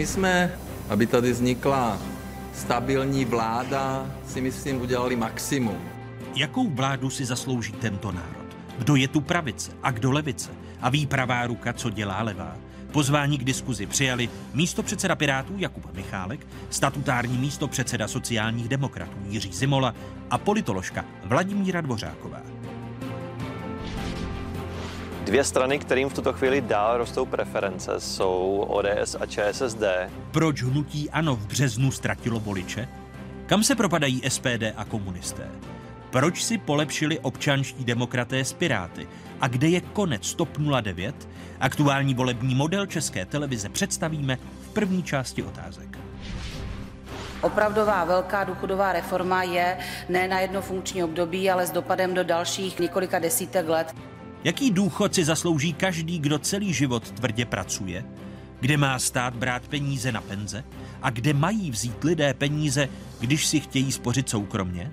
My jsme, aby tady vznikla stabilní vláda, si myslím, udělali maximum. Jakou vládu si zaslouží tento národ? Kdo je tu pravice a kdo levice? A ví pravá ruka, co dělá levá? Pozvání k diskuzi přijali místo předseda Pirátů Jakub Michálek, statutární místo předseda sociálních demokratů Jiří Zimola a politoložka Vladimíra Dvořáková. Dvě strany, kterým v tuto chvíli dál rostou preference, jsou ODS a ČSSD. Proč hnutí ANO v březnu ztratilo voliče? Kam se propadají SPD a komunisté? Proč si polepšili občanští demokraté z Piráty? A kde je konec TOP 09? Aktuální volební model České televize představíme v první části otázek. Opravdová velká důchodová reforma je ne na jedno funkční období, ale s dopadem do dalších několika desítek let. Jaký důchod si zaslouží každý, kdo celý život tvrdě pracuje? Kde má stát brát peníze na penze? A kde mají vzít lidé peníze, když si chtějí spořit soukromně?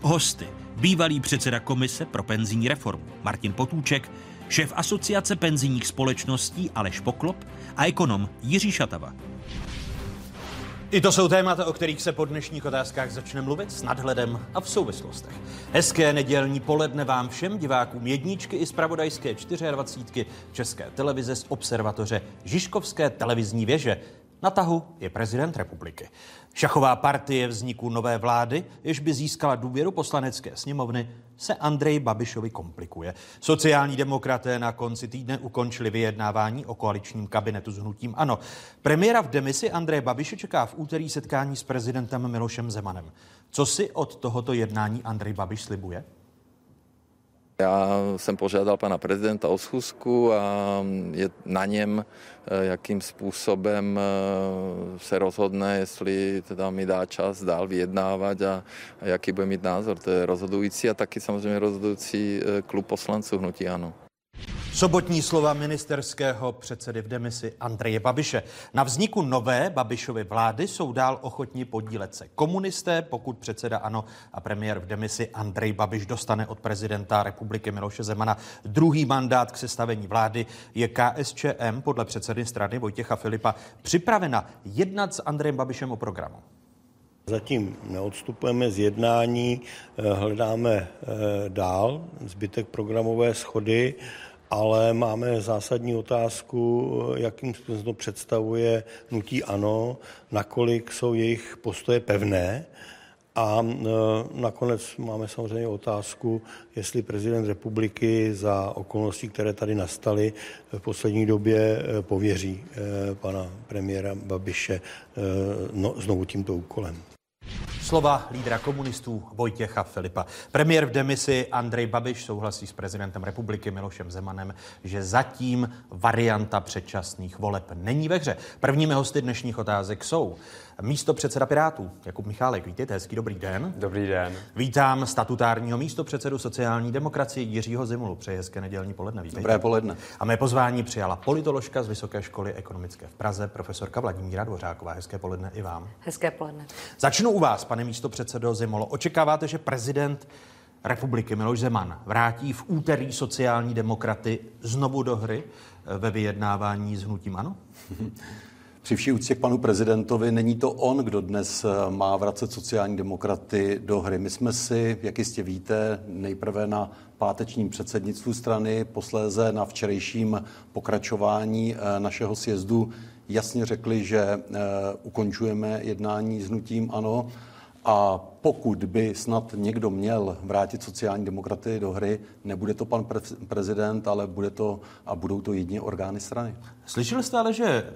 Hosty, bývalý předseda komise pro penzijní reformu Martin Potůček, šéf asociace penzijních společností Aleš Poklop a ekonom Jiří Šatava. I to jsou témata, o kterých se po dnešních otázkách začne mluvit s nadhledem a v souvislostech. Hezké nedělní poledne vám všem divákům jedničky i zpravodajské 24 České televize z observatoře Žižkovské televizní věže. Na tahu je prezident republiky. Šachová partie vzniku nové vlády, jež by získala důvěru poslanecké sněmovny, se Andrej Babišovi komplikuje. Sociální demokraté na konci týdne ukončili vyjednávání o koaličním kabinetu s hnutím ANO. Premiéra v demisi Andrej Babiše čeká v úterý setkání s prezidentem Milošem Zemanem. Co si od tohoto jednání Andrej Babiš slibuje? Já jsem požádal pana prezidenta o schůzku a je na něm, jakým způsobem eh, se rozhodne, jestli teda mi dá čas dál vyjednávat a, a jaký bude mít názor. To je rozhodující a taky samozřejmě rozhodující eh, klub poslanců hnutí ANO. Sobotní slova ministerského předsedy v demisi Andreje Babiše. Na vzniku nové Babišovy vlády jsou dál ochotní podílet se komunisté, pokud předseda ANO a premiér v demisi Andrej Babiš dostane od prezidenta republiky Miloše Zemana druhý mandát k sestavení vlády, je KSČM podle předsedy strany Vojtěcha Filipa připravena jednat s Andrejem Babišem o programu. Zatím neodstupujeme z jednání, eh, hledáme eh, dál zbytek programové schody ale máme zásadní otázku, jakým způsobem to představuje nutí ANO, nakolik jsou jejich postoje pevné. A nakonec máme samozřejmě otázku, jestli prezident republiky za okolností, které tady nastaly v poslední době, pověří pana premiéra Babiše no, znovu tímto úkolem. Slova lídra komunistů Vojtěcha Filipa. Premiér v demisi Andrej Babiš souhlasí s prezidentem republiky Milošem Zemanem, že zatím varianta předčasných voleb není ve hře. Prvními hosty dnešních otázek jsou místo předseda Pirátů Jakub Michálek. Vítejte, hezký dobrý den. Dobrý den. Vítám statutárního místo předsedu sociální demokracie Jiřího Zimulu. Přeji hezké nedělní poledne. Vítejte. Dobré poledne. A mé pozvání přijala politoložka z Vysoké školy ekonomické v Praze, profesorka Vladimíra Dvořáková. Hezké poledne i vám. Hezké poledne. Začnu u vás, pane místo předsedo Zimolo. Očekáváte, že prezident republiky Miloš Zeman vrátí v úterý sociální demokraty znovu do hry eh, ve vyjednávání s hnutím ANO? Při vší úctě k panu prezidentovi není to on, kdo dnes eh, má vracet sociální demokraty do hry. My jsme si, jak jistě víte, nejprve na pátečním předsednictvu strany, posléze na včerejším pokračování eh, našeho sjezdu jasně řekli, že eh, ukončujeme jednání s hnutím ANO. A pokud by snad někdo měl vrátit sociální demokraty do hry, nebude to pan prezident, ale bude to a budou to jedině orgány strany. Slyšeli jste ale, že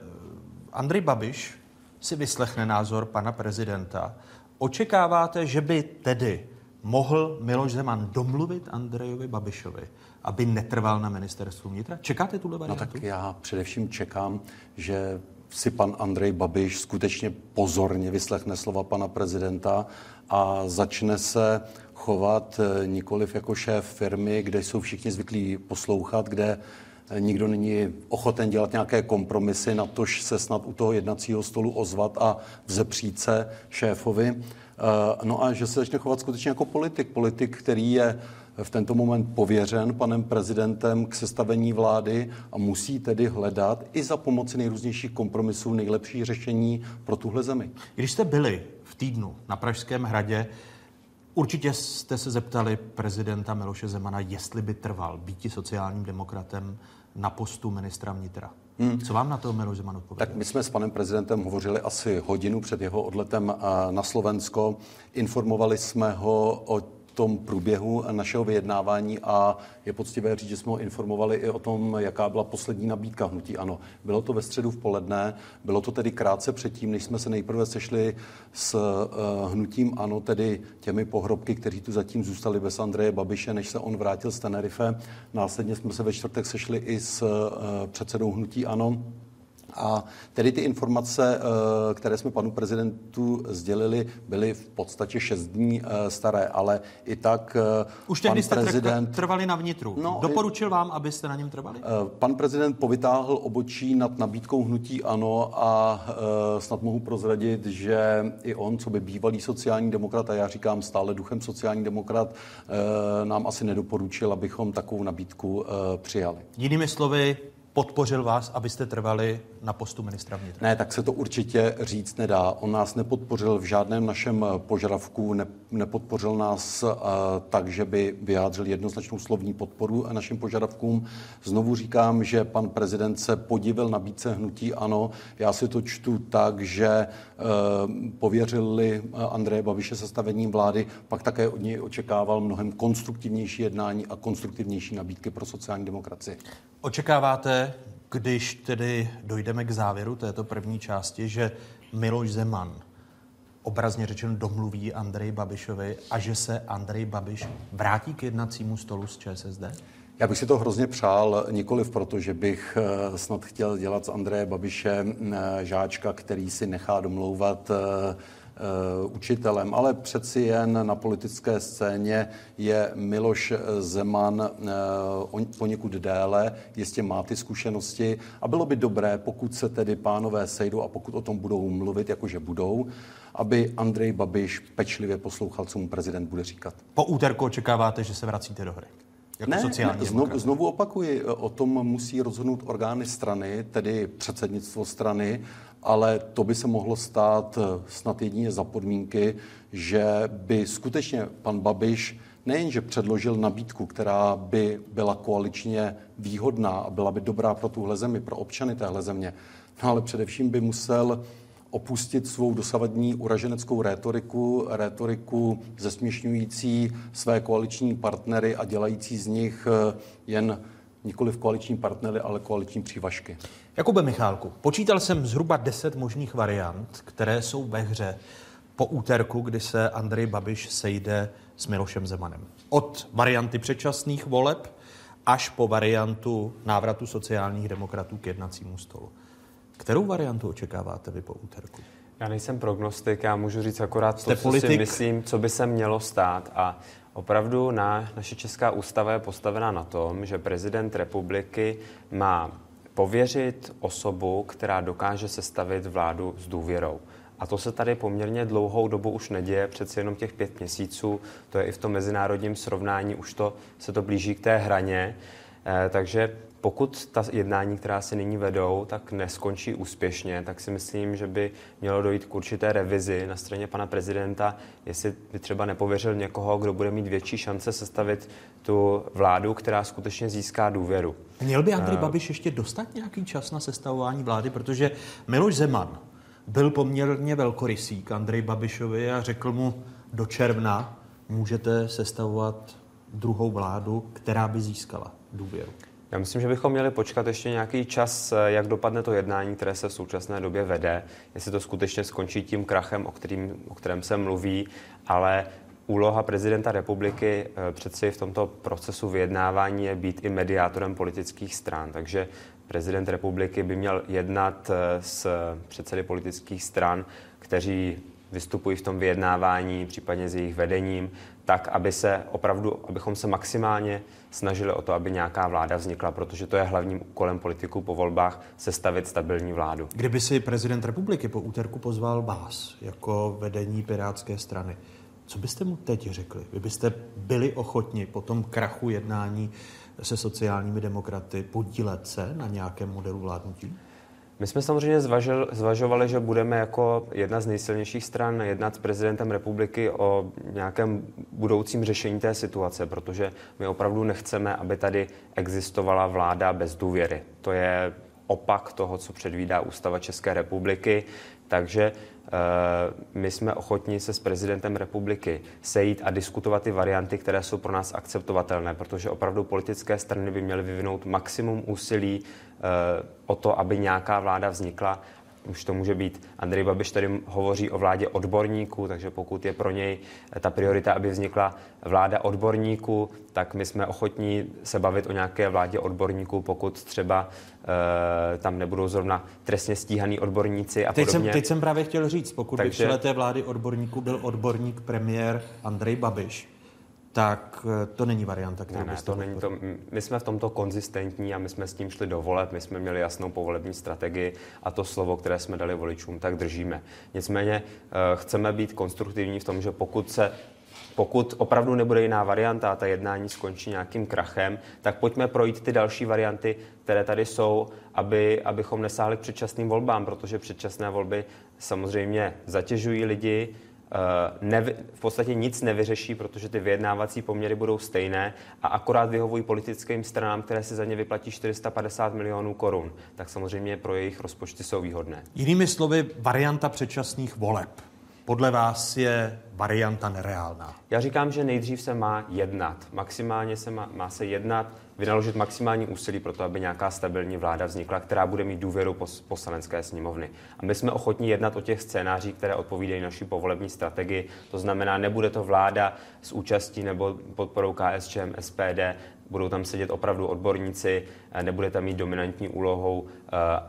Andrej Babiš si vyslechne názor pana prezidenta. Očekáváte, že by tedy mohl Miloš Zeman domluvit Andrejovi Babišovi, aby netrval na ministerstvu vnitra? Čekáte tu variantu? No tak já především čekám, že si pan Andrej Babiš skutečně pozorně vyslechne slova pana prezidenta a začne se chovat eh, nikoliv jako šéf firmy, kde jsou všichni zvyklí poslouchat, kde nikdo není ochoten dělat nějaké kompromisy, na tož se snad u toho jednacího stolu ozvat a vzepřít se šéfovi. No a že se začne chovat skutečně jako politik. Politik, který je v tento moment pověřen panem prezidentem k sestavení vlády a musí tedy hledat i za pomoci nejrůznějších kompromisů nejlepší řešení pro tuhle zemi. Když jste byli v týdnu na Pražském hradě, určitě jste se zeptali prezidenta Miloše Zemana, jestli by trval býti sociálním demokratem na postu ministra vnitra. Hmm. Co vám na to Miloš Zeman odpověděl? Tak my jsme s panem prezidentem hovořili asi hodinu před jeho odletem na Slovensko. Informovali jsme ho o tom průběhu našeho vyjednávání a je poctivé říct, že jsme ho informovali i o tom, jaká byla poslední nabídka hnutí ANO. Bylo to ve středu v poledne, bylo to tedy krátce předtím, než jsme se nejprve sešli s uh, hnutím ANO, tedy těmi pohrobky, kteří tu zatím zůstali bez Andreje Babiše, než se on vrátil z Tenerife. Následně jsme se ve čtvrtek sešli i s uh, předsedou hnutí ANO a tedy ty informace, eh, které jsme panu prezidentu sdělili, byly v podstatě šest dní eh, staré, ale i tak eh, Už tehdy jste prezident... trvali na vnitru. No, Doporučil vám, abyste na něm trvali? Pan prezident povytáhl obočí nad nabídkou hnutí ANO a snad mohu prozradit, že i on, co by bývalý sociální demokrat, a já říkám stále duchem sociální demokrat, nám asi nedoporučil, abychom takovou nabídku přijali. Jinými slovy, podpořil vás, abyste trvali na postu ministra vnitra? Ne, tak se to určitě říct nedá. On nás nepodpořil v žádném našem požadavku, ne, nepodpořil nás uh, tak, že by vyjádřil jednoznačnou slovní podporu našim požadavkům. Znovu říkám, že pan prezident se podivil na nabídce hnutí ano. Já si to čtu tak, že uh, pověřili Andreje Babiše sestavením vlády, pak také od něj očekával mnohem konstruktivnější jednání a konstruktivnější nabídky pro sociální demokracii. Očekáváte, když tedy dojdeme k závěru této první části, že Miloš Zeman obrazně řečeno domluví Andrej Babišovi a že se Andrej Babiš vrátí k jednacímu stolu s ČSSD? Já bych si to hrozně přál, nikoliv proto, že bych eh, snad chtěl dělat z Andreje Babiše eh, žáčka, který si nechá domlouvat Eh, učitelem, ale přeci jen na politické scéně je Miloš Zeman eh, poněkud déle, jistě má ty zkušenosti a bylo by dobré, pokud se tedy pánové sejdou a pokud o tom budou mluvit, jakože budou, aby Andrej Babiš pečlivě poslouchal, co mu prezident bude říkat. Po úterku očekáváte, že se vracíte do hry? Jako ne, ne znovu, znovu opakuji, o tom musí rozhodnout orgány strany, tedy předsednictvo strany ale to by se mohlo stát eh, snad jedině za podmínky, že by skutečně pan Babiš nejenže předložil nabídku, která by byla koaličně výhodná a byla by dobrá pro tuhle zemi, pro občany téhle země, no ale především by musel opustit svou dosavadní uraženeckou rétoriku, rétoriku zesměšňující své koaliční partnery a dělající z nich eh, jen nikoli v koaliční partnery, ale koaliční přívažky. Jakube Michálku, počítal jsem zhruba 10 možných variant, které jsou ve hře po úterku, kdy se Andrej Babiš sejde s Milošem Zemanem. Od varianty předčasných voleb až po variantu návratu sociálních demokratů k jednacímu stolu. Kterou variantu očekáváte vy po úterku? Já nejsem prognostik, já můžu říct akorát Jste to, politik? co si myslím, co by se mělo stát. A opravdu na, naše česká ústava je postavena na tom, že prezident republiky má pověřit osobu, která dokáže sestavit vládu s důvěrou. A to se tady poměrně dlouhou dobu už neděje, přeci jenom těch pět měsíců, to je i v tom mezinárodním srovnání, už to se to blíží k té hraně. Eh, takže pokud ta jednání, která se nyní vedou, tak neskončí úspěšně, tak si myslím, že by mělo dojít k určité revizi na straně pana prezidenta, jestli by třeba nepověřil někoho, kdo bude mít větší šance sestavit tu vládu, která skutečně získá důvěru. Měl by Andrej Babiš ještě dostat nějaký čas na sestavování vlády, protože Miloš Zeman byl poměrně velkorysý k Andrej Babišovi a řekl mu do června můžete sestavovat druhou vládu, která by získala důvěru. Já myslím, že bychom měli počkat ještě nějaký čas, jak dopadne to jednání, které se v současné době vede, jestli to skutečně skončí tím krachem, o, kterým, o kterém se mluví, ale úloha prezidenta republiky eh, přeci v tomto procesu vyjednávání je být i mediátorem politických stran. Takže prezident republiky by měl jednat eh, s předsedy politických stran, kteří vystupují v tom vyjednávání, případně s jejich vedením, tak, aby se opravdu, abychom se maximálně snažili o to, aby nějaká vláda vznikla, protože to je hlavním úkolem politiků po volbách sestavit stabilní vládu. Kdyby si prezident republiky po úterku pozval vás jako vedení Pirátské strany, co byste mu teď řekli? Vy byste byli ochotni po tom krachu jednání se sociálními demokraty podílet se na nějakém modelu vládnutí? My jsme samozřejmě zvažil, zvažovali, že budeme jako jedna z nejsilnějších stran jednat s prezidentem republiky o nějakém budoucím řešení té situace, protože my opravdu nechceme, aby tady existovala vláda bez důvěry. To je opak toho, co předvídá Ústava České republiky. Takže my jsme ochotni se s prezidentem republiky sejít a diskutovat ty varianty, které jsou pro nás akceptovatelné, protože opravdu politické strany by měly vyvinout maximum úsilí uh, o to, aby nějaká vláda vznikla už to může být. Andrej Babiš tady hovoří o vládě odborníků, takže pokud je pro něj ta priorita, aby vznikla vláda odborníků, tak my jsme ochotní se bavit o nějaké vládě odborníků, pokud třeba e, tam nebudou zrovna trestně stíhaný odborníci a teď podobně. Jsem, teď jsem právě chtěl říct, pokud Takže... by čele té vlády odborníků byl odborník premiér Andrej Babiš, tak eh, to není varianta, kterou ne, ne, to není to. My jsme v tomto konzistentní a my jsme s tím šli do voleb, my jsme měli jasnou povolební strategii a to slovo, které jsme dali voličům, tak držíme. Nicméně eh, chceme být konstruktivní v tom, že pokud se pokud opravdu nebude jiná varianta a ta jednání skončí nějakým krachem, tak pojďme projít ty další varianty, které tady jsou, aby, abychom nesáhli k předčasným volbám, protože předčasné volby samozřejmě zatěžují lidi, nevy, v podstatě nic nevyřeší, protože ty vyjednávací poměry budou stejné a akorát vyhovují politickým stranám, které si za ně vyplatí 450 milionů korun. Tak samozřejmě pro jejich rozpočty jsou výhodné. Jinými slovy, varianta předčasných voleb podle vás je varianta nereálná? Já říkám, že nejdřív se má jednat. Maximálně se má, má se jednat, vynaložit maximální úsilí pro to, aby nějaká stabilní vláda vznikla, která bude mít důvěru pos, poslanecké sněmovny. A my jsme ochotní jednat o těch scénářích, které odpovídají naší povolební strategii. To znamená, nebude to vláda s účastí nebo podporou KSČM, SPD, budou tam sedět opravdu odborníci, nebude tam mít dominantní úlohou uh,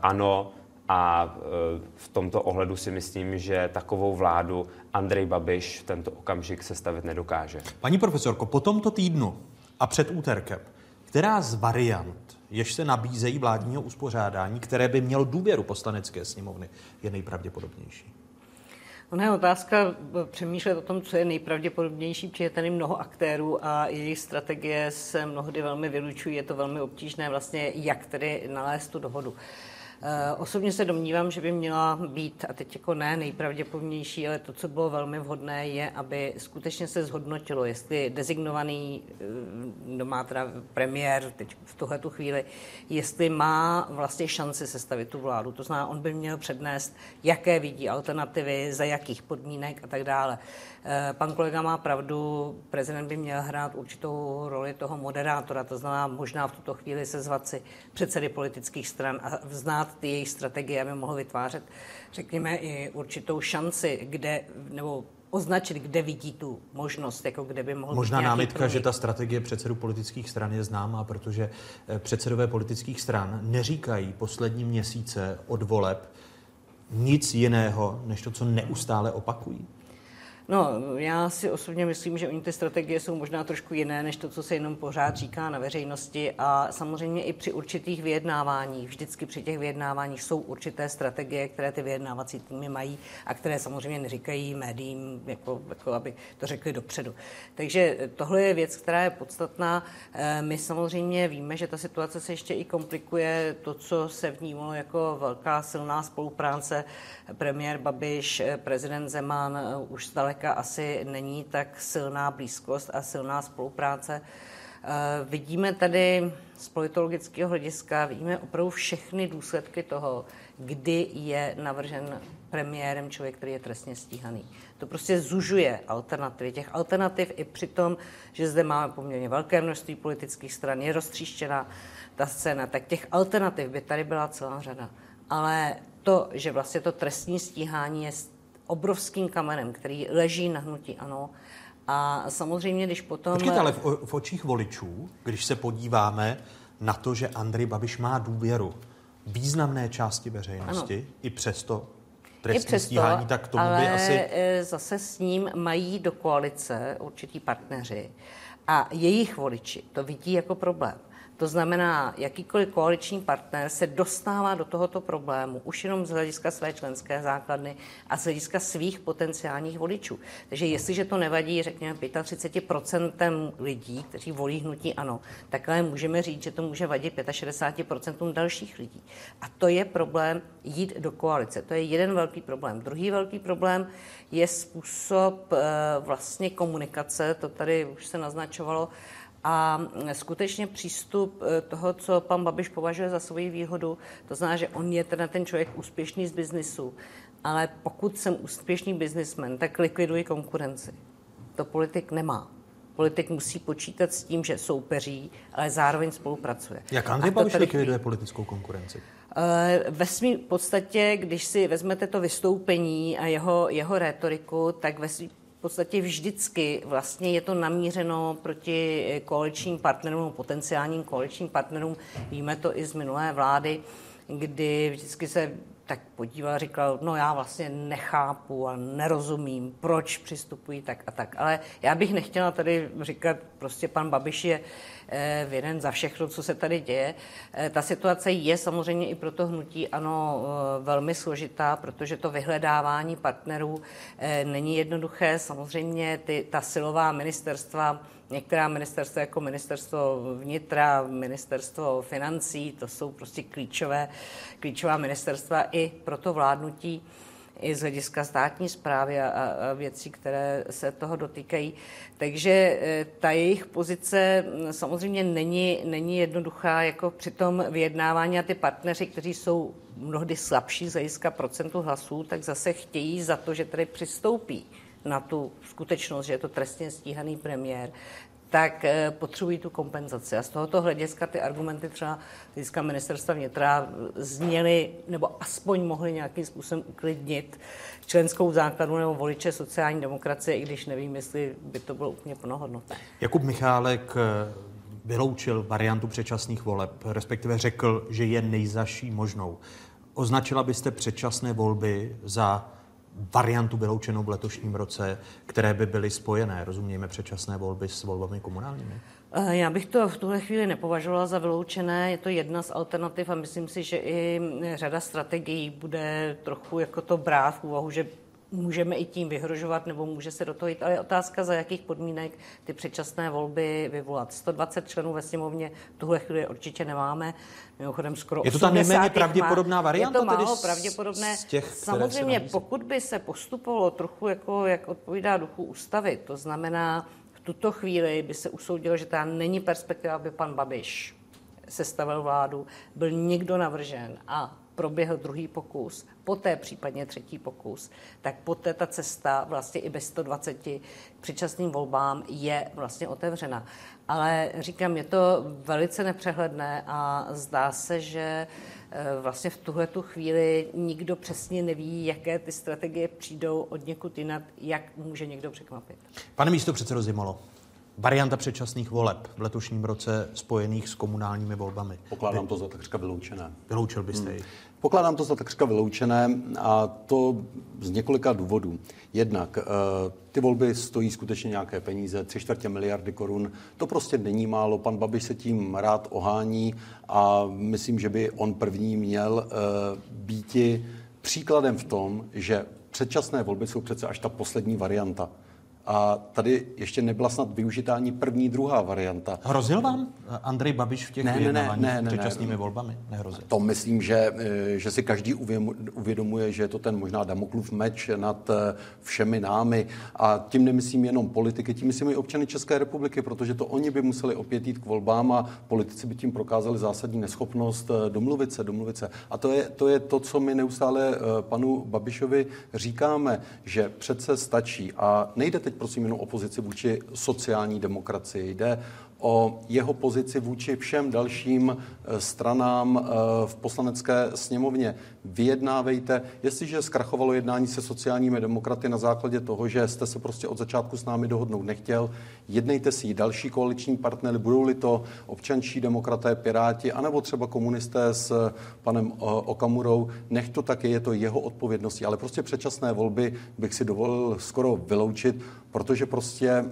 ANO, a e, v tomto ohledu si myslím, že takovou vládu Andrej Babiš v tento okamžik sestavit nedokáže. Paní profesorko, po tomto týdnu a před úterkem, která z variant, jež se nabízejí vládního uspořádání, které by mělo důvěru poslanecké sněmovny, je nejpravděpodobnější? Ona je otázka přemýšlet o tom, co je nejpravděpodobnější, protože je tady mnoho aktérů a jejich strategie se mnohdy velmi vylučují. Je to velmi obtížné vlastně, jak tedy nalézt tu dohodu. Eh, osobně se domnívám, že by měla být, a teď jako ne nejpravděpodobnější, ale to, co bylo velmi vhodné, je, aby skutečně se zhodnotilo, jestli dezignovaný, kdo má teda premiér teď v tuhle tu chvíli, jestli má vlastně šanci sestavit tu vládu. To znamená, on by měl přednést, jaké vidí alternativy, za jakých podmínek a tak dále. Eh, pan kolega má pravdu, prezident by měl hrát určitou roli toho moderátora, to znamená možná v tuto chvíli se zvat si předsedy politických stran a znát ty jejich strategie, aby mohl vytvářet, řekněme, i určitou šanci, kde, nebo označit, kde vidí tu možnost, jako kde by mohl Možná námitka, průnik. že ta strategie předsedů politických stran je známá, protože eh, předsedové politických stran neříkají poslední měsíce od voleb nic jiného, než to, co neustále opakují. No, já si osobně myslím, že oni ty strategie jsou možná trošku jiné, než to, co se jenom pořád říká na veřejnosti a samozřejmě i při určitých vyjednáváních, vždycky při těch vyjednáváních jsou určité strategie, které ty vyjednávací týmy mají a které samozřejmě neříkají médiím, jako, jako aby to řekli dopředu. Takže tohle je věc, která je podstatná. Eh, my samozřejmě víme, že ta situace se ještě i komplikuje. To, co se vnímalo jako velká silná spolupráce, premiér Babiš, eh, prezident Zeman eh, už zdaleka asi není tak silná blízkost a silná spolupráce. Eh, vidíme tady z politologického hlediska, vidíme opravdu všechny důsledky toho, kdy je navržen premiérem člověk, který je trestně stíhaný. To prostě zužuje alternativy. Těch alternativ i při tom, že zde máme poměrně velké množství politických stran, je roztříštěná ta scéna, tak těch alternativ by tady byla celá řada. Ale to, že vlastně to trestní stíhání je obrovským kamenem, který leží na hnutí ano. A samozřejmě, když potom... Počkejte, ale v, v očích voličů, když se podíváme na to, že Andrej Babiš má důvěru významné části veřejnosti, ano. i přesto trestní přesto, stíhání, tak tomu ale by asi... Eh, zase s ním mají do koalice určití partneři a jejich voliči to vidí jako problém. To znamená, jakýkoliv koaliční partner se dostává do tohoto problému už jenom z hlediska své členské základny a z hlediska svých potenciálních voličů. Takže jestliže to nevadí, řekněme, 35% lidí, kteří volí hnutí ano, takhle můžeme říct, že to může vadit 65% dalších lidí. A to je problém jít do koalice. To je jeden velký problém. Druhý velký problém je způsob eh, vlastně komunikace, to tady už se naznačovalo, a skutečně přístup eh, toho, co pan Babiš považuje za svoji výhodu, to znamená, že on je teda ten člověk úspěšný z biznisu, ale pokud jsem úspěšný biznismen, tak likviduji konkurenci. To politik nemá. Politik musí počítat s tím, že soupeří, ale zároveň spolupracuje. Jak Andrej Babiš likviduje politickou konkurenci? Eh, ve svým podstatě, když si vezmete to vystoupení a jeho, jeho rétoriku, tak ve svým v podstatě vždycky vlastně je to namířeno proti koaličním partnerům, potenciálním koaličním partnerům. Víme to i z minulé vlády, kdy vždycky se tak podíval a říkal, no já vlastně nechápu a nerozumím, proč přistupují tak a tak. Ale já bych nechtěla tady říkat, prostě pan Babiš je eh, vinen za všechno, co se tady děje. Eh, ta situace je samozřejmě i pro to hnutí ano eh, velmi složitá, protože to vyhledávání partnerů není jednoduché. Samozřejmě ty, ta silová ministerstva Některá ministerstva jako ministerstvo vnitra, ministerstvo financí, to jsou prostě klíčové, klíčová ministerstva i pro to vládnutí i z hlediska státní zprávy a, a věcí, které se toho dotýkají. Takže e, ta jejich pozice samozřejmě není, není jednoduchá jako při tom vyjednávání a ty partneři, kteří jsou mnohdy slabší z hlediska procentu hlasů, tak zase chtějí za to, že tady přistoupí na tu skutečnost, že je to trestně stíhaný premiér, tak eh, potřebují tu kompenzaci. A z tohoto hlediska ty argumenty třeba hlediska ministerstva vnitra zněly, nebo aspoň mohly nějakým způsobem uklidnit členskou základu nebo voliče sociální demokracie, i když nevím, jestli by to bylo úplně plnohodnotné. Jakub Michálek eh, vyloučil variantu předčasných voleb, respektive řekl, že je nejzaší možnou. Označila byste předčasné volby za variantu vyloučenou v letošním roce, které by byly spojené, rozumějme, předčasné volby s volbami komunálními? Eh, já bych to v tuhle chvíli nepovažovala za vyloučené. Je to jedna z alternativ a myslím si, že i řada strategií bude trochu jako to brát v úvahu, že můžeme i tím vyhrožovat, nebo může se do toho jít, ale je otázka, za jakých podmínek ty předčasné volby vyvolat. 120 členů ve sněmovně v tuhle chvíli určitě nemáme. Mimochodem skoro Je to ta nejméně pravděpodobná varianta? Je to málo tedy pravděpodobné. Z těch, Samozřejmě, pokud by se postupovalo trochu, jako, jak odpovídá duchu ústavy, to znamená, v tuto chvíli by se usoudilo, že ta není perspektiva, aby pan Babiš sestavil vládu, byl někdo navržen a proběhl druhý pokus, poté případně třetí pokus, tak poté ta cesta vlastně i bez 120 předčasným volbám je vlastně otevřena. Ale říkám, je to velice nepřehledné a zdá se, že eh, vlastně v tuhle tu chvíli nikdo přesně neví, jaké ty strategie přijdou od někud jinak, jak může někdo překvapit. Pane místo předsedo Zimolo, varianta předčasných voleb v letošním roce spojených s komunálními volbami. Pokládám Vy... to za takřka vyloučené. Vyloučil byste ji? Hmm. Pokládám to za takřka vyloučené a to z několika důvodů. Jednak eh, ty volby stojí skutečně nějaké peníze, tři čtvrtě miliardy korun. To prostě není málo. Pan Babiš se tím rád ohání a myslím, že by on první měl eh, býti příkladem v tom, že předčasné volby jsou přece až ta poslední varianta. A tady ještě nebyla snad využitá ani první, druhá varianta. Hrozil vám Andrej Babiš v těch ne, vyjednáváních ne, ne, ne, předčasnými ne, volbami? Nehrozil. To myslím, že, eh, že si každý uvědomuje, že je to ten možná Damoklův meč nad eh, všemi námi. A tím nemyslím jenom politiky, tím myslím i občany České republiky, protože to oni by museli opět jít k volbám a politici by tím prokázali zásadní neschopnost eh, domluvit se, domluvit se. A to je to, je to co my neustále panu Babišovi říkáme, že přece stačí. A nejde teď prosím jenom opozici vůči sociální demokracii. Jde o jeho pozici vůči všem dalším eh, stranám eh, v poslanecké sněmovně. Vyjednávejte. Jestliže zkrachovalo jednání se sociálními demokraty na základě toho, že jste se prostě od začátku s námi dohodnout nechtěl, jednejte si další koaliční partnery, budou-li to občančí demokraté, piráti, anebo třeba komunisté s panem Okamurou, nech to taky, je to jeho odpovědností, ale prostě předčasné volby bych si dovolil skoro vyloučit, protože prostě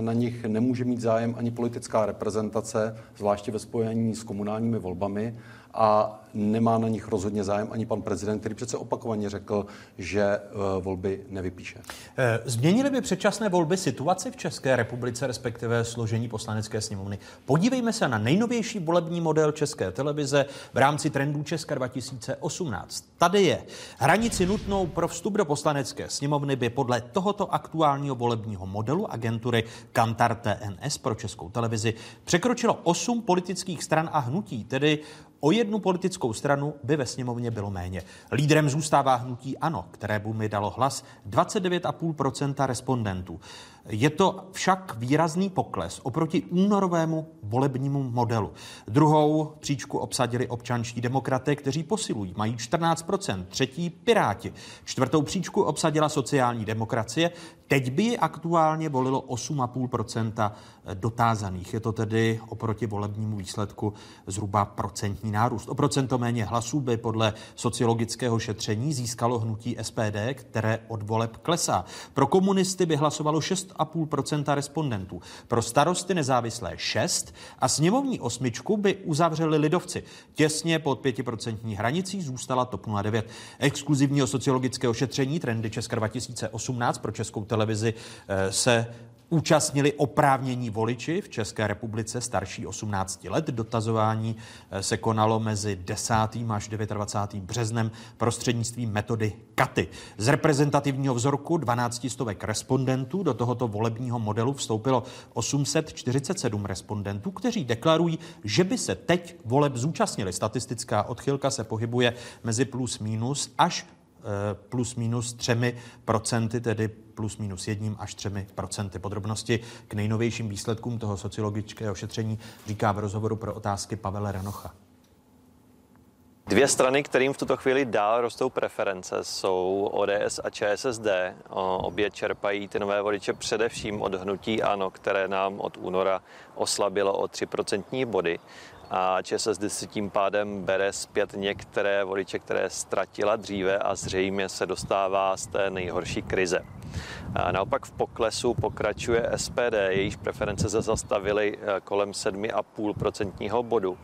na nich nemůže mít zájem ani politická reprezentace, zvláště ve spojení s komunálními volbami a nemá na nich rozhodně zájem ani pan prezident, který přece opakovaně řekl, že eh, volby nevypíše. Eh, změnily by předčasné volby situaci v České republice, respektive složení poslanecké sněmovny. Podívejme se na nejnovější volební model České televize v rámci trendů Česka 2018. Tady je hranici nutnou pro vstup do poslanecké sněmovny by podle tohoto aktuálního volebního modelu agentury Kantar TNS pro Českou televizi překročilo 8 politických stran a hnutí, tedy O jednu politickou stranu by ve sněmovně bylo méně. Lídrem zůstává hnutí ANO, kterému mi dalo hlas 29,5% respondentů. Je to však výrazný pokles oproti únorovému volebnímu modelu. Druhou příčku obsadili občanští demokraté, kteří posilují, mají 14% třetí Piráti. Čtvrtou příčku obsadila sociální demokracie, teď by ji aktuálně volilo 8,5% dotázaných. Je to tedy oproti volebnímu výsledku zhruba procentní nárůst. O procento méně hlasů by podle sociologického šetření získalo hnutí SPD, které od voleb klesá. Pro komunisty by hlasovalo 6,5% respondentů. Pro starosty nezávislé 6 a sněmovní osmičku by uzavřeli lidovci. Těsně pod 5% hranicí zůstala TOP 09. Exkluzivního sociologického šetření Trendy Česka 2018 pro českou televizi eh, se účastnili oprávnění voliči v České republice starší 18 let. Dotazování eh, se konalo mezi 10. až 29. březnem prostřednictvím metody KATY. Z reprezentativního vzorku 12 stovek respondentů do tohoto volebního modelu vstoupilo 847 respondentů, kteří deklarují, že by se teď voleb zúčastnili. Statistická odchylka se pohybuje mezi plus minus až plus minus třemi procenty, tedy plus minus jedním až třemi procenty. Podrobnosti k nejnovějším výsledkům toho sociologického šetření říká v rozhovoru pro otázky Pavel Ranocha. Dvě strany, kterým v tuto chvíli dál rostou preference, jsou ODS a ČSSD. Obě čerpají ty nové voliče především od hnutí ANO, které nám od února oslabilo o 3% body a ČSSD si tím pádem bere zpět některé voliče, které ztratila dříve a zřejmě se dostává z té nejhorší krize. Naopak v poklesu pokračuje SPD, jejíž preference se zastavily eh, kolem 7,5% bodu.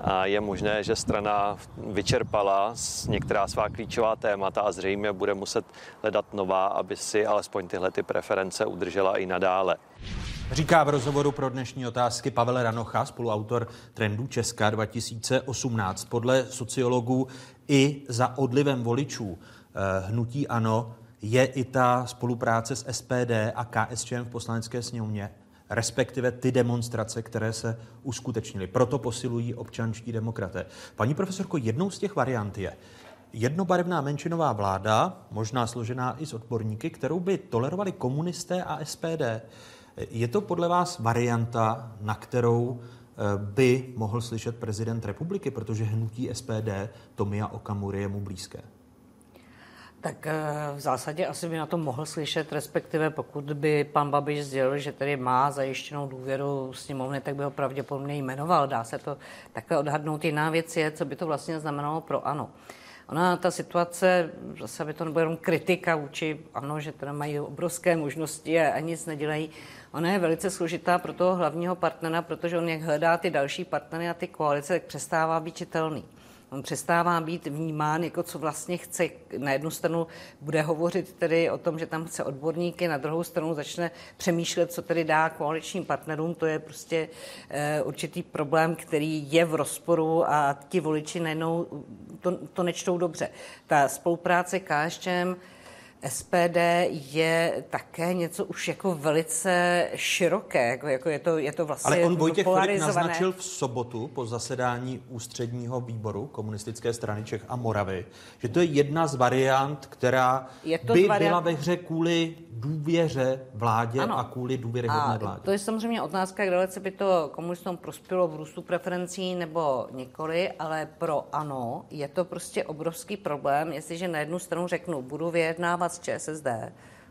A je možné, že strana vyčerpala některá svá klíčová témata a zřejmě bude muset hledat nová, aby si alespoň tyhle ty preference udržela i nadále. Říká v rozhovoru pro dnešní otázky Pavel Ranocha, spoluautor trendu Česka 2018. Podle sociologů i za odlivem voličů eh, hnutí ANO je i ta spolupráce s SPD a KSČM v poslanecké sněmovně, respektive ty demonstrace, které se uskutečnily. Proto posilují občanští demokraté. Paní profesorko, jednou z těch variant je jednobarevná menšinová vláda, možná složená i z odborníky, kterou by tolerovali komunisté a SPD. Je to podle vás varianta, na kterou eh, by mohl slyšet prezident republiky, protože hnutí SPD Tomia Okamury je mu blízké? Tak eh, v zásadě asi by na to mohl slyšet, respektive pokud by pan Babiš sdělil, že tedy má zajištěnou důvěru sněmovny, tak by ho pravděpodobně jmenoval. Dá se to takhle odhadnout. Jiná věc je, co by to vlastně znamenalo pro ANO. Ona, ta situace, zase by to nebylo jenom kritika vůči, ano, že teda mají obrovské možnosti a, a nic nedělají. Ona je velice složitá pro toho hlavního partnera, protože on jak hledá ty další partnery a ty koalice, tak přestává být čitelný. On přestává být vnímán, jako co vlastně chce. Na jednu stranu bude hovořit tedy o tom, že tam chce odborníky, na druhou stranu začne přemýšlet, co tedy dá koaličním partnerům. To je prostě e, určitý problém, který je v rozporu a ti voliči najednou to, to nečtou dobře. Ta spolupráce KSČM SPD je také něco už jako velice široké, jako, jako je, to, je to vlastně Ale on Vojtěch Filip naznačil v sobotu po zasedání ústředního výboru komunistické strany Čech a Moravy, že to je jedna z variant, která by variant... byla ve hře kvůli důvěře vládě ano. a kvůli důvěryhodné vládě. To je samozřejmě otázka, jak dalece by to komunistům prospělo v růstu preferencí nebo nikoli, ale pro ano je to prostě obrovský problém, jestliže na jednu stranu řeknu, budu vyjednávat s ČSSD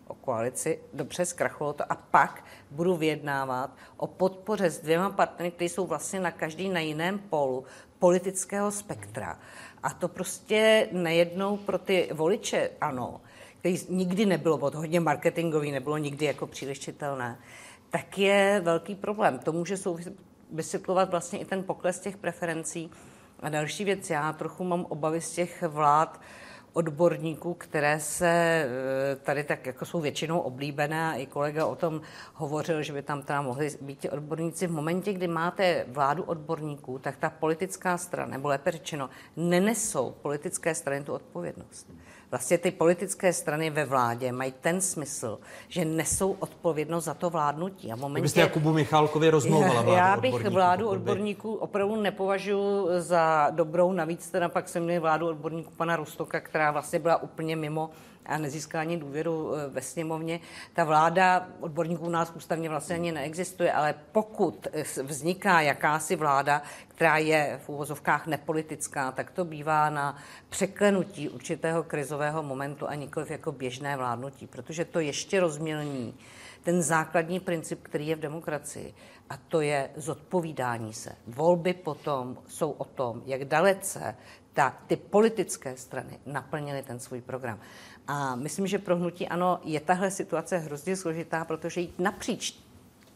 o koalici, dobře zkrachlo to, a pak budu vyjednávat o podpoře s dvěma partnery, kteří jsou vlastně na každý na jiném polu politického spektra. A to prostě nejednou pro ty voliče, ano, který nikdy nebylo bod hodně marketingový, nebylo nikdy jako příliš čitelné, tak je velký problém. To může vysvětlovat vlastně i ten pokles těch preferencí. A další věc, já trochu mám obavy z těch vlád, odborníků, které se eh, tady tak jako jsou většinou oblíbené a i kolega o tom hovořil, že by tam teda mohli být ti odborníci. V momentě, kdy máte vládu odborníků, tak ta politická strana, nebo lépe řečeno, nenesou politické strany tu odpovědnost. Vlastně ty politické strany ve vládě mají ten smysl, že nesou odpovědnost za to vládnutí. A momentě... Vy Jakubu Michalkovi rozmlouvala vládu Já bych odborníků, vládu odborníků opravdu nepovažuji za dobrou. Navíc teda pak jsem měl vládu odborníků pana Rostoka, která vlastně byla úplně mimo a nezískání důvěru eh, ve sněmovně. Ta vláda odborníků u nás ústavně vlastně ani neexistuje, ale pokud vzniká jakási vláda, která je v úvozovkách nepolitická, tak to bývá na překlenutí určitého krizového momentu a nikoliv jako běžné vládnutí, protože to ještě rozmělní ten základní princip, který je v demokracii, a to je zodpovídání se. Volby potom jsou o tom, jak dalece ta, ty politické strany naplnily ten svůj program. A myslím, že pro hnutí ano je tahle situace hrozně složitá, protože jít napříč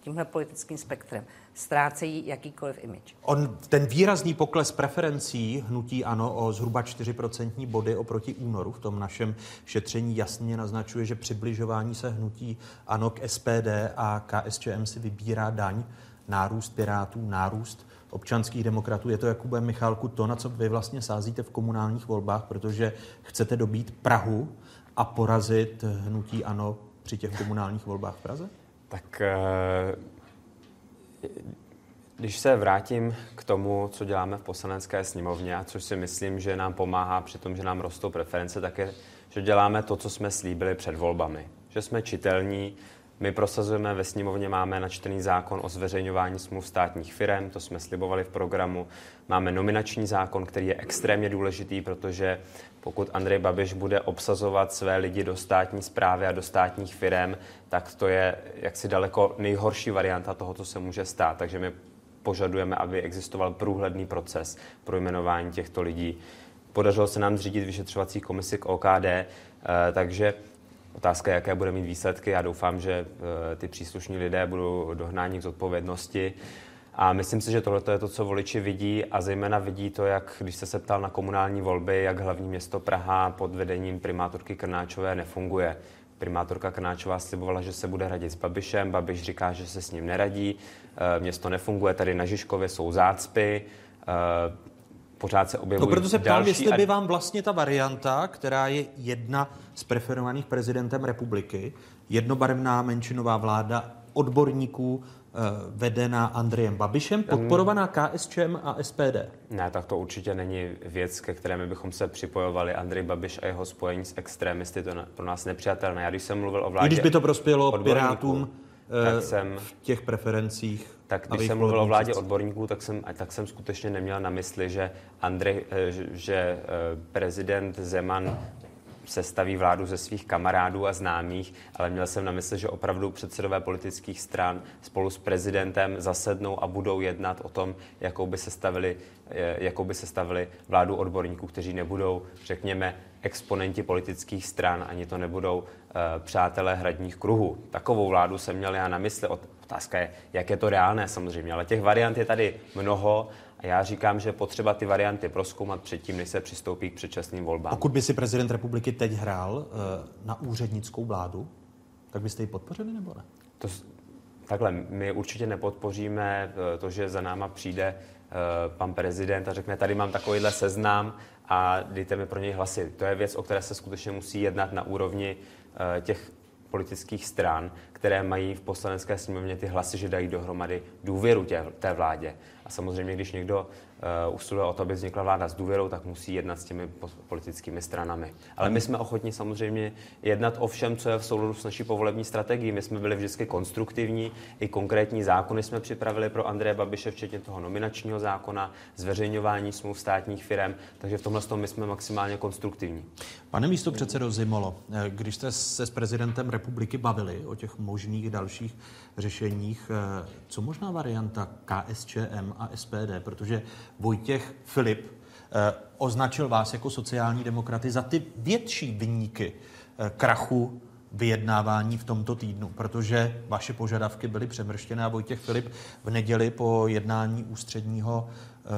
tímhle politickým spektrem ztrácejí jakýkoliv image. On, ten výrazný pokles preferencí hnutí ano o zhruba 4% body oproti únoru v tom našem šetření jasně naznačuje, že přibližování se hnutí ano k SPD a KSČM si vybírá daň, nárůst pirátů, nárůst občanských demokratů. Je to, Jakube Michalku, to, na co vy vlastně sázíte v komunálních volbách, protože chcete dobít Prahu a porazit hnutí ANO při těch komunálních volbách v Praze? Tak eh, když se vrátím k tomu, co děláme v poslanecké sněmovně, což si myslím, že nám pomáhá při tom, že nám rostou preference, tak je, že děláme to, co jsme slíbili před volbami. Že jsme čitelní, my prosazujeme ve sněmovně, máme načtený zákon o zveřejňování smluv státních firm, to jsme slibovali v programu. Máme nominační zákon, který je extrémně důležitý, protože pokud Andrej Babiš bude obsazovat své lidi do státní zprávy a do státních firm, tak to je jaksi daleko nejhorší varianta toho, co se může stát. Takže my požadujeme, aby existoval průhledný proces pro jmenování těchto lidí. Podařilo se nám zřídit vyšetřovací komisi k OKD, eh, takže Otázka je, jaké bude mít výsledky. Já doufám, že eh, ty příslušní lidé budou dohnáni k zodpovědnosti. A myslím si, že tohle je to, co voliči vidí a zejména vidí to, jak když se ptal na komunální volby, jak hlavní město Praha pod vedením primátorky Krnáčové nefunguje. Primátorka Krnáčová slibovala, že se bude radit s Babišem, Babiš říká, že se s ním neradí, eh, město nefunguje, tady na Žižkově jsou zácpy, eh, pořád se objevují No proto se ptám, jestli by vám vlastně ta varianta, která je jedna z preferovaných prezidentem republiky, jednobarevná menšinová vláda odborníků eh, vedená Andrejem Babišem, podporovaná KSČM a SPD. Ne, tak to určitě není věc, ke které bychom se připojovali. Andrej Babiš a jeho spojení s extrémisty, to pro nás nepřijatelné. Já když jsem mluvil o vládě... I když by to prospělo Pirátům tak eh, jsem, v těch preferencích tak když jsem mluvil o vládě odborníků, tak jsem, tak jsem skutečně neměl na mysli, že, Andrej, eh, že eh, prezident Zeman sestaví vládu ze svých kamarádů a známých, ale měl jsem na mysli, že opravdu předsedové politických stran spolu s prezidentem zasednou a budou jednat o tom, jakou by sestavili, jakou by sestavili vládu odborníků, kteří nebudou, řekněme, exponenti politických stran, ani to nebudou uh, přátelé hradních kruhů. Takovou vládu jsem měl já na mysli. Otázka je, jak je to reálné samozřejmě, ale těch variant je tady mnoho a já říkám, že potřeba ty varianty proskoumat předtím, než se přistoupí k předčasným volbám. Pokud by si prezident republiky teď hrál uh, na úřednickou vládu, tak byste ji podpořili nebo ne? To, takhle, my určitě nepodpoříme eh, to, že za náma přijde pan prezident a řekne, tady mám takovýhle seznam a dejte mi pro něj hlasy. To je věc, o které se skutečně musí jednat na úrovni těch politických stran, které mají v poslanecké sněmovně ty hlasy, že dají dohromady důvěru tě, té vládě. A samozřejmě, když někdo usiluje o to, aby vznikla vláda s důvěrou, tak musí jednat s těmi politickými stranami. Ale my jsme ochotní samozřejmě jednat o všem, co je v souladu s naší povolební strategií. My jsme byli vždycky konstruktivní, i konkrétní zákony jsme připravili pro Andreje Babiše, včetně toho nominačního zákona, zveřejňování smluv státních firm, takže v tomhle tom my jsme maximálně konstruktivní. Pane místo předsedo Zimolo, eh, když jste se s prezidentem republiky bavili o těch možných dalších řešeních, eh, co možná varianta KSČM a SPD, protože Vojtěch Filip eh, označil vás jako sociální demokraty za ty větší vyníky eh, krachu vyjednávání v tomto týdnu, protože vaše požadavky byly přemrštěné a Vojtěch Filip v neděli po jednání ústředního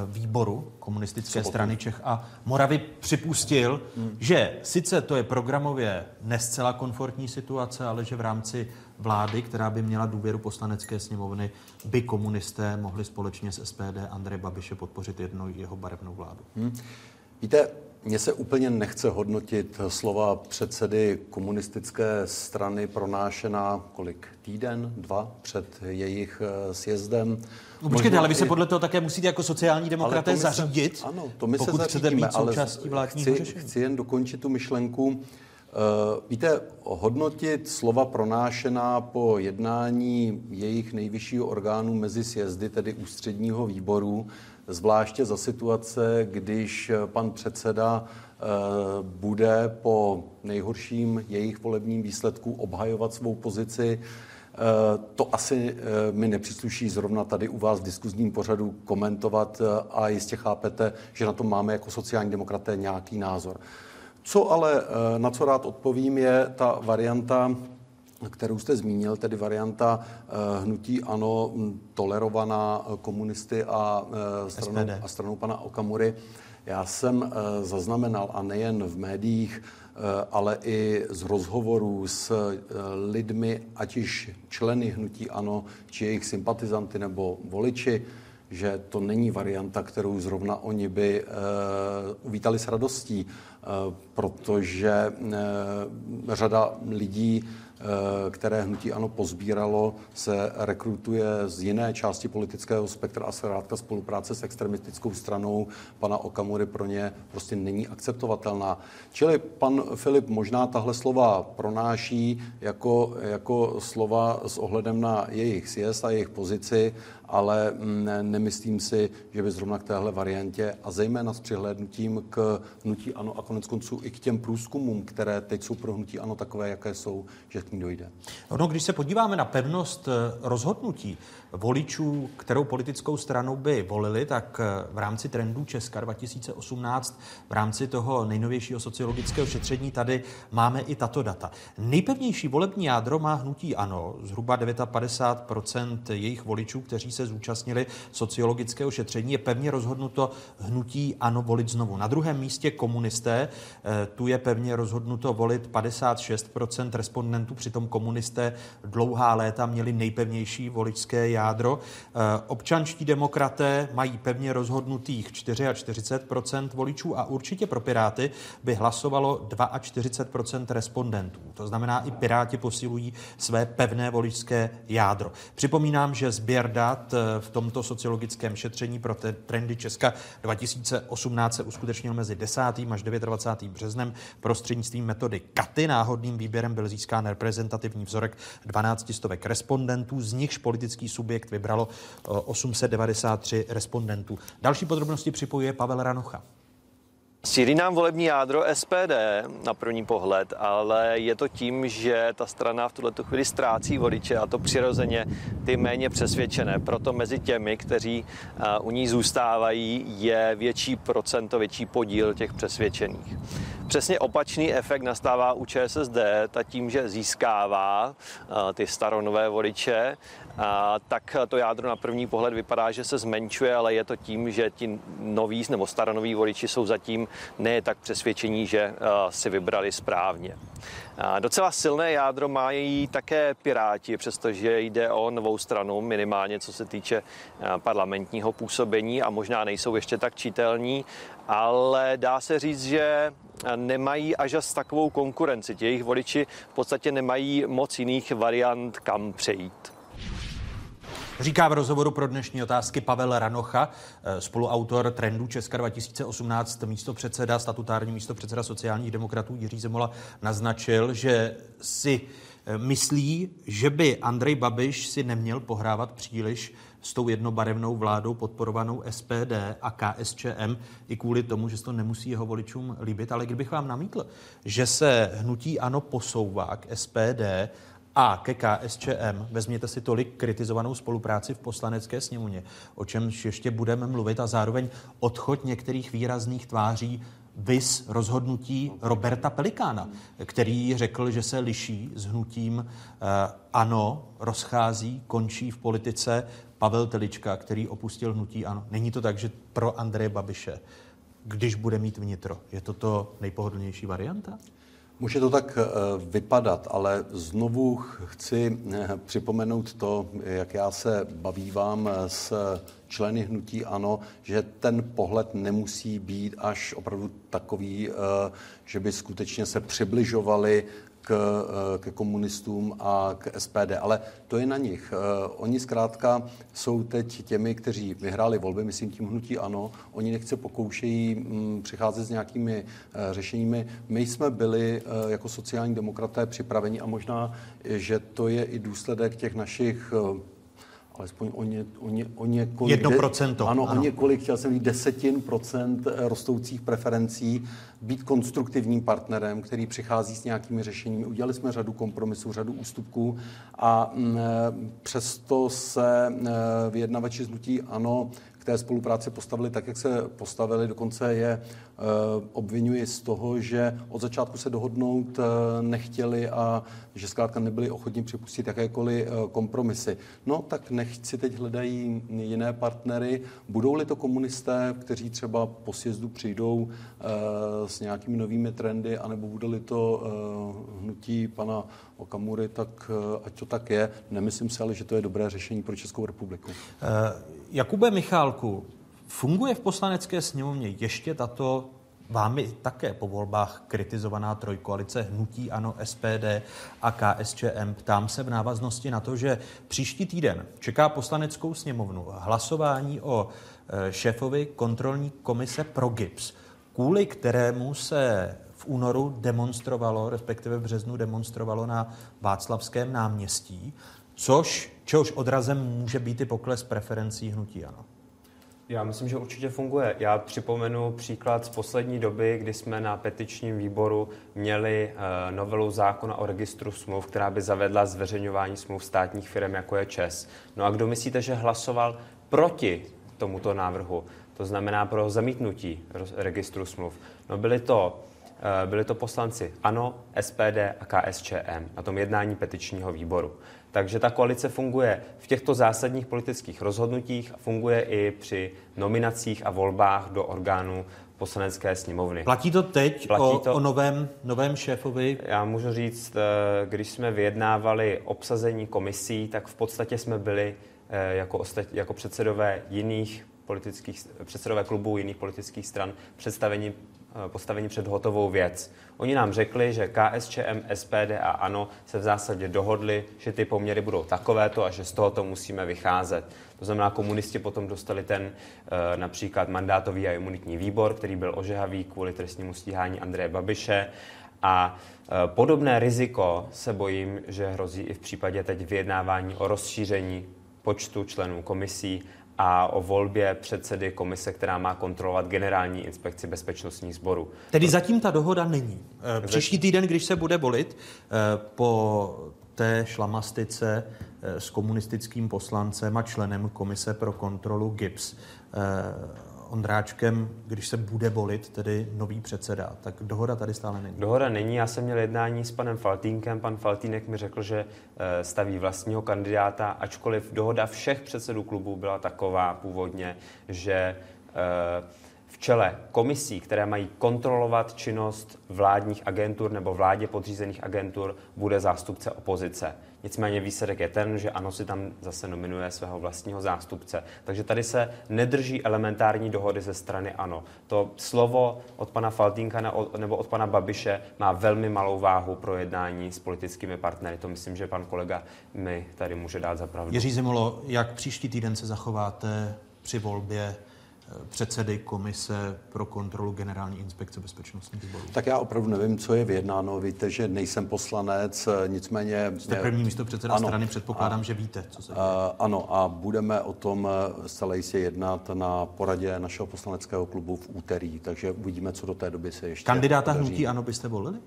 výboru komunistické Sobotu. strany Čech a Moravy připustil, hmm. že sice to je programově nescela komfortní situace, ale že v rámci vlády, která by měla důvěru poslanecké sněmovny, by komunisté mohli společně s SPD Andreje Babiše podpořit jednou jeho barevnou vládu. Hmm. Víte, mně se úplně nechce hodnotit slova předsedy komunistické strany pronášená kolik týden, dva před jejich eh, sjezdem. No, počkejte, ale vy se podle toho také musíte jako sociální demokraté zařídit, se, ano, to my pokud se chcete být součástí vládního chci, řešení. Chci jen dokončit tu myšlenku. Eh, víte, hodnotit slova pronášená po jednání jejich nejvyššího orgánu mezi sjezdy, tedy ústředního výboru, zvláště za situace, když pan předseda eh, bude po nejhorším jejich volebním výsledku obhajovat svou pozici, eh, to asi mi nepřísluší zrovna tady u vás v diskuzním pořadu komentovat a jistě chápete, že na to máme jako sociální demokraté nějaký názor. Co ale, eh, na co rád odpovím, je ta varianta, kterou jste zmínil, tedy varianta eh, hnutí ano, tolerovaná eh, komunisty a stranou, a stranou pana Okamury. Já jsem zaznamenal, a nejen v médiích, ale i z rozhovorů s lidmi, ať již členy hnutí ANO, či jejich sympatizanty nebo voliči, že to není varianta, kterou zrovna oni by uvítali s radostí. Protože eh, řada lidí Eh, které hnutí ano pozbíralo, se rekrutuje z jiné části politického spektra a zkrátka spolupráce s extremistickou stranou pana Okamury pro ně prostě není akceptovatelná. Čili pan Filip možná tahle slova pronáší jako, jako slova s ohledem na jejich sjezd a jejich pozici, ale mm, nemyslím si, že by zrovna k téhle variantě a zejména s přihlédnutím k hnutí ANO a konec konců i k těm průzkumům, které teď jsou pro hnutí ANO takové, jaké jsou, že k ní dojde. No, když se podíváme na pevnost eh, rozhodnutí voličů, kterou politickou stranu by volili, tak eh, v rámci trendů Česka 2018, v rámci toho nejnovějšího sociologického šetření, tady máme i tato data. Nejpevnější volební jádro má hnutí ANO, zhruba 59% jejich voličů, kteří se zúčastnili sociologického šetření, je pevně rozhodnuto hnutí ANO volit znovu. Na druhém místě komunisté, eh, tu je pevně rozhodnuto volit 56% respondentů, přitom komunisté dlouhá léta měli nejpevnější voličské jádro. Eh, občanští demokraté mají pevně rozhodnutých 44% voličů a určitě pro Piráty by hlasovalo 42% respondentů. To znamená, i Piráti posilují své pevné voličské jádro. Připomínám, že sběr dat eh, v tomto sociologickém šetření pro trendy Česka 2018 se uskutečnil mezi 10. až 29. březnem prostřednictvím metody Katy. Náhodným výběrem byl získán reprezentativní vzorek 12 stovek respondentů, z nichž politický subjekt vybralo 893 eh, respondentů. Další podrobnosti připojuje Pavel Ranocha. Sílí nám volební jádro SPD na první pohled, ale je to tím, že ta strana v tuhle chvíli ztrácí voliče a to přirozeně ty méně přesvědčené. Proto mezi těmi, kteří u ní zůstávají, je větší procento, větší podíl těch přesvědčených. Přesně opačný efekt nastává u ČSSD, ta tím, že získává ty staronové voliče, tak to jádro na první pohled vypadá, že se zmenšuje, ale je to tím, že ti noví nebo staronoví voliči jsou zatím ne tak přesvědčení, že si vybrali správně. Docela silné jádro mají také Piráti, přestože jde o novou stranu, minimálně co se týče parlamentního působení a možná nejsou ještě tak čitelní, ale dá se říct, že nemají až s takovou konkurenci. Jejich voliči v podstatě nemají moc jiných variant, kam přejít. Říká v rozhovoru pro dnešní otázky Pavel Ranocha, eh, spoluautor trendu Česka 2018, místo předseda, statutární místo předseda sociálních demokratů Jiří Zemola naznačil, že si eh, myslí, že by Andrej Babiš si neměl pohrávat příliš s tou jednobarevnou vládou podporovanou SPD a KSČM i kvůli tomu, že se to nemusí jeho voličům líbit. Ale kdybych vám namítl, že se hnutí ano posouvá k SPD a ke KSČM vezměte si tolik kritizovanou spolupráci v poslanecké sněmovně, o čemž ještě budeme mluvit a zároveň odchod některých výrazných tváří vys rozhodnutí Roberta Pelikána, který řekl, že se liší s hnutím eh, ANO, rozchází, končí v politice Pavel Telička, který opustil hnutí ANO. Není to tak, že pro Andreje Babiše, když bude mít vnitro, je to to nejpohodlnější varianta? Může to tak eh, vypadat, ale znovu chci eh, připomenout to, jak já se bavívám eh, s členy hnutí ANO, že ten pohled nemusí být až opravdu takový, že by skutečně se přibližovali k, eh, ke komunistům a k SPD, ale to je na nich. Eh, oni zkrátka jsou teď těmi, kteří vyhráli volby, myslím tím hnutí ano, oni nechce pokoušejí mm, přicházet s nějakými eh, řešeními. My jsme byli jako sociální demokraté připraveni a možná, že to je i důsledek těch našich alespoň o, ně, o, ně, o několik... Jedno procento. Ano, ano, o několik, chtěl jsem říct, desetin procent eh, rostoucích preferencí, být konstruktivním partnerem, který přichází s nějakými řešeními. Udělali jsme řadu kompromisů, řadu ústupků a m, mm, eh, přesto se m, eh, vyjednavači z nutí ano té spolupráci postavili tak, jak se postavili. Dokonce je e, obvinuji z toho, že od začátku se dohodnout e, nechtěli a že zkrátka nebyli ochotni připustit jakékoliv e, kompromisy. No tak nechci teď hledají jiné partnery. Budou-li to komunisté, kteří třeba po sjezdu přijdou s nějakými novými trendy, anebo bude-li to hnutí pana Okamury, tak ať to tak je. Nemyslím si ale, že to je dobré řešení pro Českou republiku. Jakube Michálku, funguje v poslanecké sněmovně ještě tato vámi také po volbách kritizovaná trojkoalice Hnutí Ano, SPD a KSČM. Ptám se v návaznosti na to, že příští týden čeká poslaneckou sněmovnu hlasování o e, šéfovi kontrolní komise pro GIPS, kvůli kterému se v únoru demonstrovalo, respektive v březnu demonstrovalo na Václavském náměstí což, čehož odrazem může být i pokles preferencí hnutí ano. Já myslím, že určitě funguje. Já připomenu příklad z poslední doby, kdy jsme na petičním výboru měli uh, novelu zákona o registru smluv, která by zavedla zveřejňování smluv státních firm, jako je ČES. No a kdo myslíte, že hlasoval proti tomuto návrhu? To znamená pro zamítnutí registru smluv. No byli to uh, byli to poslanci ANO, SPD a KSČM na tom jednání petičního výboru. Takže ta koalice funguje v těchto zásadních politických rozhodnutích a funguje i při nominacích a volbách do orgánů poslanecké sněmovny. Platí to teď Platí o, to, o novém, novém šéfovi? Já můžu říct, eh, když jsme vyjednávali obsazení komisí, tak v podstatě jsme byli eh, jako, ostat, jako předsedové jiných politických, předsedové klubů jiných politických stran představení Eh, postavení před hotovou věc. Oni nám řekli, že KSČM, SPD a ANO se v zásadě dohodli, že ty poměry budou takovéto a že z tohoto musíme vycházet. To znamená, komunisti potom dostali ten eh, například mandátový a imunitní výbor, který byl ožehavý kvůli trestnímu stíhání Andreje Babiše. A eh, podobné riziko se bojím, že hrozí i v případě teď vyjednávání o rozšíření počtu členů komisí a o volbě předsedy komise, která má kontrolovat generální inspekci bezpečnostních sborů. Tedy zatím ta dohoda není. Eh, příští týden, když se bude volit, eh, po té šlamastice eh, s komunistickým poslancem a členem komise pro kontrolu GIPS, Ondráčkem, když se bude volit tedy nový předseda, tak dohoda tady stále není. Dohoda není. Já jsem měl jednání s panem Faltínkem. Pan Faltínek mi řekl, že eh, staví vlastního kandidáta, ačkoliv dohoda všech předsedů klubů byla taková původně, že eh, v čele komisí, které mají kontrolovat činnost vládních agentur nebo vládě podřízených agentur, bude zástupce opozice. Nicméně výsledek je ten, že ANO si tam zase nominuje svého vlastního zástupce. Takže tady se nedrží elementární dohody ze strany ANO. To slovo od pana Faltínka nebo od pana Babiše má velmi malou váhu pro jednání s politickými partnery. To myslím, že pan kolega mi tady může dát za pravdu. Jiří Zimolo, jak příští týden se zachováte při volbě předsedy komise pro kontrolu generální inspekce bezpečnostních sborů. Tak já opravdu nevím, co je vyjednáno. Víte, že nejsem poslanec, nicméně... Jste první místo předseda ano, strany, předpokládám, a, že víte, co se děje. Ano, a budeme o tom zcela jistě jednat na poradě našeho poslaneckého klubu v úterý, takže uvidíme, co do té doby se ještě Kandidáta podaří. hnutí ano byste volili?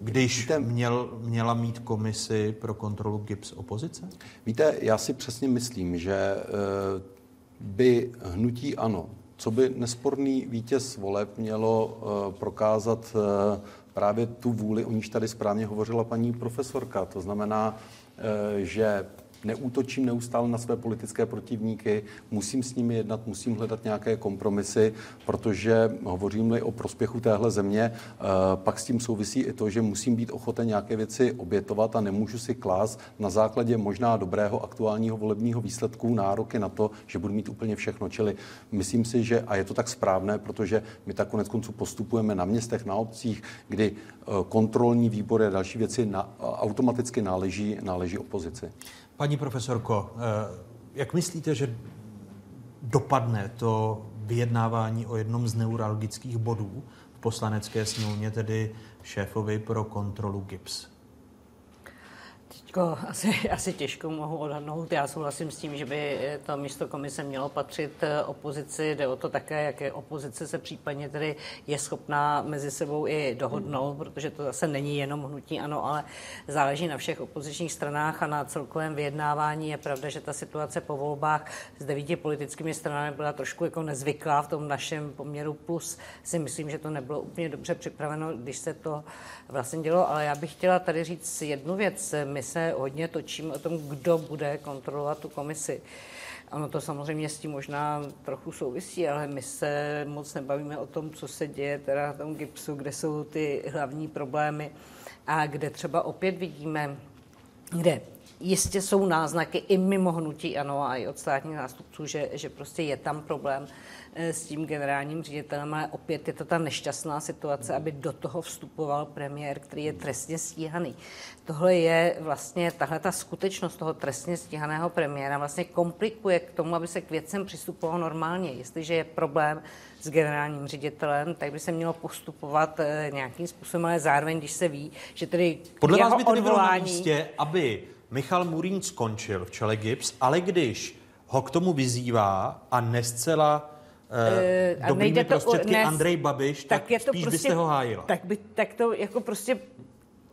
Když Víte, měl, měla mít komisi pro kontrolu GIPS opozice? Víte, já si přesně myslím, že by hnutí ano, co by nesporný vítěz voleb mělo uh, prokázat uh, právě tu vůli, o níž tady správně hovořila paní profesorka. To znamená, uh, že neútočím neustále na své politické protivníky, musím s nimi jednat, musím hledat nějaké kompromisy, protože hovořím-li o prospěchu téhle země, eh, pak s tím souvisí i to, že musím být ochoten nějaké věci obětovat a nemůžu si klás na základě možná dobrého aktuálního volebního výsledku nároky na to, že budu mít úplně všechno. Čili myslím si, že, a je to tak správné, protože my tak konec konců postupujeme na městech, na obcích, kdy eh, kontrolní výbory a další věci na, automaticky náleží, náleží opozici. Paní profesorko, eh, jak myslíte, že dopadne to vyjednávání o jednom z neuralgických bodů v poslanecké sněmovně, tedy šéfovi pro kontrolu GIPS? Teďko asi, asi těžko mohu odhadnout. Já souhlasím s tím, že by to místo komise mělo patřit eh, opozici. Jde o to také, jaké opozice se případně tedy je schopná mezi sebou i dohodnout, protože to zase není jenom hnutí ano, ale záleží na všech opozičních stranách a na celkovém vyjednávání. Je pravda, že ta situace po volbách s devíti politickými stranami byla trošku jako nezvyklá v tom našem poměru plus si myslím, že to nebylo úplně dobře připraveno, když se to vlastně dělo, ale já bych chtěla tady říct jednu věc. My se hodně točíme o tom, kdo bude kontrolovat tu komisi. Ano, to samozřejmě s tím možná trochu souvisí, ale my se moc nebavíme o tom, co se děje teda v tom GIPSu, kde jsou ty hlavní problémy a kde třeba opět vidíme, kde jistě jsou náznaky i mimo hnutí ano a i od státních nástupců, že, že prostě je tam problém s tím generálním ředitelem, ale opět je to ta nešťastná situace, aby do toho vstupoval premiér, který je trestně stíhaný. Tohle je vlastně, tahle ta skutečnost toho trestně stíhaného premiéra vlastně komplikuje k tomu, aby se k věcem přistupovalo normálně. Jestliže je problém s generálním ředitelem, tak by se mělo postupovat eh, nějakým způsobem, ale zároveň, když se ví, že tedy Podle vás by tedy odvolání... bylo na místě, aby Michal Murín skončil v čele GIPS, ale když ho k tomu vyzývá a nescela uh, dobrými prostředky ne, Andrej Babiš, tak, tak je to spíš prostě, byste ho hájila. Tak, by, tak to jako prostě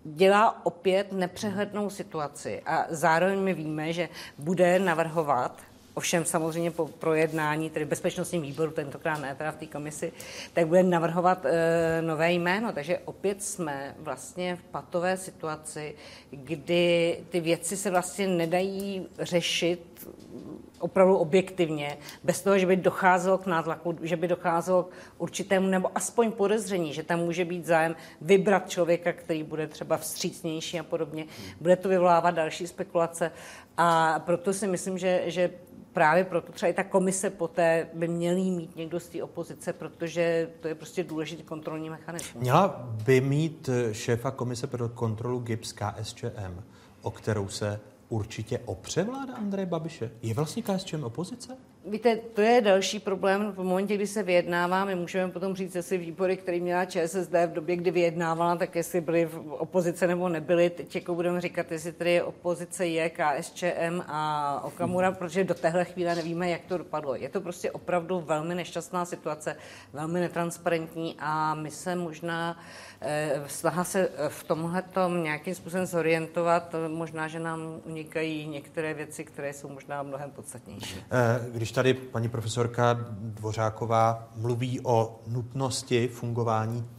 dělá opět nepřehlednou situaci a zároveň my víme, že bude navrhovat Ovšem samozřejmě po projednání, tedy bezpečnostním výboru, tentokrát ne teda v té komisi, tak bude navrhovat e, nové jméno. Takže opět jsme vlastně v patové situaci, kdy ty věci se vlastně nedají řešit opravdu objektivně, bez toho, že by docházelo k nátlaku, že by docházelo k určitému nebo aspoň podezření, že tam může být zájem vybrat člověka, který bude třeba vstřícnější a podobně. Bude to vyvolávat další spekulace a proto si myslím, že, že právě proto třeba i ta komise poté by měly mít někdo z té opozice, protože to je prostě důležitý kontrolní mechanismus. Měla by mít šéfa komise pro kontrolu GIPS KSČM, o kterou se určitě opře vláda Andreje Babiše? Je vlastně KSČM opozice? Víte, to je další problém. V momentě, kdy se vyjednává, my můžeme potom říct, jestli výbory, které měla ČSSD v době, kdy vyjednávala, tak jestli byly v opozice nebo nebyly. Teď jako budeme říkat, jestli tedy opozice je KSČM a Okamura, protože do téhle chvíle nevíme, jak to dopadlo. Je to prostě opravdu velmi nešťastná situace, velmi netransparentní a my se možná snaha se eh, v tomhle nějakým způsobem zorientovat, možná, že nám unikají některé věci, které jsou možná mnohem podstatnější. Eh, když tady paní profesorka Dvořáková mluví o nutnosti fungování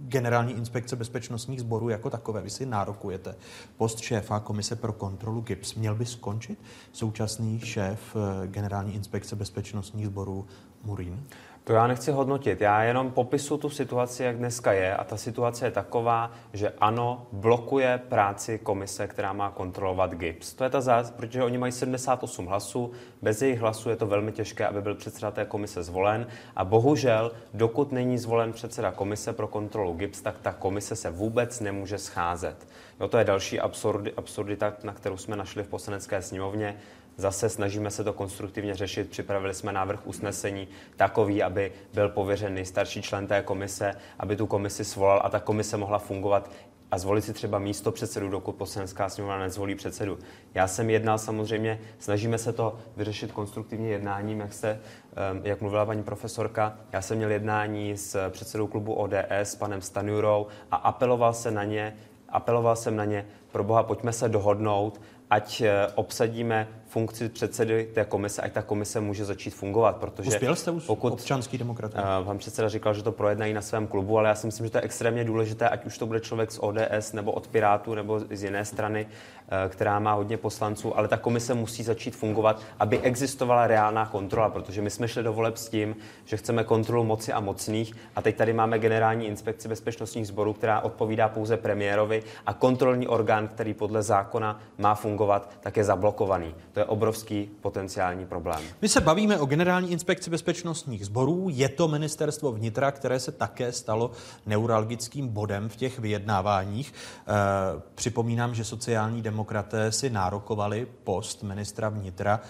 generální inspekce bezpečnostních sborů jako takové. Vy si nárokujete post šéfa Komise pro kontrolu GIPS. Měl by skončit současný šéf generální inspekce bezpečnostních sborů Murín? To já nechci hodnotit, já jenom popisu tu situaci, jak dneska je a ta situace je taková, že ano, blokuje práci komise, která má kontrolovat GIPS. To je ta zás, protože oni mají 78 hlasů, bez jejich hlasů je to velmi těžké, aby byl předseda té komise zvolen a bohužel, dokud není zvolen předseda komise pro kontrolu GIPS, tak ta komise se vůbec nemůže scházet. No to je další absurdita, na kterou jsme našli v poslanecké sněmovně. Zase snažíme se to konstruktivně řešit. Připravili jsme návrh usnesení takový, aby byl pověřen nejstarší člen té komise, aby tu komisi svolal a ta komise mohla fungovat a zvolit si třeba místo předsedu, dokud poslanecká sněmovna nezvolí předsedu. Já jsem jednal samozřejmě, snažíme se to vyřešit konstruktivně jednáním, jak, se, jak mluvila paní profesorka. Já jsem měl jednání s předsedou klubu ODS, panem Stanjurou a apeloval se na ně, apeloval jsem na ně, pro boha, pojďme se dohodnout, ať eh, obsadíme funkci předsedy té komise, ať ta komise může začít fungovat. Protože Uspěl jste už pokud, občanský demokrat? Uh, pan předseda říkal, že to projednají na svém klubu, ale já si myslím, že to je extrémně důležité, ať už to bude člověk z ODS nebo od Pirátů nebo z jiné strany, uh, která má hodně poslanců, ale ta komise musí začít fungovat, aby existovala reálná kontrola, protože my jsme šli do voleb s tím, že chceme kontrolu moci a mocných a teď tady máme generální inspekci bezpečnostních sborů, která odpovídá pouze premiérovi a kontrolní orgán, který podle zákona má fungovat, tak je zablokovaný. To je obrovský potenciální problém. My se bavíme o generální inspekci bezpečnostních sborů. Je to ministerstvo vnitra, které se také stalo neuralgickým bodem v těch vyjednáváních. E, připomínám, že sociální demokraté si nárokovali post ministra vnitra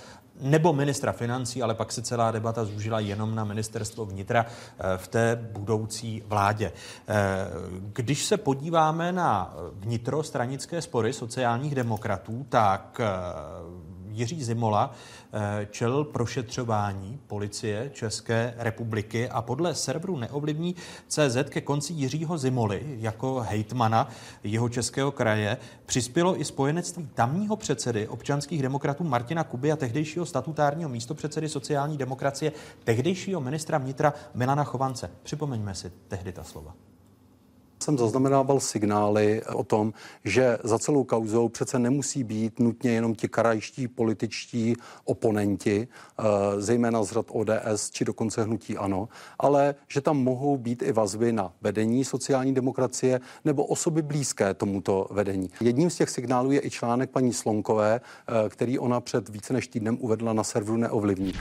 nebo ministra financí, ale pak se celá debata zúžila jenom na ministerstvo vnitra eh, v té budoucí vládě. Eh, když se podíváme na vnitrostranické spory sociálních demokratů, tak Jiří Zimola eh, čelil prošetřování policie České republiky a podle serveru neovlivní CZ ke konci Jiřího Zimoly jako hejtmana jeho českého kraje přispělo i spojenectví tamního předsedy občanských demokratů Martina Kuby a tehdejšího statutárního místopředsedy sociální demokracie, tehdejšího ministra vnitra Milana Chovance. Připomeňme si tehdy ta slova jsem zaznamenával signály o tom, že za celou kauzou přece nemusí být nutně jenom ti krajští političtí oponenti, eh, zejména z řad ODS či dokonce hnutí ANO, ale že tam mohou být i vazby na vedení sociální demokracie nebo osoby blízké tomuto vedení. Jedním z těch signálů je i článek paní Slonkové, eh, který ona před více než týdnem uvedla na serveru Neovlivní.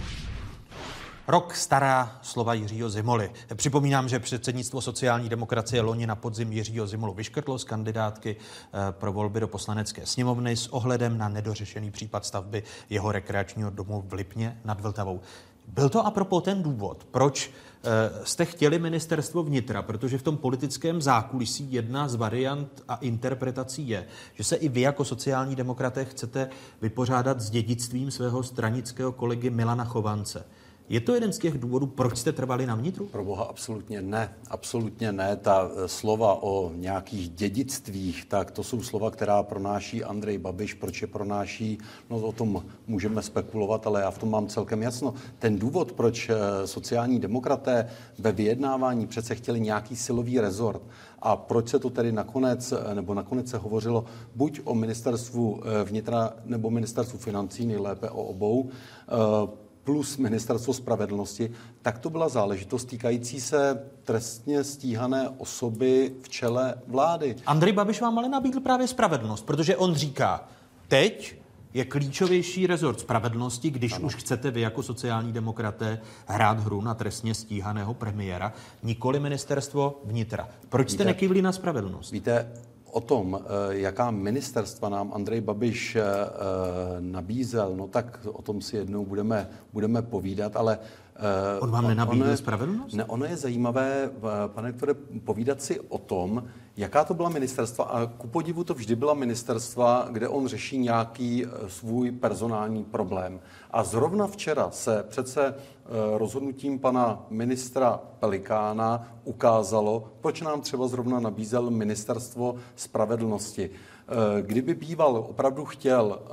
Rok stará slova Jiřího Zimoly. Připomínám, že předsednictvo sociální demokracie loni na podzim Jiřího Zimolu vyškrtlo z kandidátky eh, pro volby do poslanecké sněmovny s ohledem na nedořešený případ stavby jeho rekreačního domu v Lipně nad Vltavou. Byl to apropo ten důvod, proč eh, jste chtěli ministerstvo vnitra, protože v tom politickém zákulisí jedna z variant a interpretací je, že se i vy jako sociální demokraté chcete vypořádat s dědictvím svého stranického kolegy Milana Chovance. Je to jeden z těch důvodů, proč jste trvali na vnitru? Pro boha absolutně ne. Absolutně ne. Ta eh, slova o nějakých dědictvích, tak to jsou slova, která pronáší Andrej Babiš. Proč je pronáší? No o tom můžeme spekulovat, ale já v tom mám celkem jasno. Ten důvod, proč eh, sociální demokraté ve vyjednávání přece chtěli nějaký silový rezort a proč se to tedy nakonec, eh, nebo nakonec se hovořilo buď o ministerstvu vnitra nebo ministerstvu financí, nejlépe o obou, plus Ministerstvo spravedlnosti, tak to byla záležitost týkající se trestně stíhané osoby v čele vlády. Andrej Babiš vám ale nabídl právě spravedlnost, protože on říká, teď je klíčovější rezort spravedlnosti, když ano. už chcete vy jako sociální demokraté hrát hru na trestně stíhaného premiéra, nikoli ministerstvo vnitra. Proč jste nekývli na spravedlnost? Víte, o tom, eh, jaká ministerstva nám Andrej Babiš eh, eh, nabízel, no tak o tom si jednou budeme, budeme povídat, ale On vám nenabídl spravedlnost? Ne, ono je zajímavé, pane doktore, povídat si o tom, jaká to byla ministerstva. A ku podivu to vždy byla ministerstva, kde on řeší nějaký svůj personální problém. A zrovna včera se přece Eh, rozhodnutím pana ministra Pelikána ukázalo, proč nám třeba zrovna nabízel ministerstvo spravedlnosti. Eh, kdyby býval opravdu chtěl eh,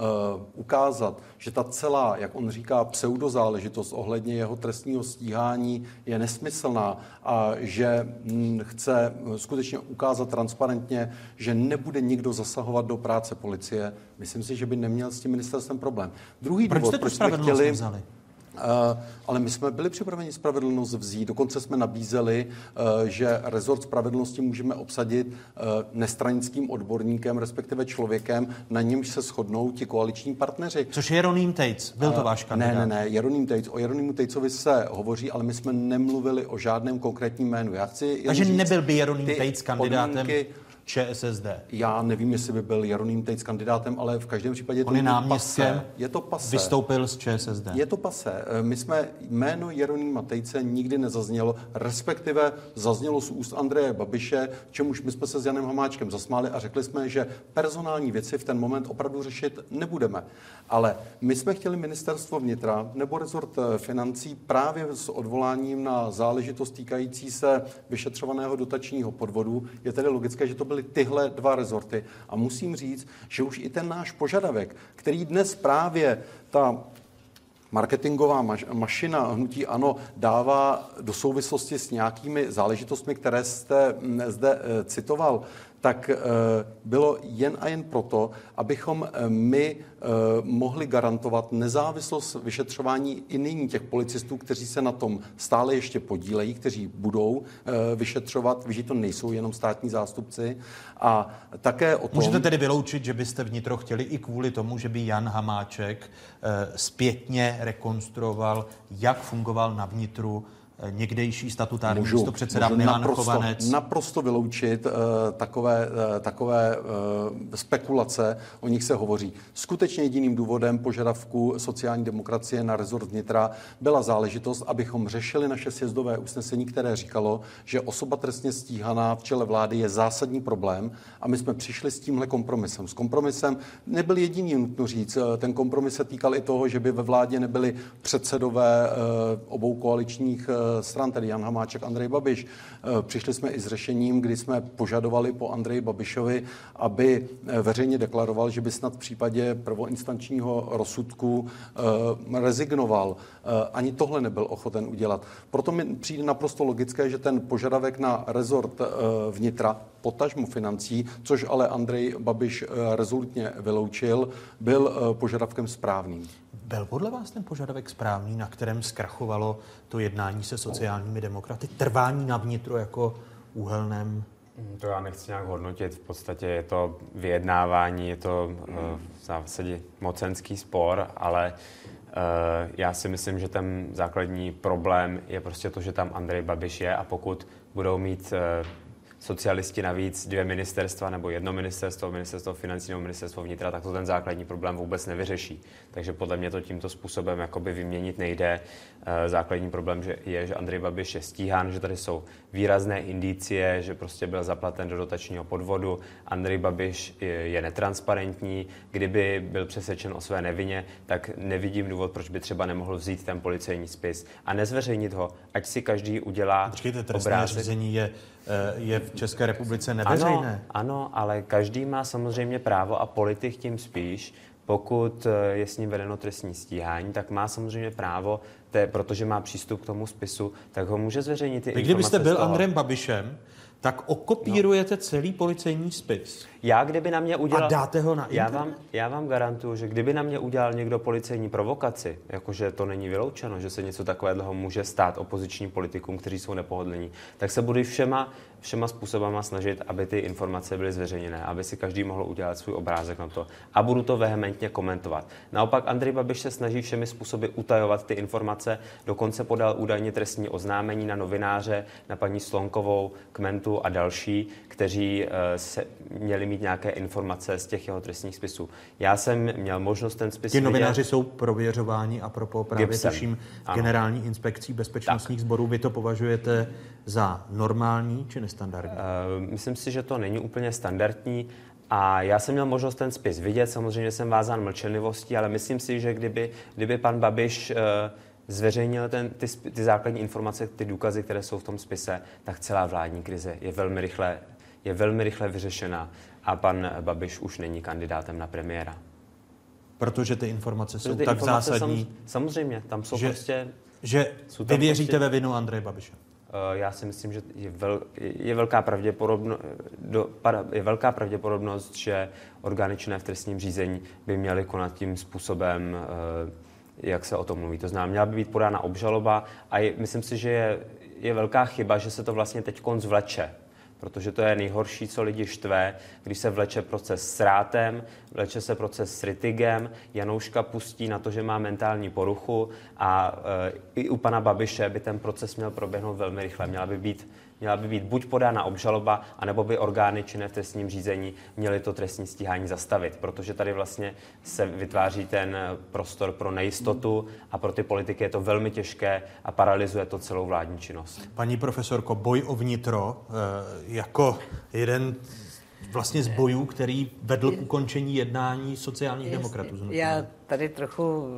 ukázat, že ta celá, jak on říká, pseudozáležitost ohledně jeho trestního stíhání je nesmyslná a že hm, chce skutečně ukázat transparentně, že nebude nikdo zasahovat do práce policie, myslím si, že by neměl s tím ministerstvem problém. Druhý proč důvod, proč jsme chtěli... Vzali? Eh, ale my jsme byli připraveni spravedlnost vzít. Dokonce jsme nabízeli, eh, že rezort spravedlnosti můžeme obsadit eh, nestranickým odborníkem, respektive člověkem, na němž se shodnou ti koaliční partneři. Což je Jeroným Tejc. Byl to váš kandidát? Ne, ne, ne. Jeroným Tejc. O Jeronýmu Tejcovi se hovoří, ale my jsme nemluvili o žádném konkrétním jménu. Já chci Takže říct, nebyl by Jeroným Tejc kandidátem? Podmínky, ČSSD. Já nevím, jestli by byl Jeroným Tejc kandidátem, ale v každém případě On je náměstkem, je to pase. vystoupil z ČSSD. Je to pase. Eh, my jsme jméno Jeronýma Tejce nikdy nezaznělo, respektive zaznělo z úst Andreje Babiše, čemuž my jsme se s Janem Hamáčkem zasmáli a řekli jsme, že personální věci v ten moment opravdu řešit nebudeme. Ale my jsme chtěli ministerstvo vnitra nebo rezort eh, financí právě s odvoláním na záležitost týkající se vyšetřovaného dotačního podvodu. Je tedy logické, že to byly tyhle dva rezorty. A musím říct, že už i ten náš požadavek, který dnes právě ta marketingová maš- mašina hnutí ANO dává do souvislosti s nějakými záležitostmi, které jste zde e, citoval, tak eh, bylo jen a jen proto, abychom eh, my eh, mohli garantovat nezávislost vyšetřování i nyní těch policistů, kteří se na tom stále ještě podílejí, kteří budou vyšetřovat, že to nejsou jenom státní zástupci. A také o tom... Můžete tedy vyloučit, že byste vnitro chtěli i kvůli tomu, že by Jan Hamáček zpětně rekonstruoval, jak fungoval na vnitru někdejší statutární můžu, místo předseda můžu Milan naprosto, Chovanec. naprosto vyloučit uh, takové, uh, takové uh, spekulace, o nich se hovoří. Skutečně jediným důvodem požadavku sociální demokracie na rezort vnitra byla záležitost, abychom řešili naše sjezdové usnesení, které říkalo, že osoba trestně stíhaná v čele vlády je zásadní problém a my jsme přišli s tímhle kompromisem. S kompromisem nebyl jediný, nutno říct. Ten kompromis se týkal i toho, že by ve vládě nebyli předsedové obou koaličních stran, tedy Jan Hamáček, Andrej Babiš. Eh, přišli jsme i s řešením, kdy jsme požadovali po Andreji Babišovi, aby eh, veřejně deklaroval, že by snad v případě prvoinstančního rozsudku eh, rezignoval. Ani tohle nebyl ochoten udělat. Proto mi přijde naprosto logické, že ten požadavek na rezort vnitra, potažmu financí, což ale Andrej Babiš rezolutně vyloučil, byl požadavkem správným. Byl podle vás ten požadavek správný, na kterém zkrachovalo to jednání se sociálními demokraty? Trvání na vnitro jako úhelném mm, to já nechci nějak hodnotit. V podstatě je to vyjednávání, je to uh, v zásadě mocenský spor, ale uh, já si myslím, že ten základní problém je prostě to, že tam Andrej Babiš je a pokud budou mít uh, socialisti navíc dvě ministerstva nebo jedno ministerstvo, ministerstvo financí nebo ministerstvo vnitra, tak to ten základní problém vůbec nevyřeší. Takže podle mě to tímto způsobem jakoby vyměnit nejde. Eh, základní problém že je, že Andrej Babiš je stíhán, že tady jsou výrazné indicie, že prostě byl zaplaten do dotačního podvodu. Andrej Babiš je netransparentní. Kdyby byl přesvědčen o své nevině, tak nevidím důvod, proč by třeba nemohl vzít ten policejní spis a nezveřejnit ho, ať si každý udělá Počkejte, trestné řízení je Eh, je v České republice neveřejné. Ano, ano, ale každý má samozřejmě právo a politik tím spíš, pokud eh, je s ním vedeno trestní stíhání, tak má samozřejmě právo, te, protože má přístup k tomu spisu, tak ho může zveřejnit. Vy kdybyste byl Andrem Babišem, tak okopírujete no. celý policejní spis. Já, kdyby na mě udělal... A dáte ho na já vám, já vám garantuju, že kdyby na mě udělal někdo policejní provokaci, jakože to není vyloučeno, že se něco takového může stát opozičním politikům, kteří jsou nepohodlní, tak se budu všema, všema způsobama snažit, aby ty informace byly zveřejněné, aby si každý mohl udělat svůj obrázek na to. A budu to vehementně komentovat. Naopak Andrej Babiš se snaží všemi způsoby utajovat ty informace, dokonce podal údajně trestní oznámení na novináře, na paní Slonkovou, Kmentu a další, kteří eh, se měli mít nějaké informace z těch jeho trestních spisů. Já jsem měl možnost ten spis Ti novináři vidět. jsou prověřováni a pro právě Gibson. tuším generální inspekcí bezpečnostních tak. sborů. Vy to považujete za normální či nestandardní? Uh, myslím si, že to není úplně standardní. A já jsem měl možnost ten spis vidět, samozřejmě jsem vázán mlčenlivostí, ale myslím si, že kdyby, kdyby pan Babiš uh, zveřejnil ten, ty, ty základní informace, ty důkazy, které jsou v tom spise, tak celá vládní krize je velmi rychle, je velmi rychle vyřešena a pan Babiš už není kandidátem na premiéra. Protože ty informace jsou ty tak informace zásadní. Sam, samozřejmě, tam jsou že, prostě... Že jsou vy věříte prostě, ve vinu Andreje Babiše? Uh, já si myslím, že je, vel, je, velká pravděpodobno, do, je velká pravděpodobnost, že orgány činné v trestním řízení by měly konat tím způsobem, uh, jak se o tom mluví. To znamená, měla by být podána obžaloba a je, myslím si, že je, je velká chyba, že se to vlastně teď konc vleče protože to je nejhorší, co lidi štve, když se vleče proces s Rátem, vleče se proces s Ritigem, Janouška pustí na to, že má mentální poruchu a e, i u pana Babiše by ten proces měl proběhnout velmi rychle. Měla by být měla by být buď podána obžaloba, anebo by orgány činné v trestním řízení měly to trestní stíhání zastavit, protože tady vlastně se vytváří ten prostor pro nejistotu a pro ty politiky je to velmi těžké a paralyzuje to celou vládní činnost. Paní profesorko, boj o vnitro eh, jako jeden vlastně z bojů, který vedl k ukončení jednání sociálních demokratů. Já tady trochu,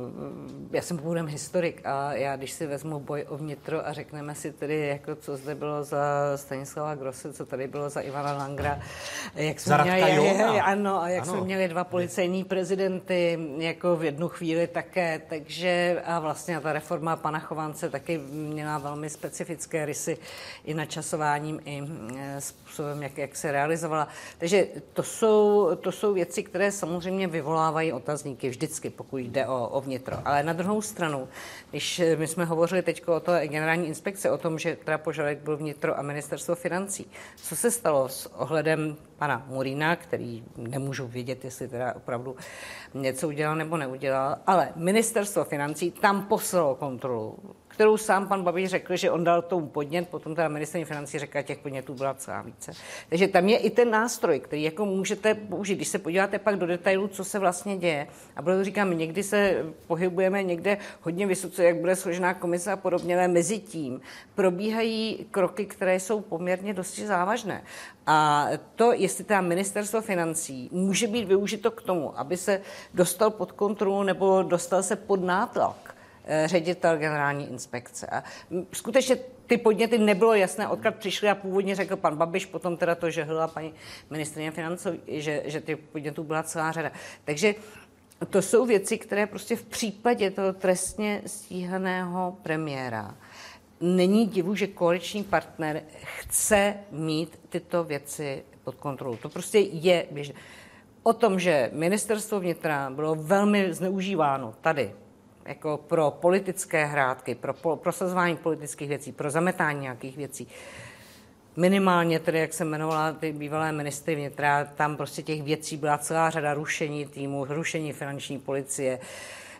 já jsem původem historik a já když si vezmu boj o vnitro a řekneme si tedy, jako co zde bylo za Stanislava Grosse, co tady bylo za Ivana Langra, jak jsme měli, ano, a jak ano. jsme měli dva policejní prezidenty jako v jednu chvíli také, takže a vlastně ta reforma pana Chovance taky měla velmi specifické rysy i načasováním, i e, způsobem, jak, jak se realizovala. Takže to jsou, to jsou věci, které samozřejmě vyvolávají otazníky vždycky, pokud jde o, o vnitro. Ale na druhou stranu, když my jsme hovořili teď o té generální inspekce, o tom, že teda požadavek byl vnitro a ministerstvo financí, co se stalo s ohledem pana Murína, který nemůžu vědět, jestli teda opravdu něco udělal nebo neudělal, ale ministerstvo financí tam poslalo kontrolu kterou sám pan Babiš řekl, že on dal tomu podnět, potom teda ministrní financí řekl, těch podnětů byla celá více. Takže tam je i ten nástroj, který jako můžete použít, když se podíváte pak do detailů, co se vlastně děje. A proto říkám, někdy se pohybujeme někde hodně vysoce, jak bude složená komise a podobně, ale mezi tím probíhají kroky, které jsou poměrně dosti závažné. A to, jestli teda ministerstvo financí může být využito k tomu, aby se dostal pod kontrolu nebo dostal se pod nátlak, ředitel generální inspekce. A skutečně ty podněty nebylo jasné, odkud přišly a původně řekl pan Babiš, potom teda to žehlila paní ministrině financí, že, že ty podnětů byla celá řada. Takže to jsou věci, které prostě v případě toho trestně stíhaného premiéra není divu, že koaliční partner chce mít tyto věci pod kontrolou. To prostě je běžné. O tom, že ministerstvo vnitra bylo velmi zneužíváno tady jako pro politické hrádky, pro prosazování politických věcí, pro zametání nějakých věcí. Minimálně tedy, jak jsem jmenovala ty bývalé ministry vnitra, tam prostě těch věcí byla celá řada rušení týmu, rušení finanční policie,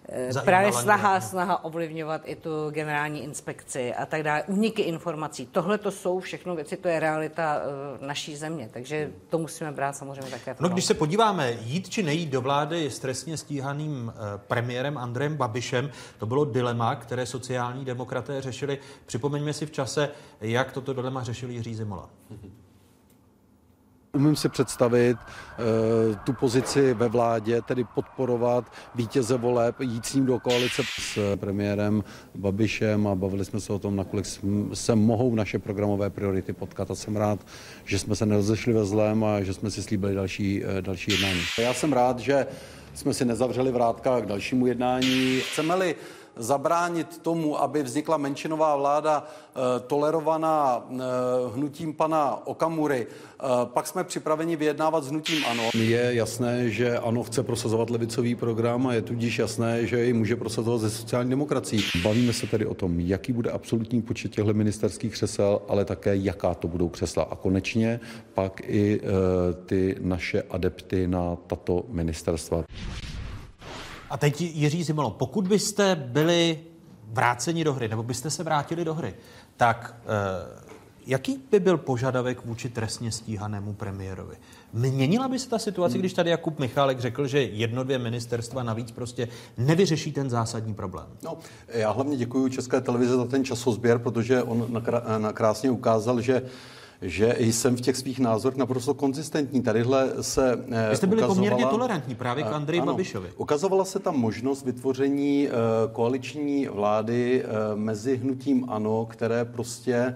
Eh, právě snaha, snaha ovlivňovat i tu generální inspekci a tak dále, uniky informací. Tohle to jsou všechno věci, to je realita uh, naší země, takže to musíme brát samozřejmě také No, když se podíváme, jít či nejít do vlády s trestně stíhaným uh, premiérem Andrejem Babišem, to bylo dilema, které sociální demokraté řešili. Připomeňme si v čase, jak toto dilema řešili Jiří Zimola. Mm-hmm. Umím si představit uh, tu pozici ve vládě, tedy podporovat vítěze voleb, jít s ním do koalice s premiérem Babišem a bavili jsme se o tom, nakolik se mohou naše programové priority potkat a jsem rád, že jsme se nerozešli ve zlém a že jsme si slíbili další, uh, další jednání. Já jsem rád, že jsme si nezavřeli vrátka k dalšímu jednání. Chceme-li zabránit tomu, aby vznikla menšinová vláda eh, tolerovaná eh, hnutím pana Okamury, eh, pak jsme připraveni vyjednávat s hnutím ANO. Je jasné, že ANO chce prosazovat levicový program a je tudíž jasné, že ji může prosazovat ze sociální demokracií. Bavíme se tedy o tom, jaký bude absolutní počet těchto ministerských křesel, ale také jaká to budou křesla. A konečně pak i ty naše adepty na tato ministerstva. A teď Jiří Zimolo, pokud byste byli vráceni do hry, nebo byste se vrátili do hry, tak eh, jaký by byl požadavek vůči trestně stíhanému premiérovi? Měnila by se ta situace, hmm. když tady Jakub Michálek řekl, že jedno, dvě ministerstva navíc prostě nevyřeší ten zásadní problém? No, já hlavně děkuji České televize za ten časozběr, protože on krásně ukázal, že že jsem v těch svých názorech naprosto konzistentní. Tadyhle se Vy jste byli poměrně tolerantní právě k Andreji ano, Babišovi. Ukazovala se tam možnost vytvoření uh, koaliční vlády mezi hnutím ANO, které prostě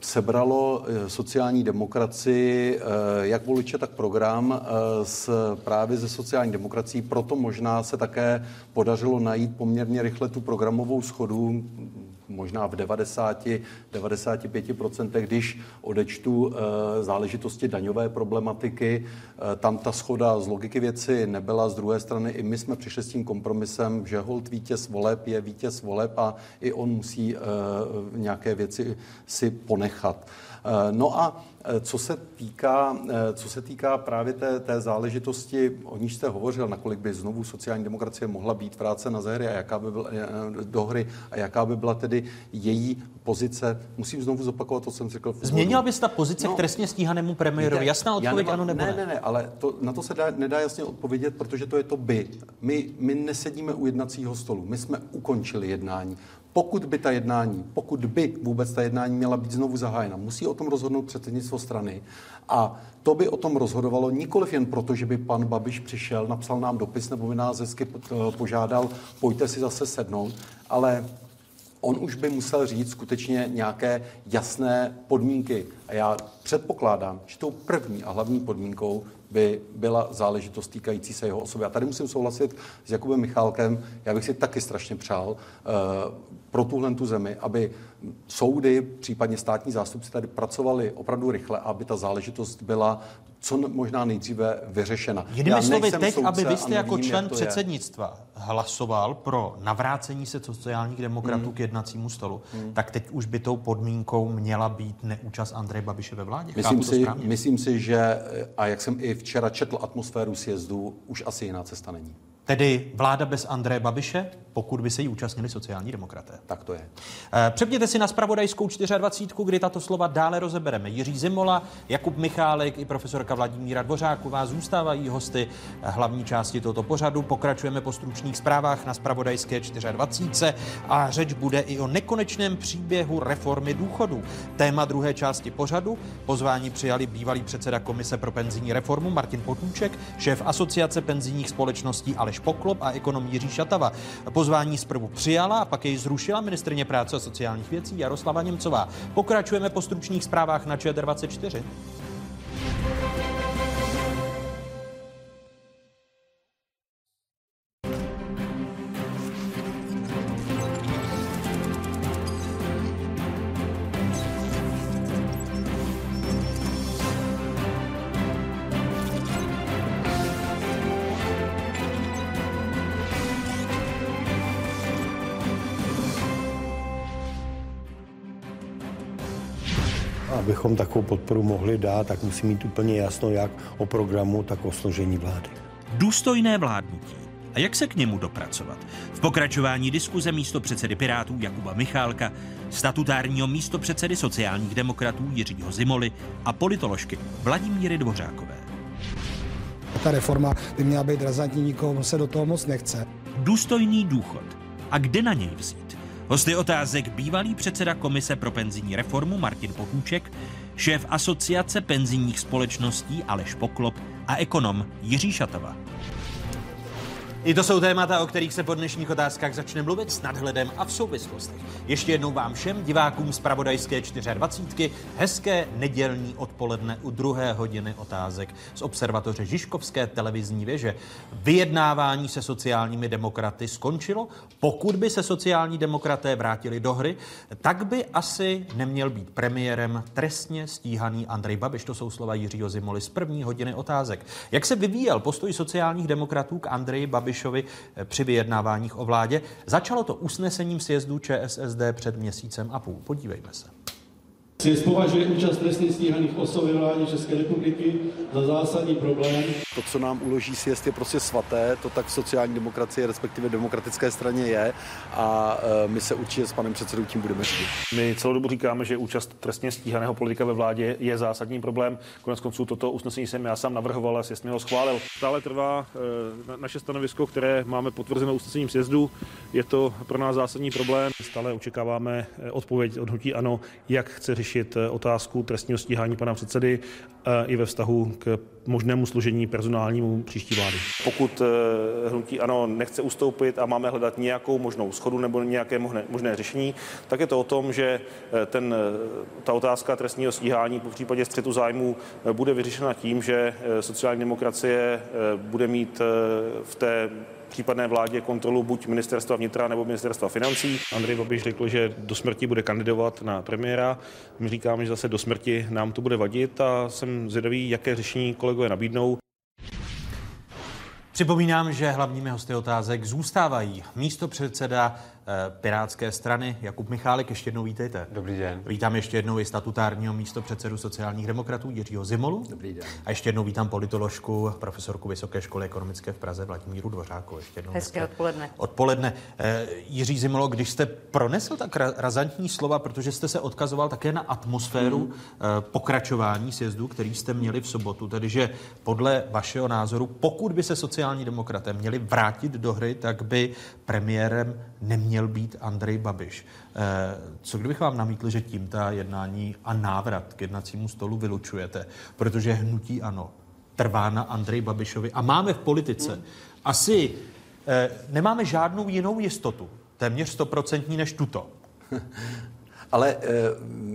sebralo sociální demokracii, jak voliče, tak program s, právě ze sociální demokracií. Proto možná se také podařilo najít poměrně rychle tu programovou schodu možná v 90, 95%, když odečtu záležitosti daňové problematiky, tam ta schoda z logiky věci nebyla. Z druhé strany i my jsme přišli s tím kompromisem, že hold vítěz voleb je vítěz voleb a i on musí nějaké věci si ponechat. No a co se týká, co se týká právě té, té záležitosti, o níž jste hovořil, nakolik by znovu sociální demokracie mohla být vrácena ze hry a jaká by byla, do hry a jaká by byla tedy její pozice. Musím znovu zopakovat to, co jsem řekl. Změnila by se ta pozice no, k trestně stíhanému premiérovi? Jasná odpověď ano nebo ne? Ne, ne, ne, ale to, na to se dá, nedá jasně odpovědět, protože to je to by. My, my nesedíme u jednacího stolu. My jsme ukončili jednání pokud by ta jednání, pokud by vůbec ta jednání měla být znovu zahájena, musí o tom rozhodnout předsednictvo strany a to by o tom rozhodovalo nikoliv jen proto, že by pan Babiš přišel, napsal nám dopis nebo by nás hezky požádal, pojďte si zase sednout, ale on už by musel říct skutečně nějaké jasné podmínky. A já předpokládám, že tou první a hlavní podmínkou by byla záležitost týkající se jeho osoby. A tady musím souhlasit s Jakubem Michálkem. Já bych si taky strašně přál uh, pro tuhle tu zemi, aby soudy, případně státní zástupci tady pracovali opravdu rychle, aby ta záležitost byla co možná nejdříve vyřešena. Jinými slovy, teď, aby vy jste jako člen předsednictva je. hlasoval pro navrácení se sociálních demokratů hmm. k jednacímu stolu, hmm. tak teď už by tou podmínkou měla být neúčast Andreje Babiše ve vládě. Myslím si, myslím si, že, a jak jsem i včera četl atmosféru sjezdu, už asi jiná cesta není. Tedy vláda bez Andreje Babiše, pokud by se jí účastnili sociální demokraté. Tak to je. Eh, přepněte si na spravodajskou 24, kdy tato slova dále rozebereme. Jiří Zimola, Jakub Michálek i profesorka Vladimíra Dvořáková zůstávají hosty hlavní části tohoto pořadu. Pokračujeme po stručných zprávách na spravodajské 24 a řeč bude i o nekonečném příběhu reformy důchodů. Téma druhé části pořadu pozvání přijali bývalý předseda Komise pro penzijní reformu Martin Potůček, šéf Asociace penzijních společností Aleš Poklop a ekonom Jiří Šatava. Pozvání zprvu přijala a pak jej zrušila ministrně práce a sociálních věcí Jaroslava Němcová. Pokračujeme po stručných zprávách na ČT24. Abychom takovou podporu mohli dát, tak musí mít úplně jasno jak o programu, tak o složení vlády. Důstojné vládnutí. A jak se k němu dopracovat? V pokračování diskuze místo předsedy Pirátů Jakuba Michálka, statutárního místo předsedy sociálních demokratů Jiřího Zimoli a politoložky Vladimíry Dvořákové. Ta reforma by měla být razantní, nikomu se do toho moc nechce. Důstojný důchod. A kde na něj vzít? Hosty otázek bývalý předseda Komise pro penzijní reformu Martin Potůček, šéf Asociace penzijních společností Aleš Poklop a ekonom Jiří Šatava. I to jsou témata, o kterých se po dnešních otázkách začne mluvit s nadhledem a v souvislostech. Ještě jednou vám všem divákům z Pravodajské 24. hezké nedělní odpoledne u druhé hodiny otázek z observatoře Žižkovské televizní věže. Vyjednávání se sociálními demokraty skončilo. Pokud by se sociální demokraté vrátili do hry, tak by asi neměl být premiérem trestně stíhaný Andrej Babiš. To jsou slova Jiřího Zimoli z první hodiny otázek. Jak se vyvíjel postoj sociálních demokratů k Andreji Babiš Babišovi eh, při vyjednáváních o vládě. Začalo to usnesením sjezdu ČSSD před měsícem a půl. Podívejme se. Sjezd považuje účast trestně stíhaných osob ve vládě České republiky za zásadní problém. To, co nám uloží sjezd, je prostě svaté, to tak v sociální demokracii, respektive demokratické straně je a e, my se určitě s panem předsedou tím budeme řídit. My celou dobu říkáme, že účast trestně stíhaného politika ve vládě je zásadní problém. Konec konců toto usnesení jsem já sám navrhoval a sjezd mi ho schválil. Stále trvá e, naše stanovisko, které máme potvrzeno usnesením sjezdu. Je to pro nás zásadní problém. Stále očekáváme e, odpověď od hnutí ANO, jak chce řešit řešit eh, otázku trestního stíhání pana předsedy eh, i ve vztahu k možnému složení personálnímu příští vlády. Pokud eh, hnutí ano nechce ustoupit a máme hledat nějakou možnou schodu nebo nějaké možné, možné řešení, tak je to o tom, že ten, ta otázka trestního stíhání po případě střetu zájmu bude vyřešena tím, že sociální demokracie bude mít v té případné vládě kontrolu buď ministerstva vnitra nebo ministerstva financí. Andrej Babiš řekl, že do smrti bude kandidovat na premiéra. My říkáme, že zase do smrti nám to bude vadit a jsem zvědavý, jaké řešení kolegové nabídnou. Připomínám, že hlavními hosty otázek zůstávají místo předseda Pirátské strany. Jakub Michálek, ještě jednou vítejte. Dobrý den. Vítám ještě jednou i statutárního místo předsedu sociálních demokratů Jiřího Zimolu. Dobrý den. A ještě jednou vítám politoložku, profesorku Vysoké školy ekonomické v Praze Vladimíru Dvořáku. Ještě jednou Hezké odpoledne. Odpoledne. Eh, Jiří Zimolo, když jste pronesl tak razantní slova, protože jste se odkazoval také na atmosféru mm. pokračování sjezdu, který jste měli v sobotu, tedy že podle vašeho názoru, pokud by se sociální demokraté měli vrátit do hry, tak by premiérem neměl měl být Andrej Babiš. Eh, co kdybych vám namítl, že tím ta jednání a návrat k jednacímu stolu vylučujete, protože hnutí ano trvá na Andrej Babišovi a máme v politice asi eh, nemáme žádnou jinou jistotu, téměř stoprocentní než tuto. Ale eh,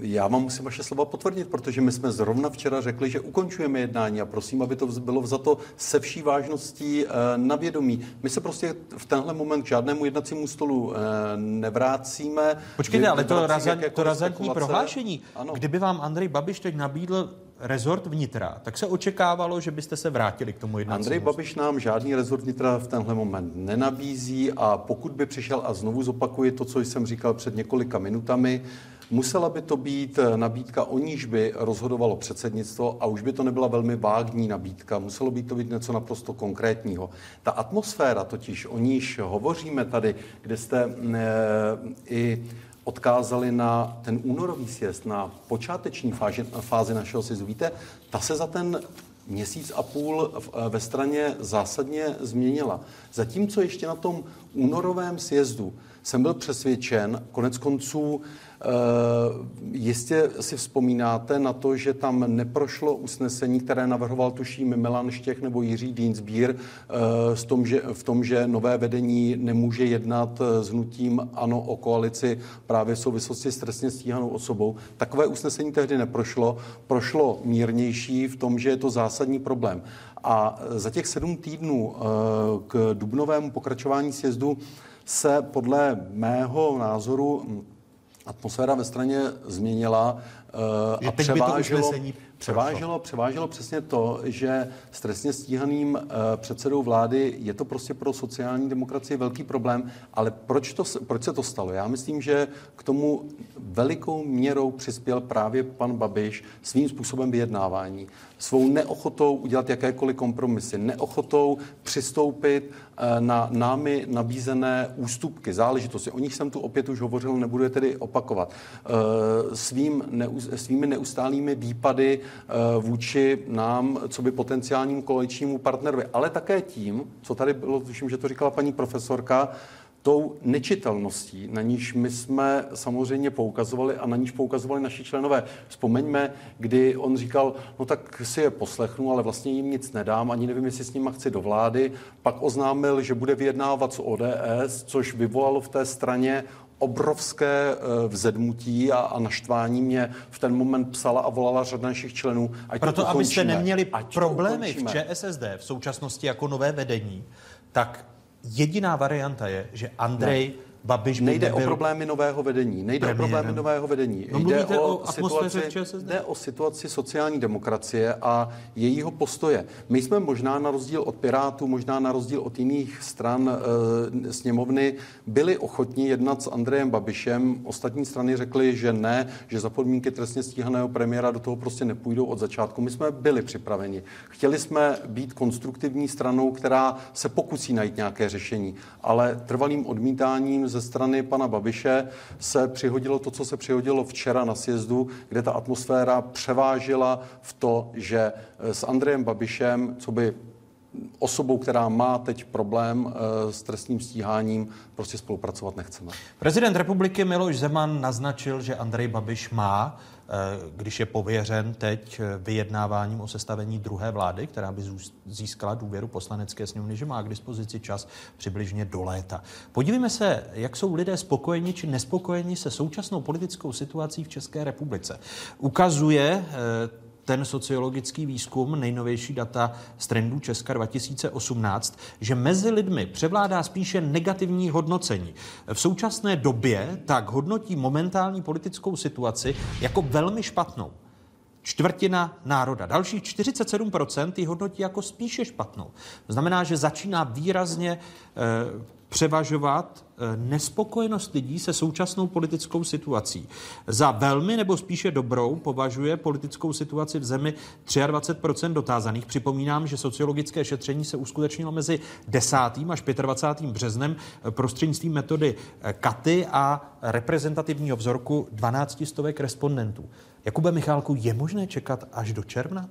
já vám musím vaše slova potvrdit, protože my jsme zrovna včera řekli, že ukončujeme jednání a prosím, aby to bylo vzato se vší vážností eh, na vědomí. My se prostě v tenhle moment k žádnému jednacímu stolu eh, nevrácíme. Počkejte, ale to, razan, to razantní prohlášení, ano. kdyby vám Andrej Babiš teď nabídl rezort vnitra, tak se očekávalo, že byste se vrátili k tomu jednacímu. Andrej Babiš nám žádný rezort vnitra v tenhle moment nenabízí a pokud by přišel a znovu zopakuji to, co jsem říkal před několika minutami, Musela by to být nabídka, o níž by rozhodovalo předsednictvo a už by to nebyla velmi vágní nabídka. Muselo by to být něco naprosto konkrétního. Ta atmosféra totiž, o níž hovoříme tady, kde jste e, i odkázali na ten únorový sjezd, na počáteční fázi, fázi našeho sjezdu. Víte, ta se za ten měsíc a půl ve straně zásadně změnila. Zatímco ještě na tom únorovém sjezdu jsem byl přesvědčen, konec konců Eh, jistě si vzpomínáte na to, že tam neprošlo usnesení, které navrhoval tuším Milan Štěch nebo Jiří Dienstbier v eh, tom, že, v tom, že nové vedení nemůže jednat eh, s hnutím ANO o koalici právě v souvislosti s trestně stíhanou osobou. Takové usnesení tehdy neprošlo. Prošlo mírnější v tom, že je to zásadní problém. A za těch sedm týdnů k dubnovému pokračování sjezdu se podle mého názoru atmosféra ve straně změnila uh, a převáželo, převáželo, převáželo přesně to, že s trestně stíhaným uh, předsedou vlády je to prostě pro sociální demokracii velký problém, ale proč, to, proč se to stalo? Já myslím, že k tomu velikou měrou přispěl právě pan Babiš svým způsobem vyjednávání svou neochotou udělat jakékoliv kompromisy, neochotou přistoupit eh, na námi nabízené ústupky, záležitosti. O nich jsem tu opět už hovořil, nebudu je tedy opakovat. Eh, svým, svými neustálými výpady eh, vůči nám, co by potenciálním koaličnímu partnerovi, ale také tím, co tady bylo, tuším, že to říkala paní profesorka, tou nečitelností, na níž my jsme samozřejmě poukazovali a na níž poukazovali naši členové. Vzpomeňme, kdy on říkal, no tak si je poslechnu, ale vlastně jim nic nedám, ani nevím, jestli s nimi chci do vlády. Pak oznámil, že bude vyjednávat s ODS, což vyvolalo v té straně obrovské eh, vzedmutí a, a naštvání mě v ten moment psala a volala řada našich členů. Ať Proto, abyste neměli ať problémy v ČSSD v současnosti jako nové vedení, tak Jediná varianta je, že Andrej ne. Babiš by Nejde nebyl o problémy nového vedení. Nejde premiérem. o problémy nového vedení. No, jde o, o situaci, jde o situaci sociální demokracie a jejího postoje. My jsme možná na rozdíl od Pirátů, možná na rozdíl od jiných stran e, sněmovny byli ochotní jednat s Andrejem Babišem. Ostatní strany řekly, že ne, že za podmínky trestně stíhaného premiéra do toho prostě nepůjdou od začátku. My jsme byli připraveni. Chtěli jsme být konstruktivní stranou, která se pokusí najít nějaké řešení, ale trvalým odmítáním ze strany pana Babiše se přihodilo to, co se přihodilo včera na sjezdu, kde ta atmosféra převážila v to, že eh, s Andrejem Babišem, co by osobou, která má teď problém uh, s trestním stíháním, prostě spolupracovat nechceme. Prezident republiky Miloš Zeman naznačil, že Andrej Babiš má Eh, když je pověřen teď eh, vyjednáváním o sestavení druhé vlády, která by získala důvěru poslanecké sněmovny, že má k dispozici čas přibližně do léta. Podívejme se, jak jsou lidé spokojeni či nespokojeni se současnou politickou situací v České republice. Ukazuje eh, ten sociologický výzkum, nejnovější data z trendů Česka 2018, že mezi lidmi převládá spíše negativní hodnocení. V současné době tak hodnotí momentální politickou situaci jako velmi špatnou. Čtvrtina národa. Dalších 47% ji hodnotí jako spíše špatnou. To znamená, že začíná výrazně eh, převažovat eh, nespokojenost lidí se současnou politickou situací. Za velmi nebo spíše dobrou považuje politickou situaci v zemi 23 dotázaných. Připomínám, že sociologické šetření se uskutečnilo mezi 10. až 25. březnem prostřednictvím metody eh, Katy a reprezentativního vzorku 12 stovek respondentů. Jakube Michálku, je možné čekat až do června?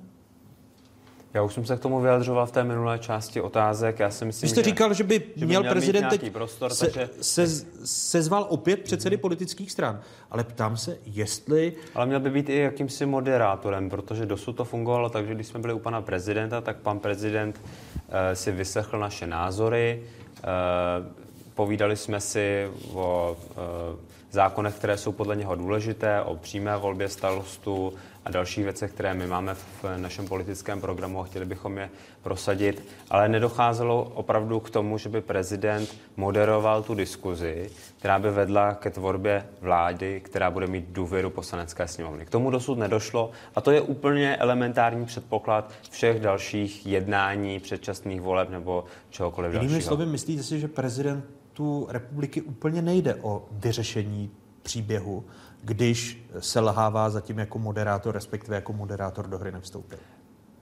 Já už jsem se k tomu vyjadřoval v té minulé části otázek. Já si myslím, Vy jste že, říkal, že by, že by měl měl prezident teď prostor, se, takže... se, sezval opět předsedy politických stran. Ale ptám se, jestli... Ale měl by být i jakýmsi moderátorem, protože dosud to fungovalo tak, že když jsme byli u pana prezidenta, tak pan prezident uh, si vyslechl naše názory, uh, povídali jsme si o uh, zákonech, které jsou podle něho důležité, o přímé volbě starostu, a dalších věcech, které my máme v našem politickém programu a chtěli bychom je prosadit, ale nedocházelo opravdu k tomu, že by prezident moderoval tu diskuzi, která by vedla ke tvorbě vlády, která bude mít důvěru poslanecké sněmovny. K tomu dosud nedošlo a to je úplně elementární předpoklad všech dalších jednání, předčasných voleb nebo čehokoliv Jinými dalšího. slovy, myslíte si, že prezidentu republiky úplně nejde o vyřešení příběhu, když se lhává zatím jako moderátor, respektive jako moderátor do hry nevstoupil?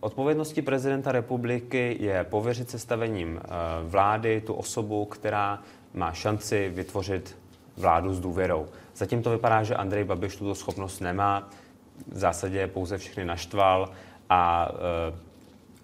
Odpovědností prezidenta republiky je pověřit sestavením eh, vlády tu osobu, která má šanci vytvořit vládu s důvěrou. Zatím to vypadá, že Andrej Babiš tuto schopnost nemá, v zásadě pouze všechny naštval a eh,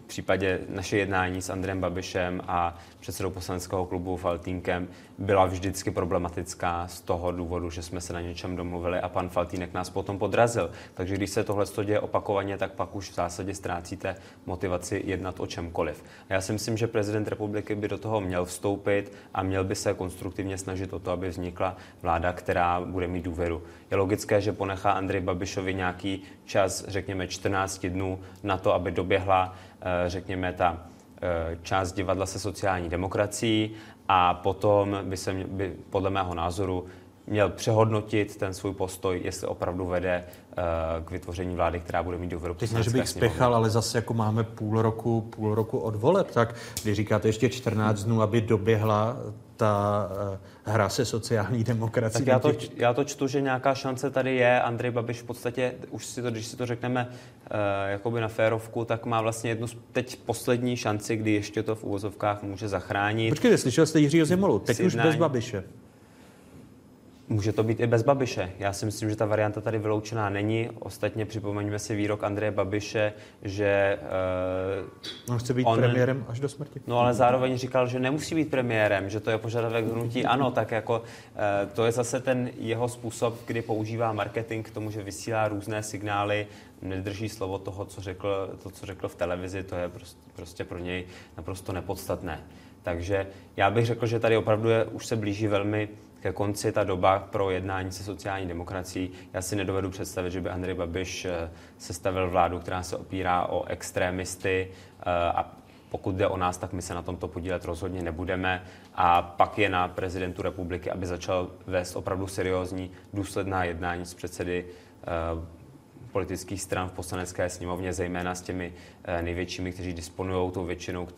v případě naše jednání s Andrem Babišem a předsedou poslaneckého klubu Faltínkem byla vždycky problematická z toho důvodu, že jsme se na něčem domluvili a pan Faltínek nás potom podrazil. Takže když se tohle děje opakovaně, tak pak už v zásadě ztrácíte motivaci jednat o čemkoliv. A já si myslím, že prezident republiky by do toho měl vstoupit a měl by se konstruktivně snažit o to, aby vznikla vláda, která bude mít důvěru. Je logické, že ponechá Andrej Babišovi nějaký čas, řekněme 14 dnů, na to, aby doběhla, řekněme, ta eh, část divadla se sociální demokracií a potom by se by, podle mého názoru měl přehodnotit ten svůj postoj, jestli opravdu vede uh, k vytvoření vlády, která bude mít důvěru. Teď ne, že bych spěchal, ale zase jako máme půl roku, půl roku od voleb, tak když říkáte ještě 14 dnů, aby doběhla ta uh, hra se sociální demokracií. Tak já to, já to čtu, že nějaká šance tady je. Andrej Babiš v podstatě, už si to, když si to řekneme uh, jakoby na férovku, tak má vlastně jednu teď poslední šanci, kdy ještě to v úvozovkách může zachránit. Počkejte, slyšel jste Jiřího Zimolu, teď už bez Babiše. Může to být i bez Babiše. Já si myslím, že ta varianta tady vyloučená není. Ostatně připomeňme si výrok Andreje Babiše, že... Uh, on chce být on, premiérem až do smrti. No ale zároveň říkal, že nemusí být premiérem, že to je požadavek hnutí ano, tak jako uh, to je zase ten jeho způsob, kdy používá marketing k tomu, že vysílá různé signály, nedrží slovo toho, co řekl, to, co řekl v televizi, to je prostě, prostě pro něj naprosto nepodstatné. Takže já bych řekl, že tady opravdu je, už se blíží velmi ke konci ta doba pro jednání se sociální demokracií. Já si nedovedu představit, že by Andrej Babiš eh, sestavil vládu, která se opírá o extrémisty eh, a pokud jde o nás, tak my se na tomto podílet rozhodně nebudeme. A pak je na prezidentu republiky, aby začal vést opravdu seriózní, důsledná jednání s předsedy eh, politických stran v poslanecké sněmovně, zejména s těmi eh, největšími, kteří disponují tou většinou,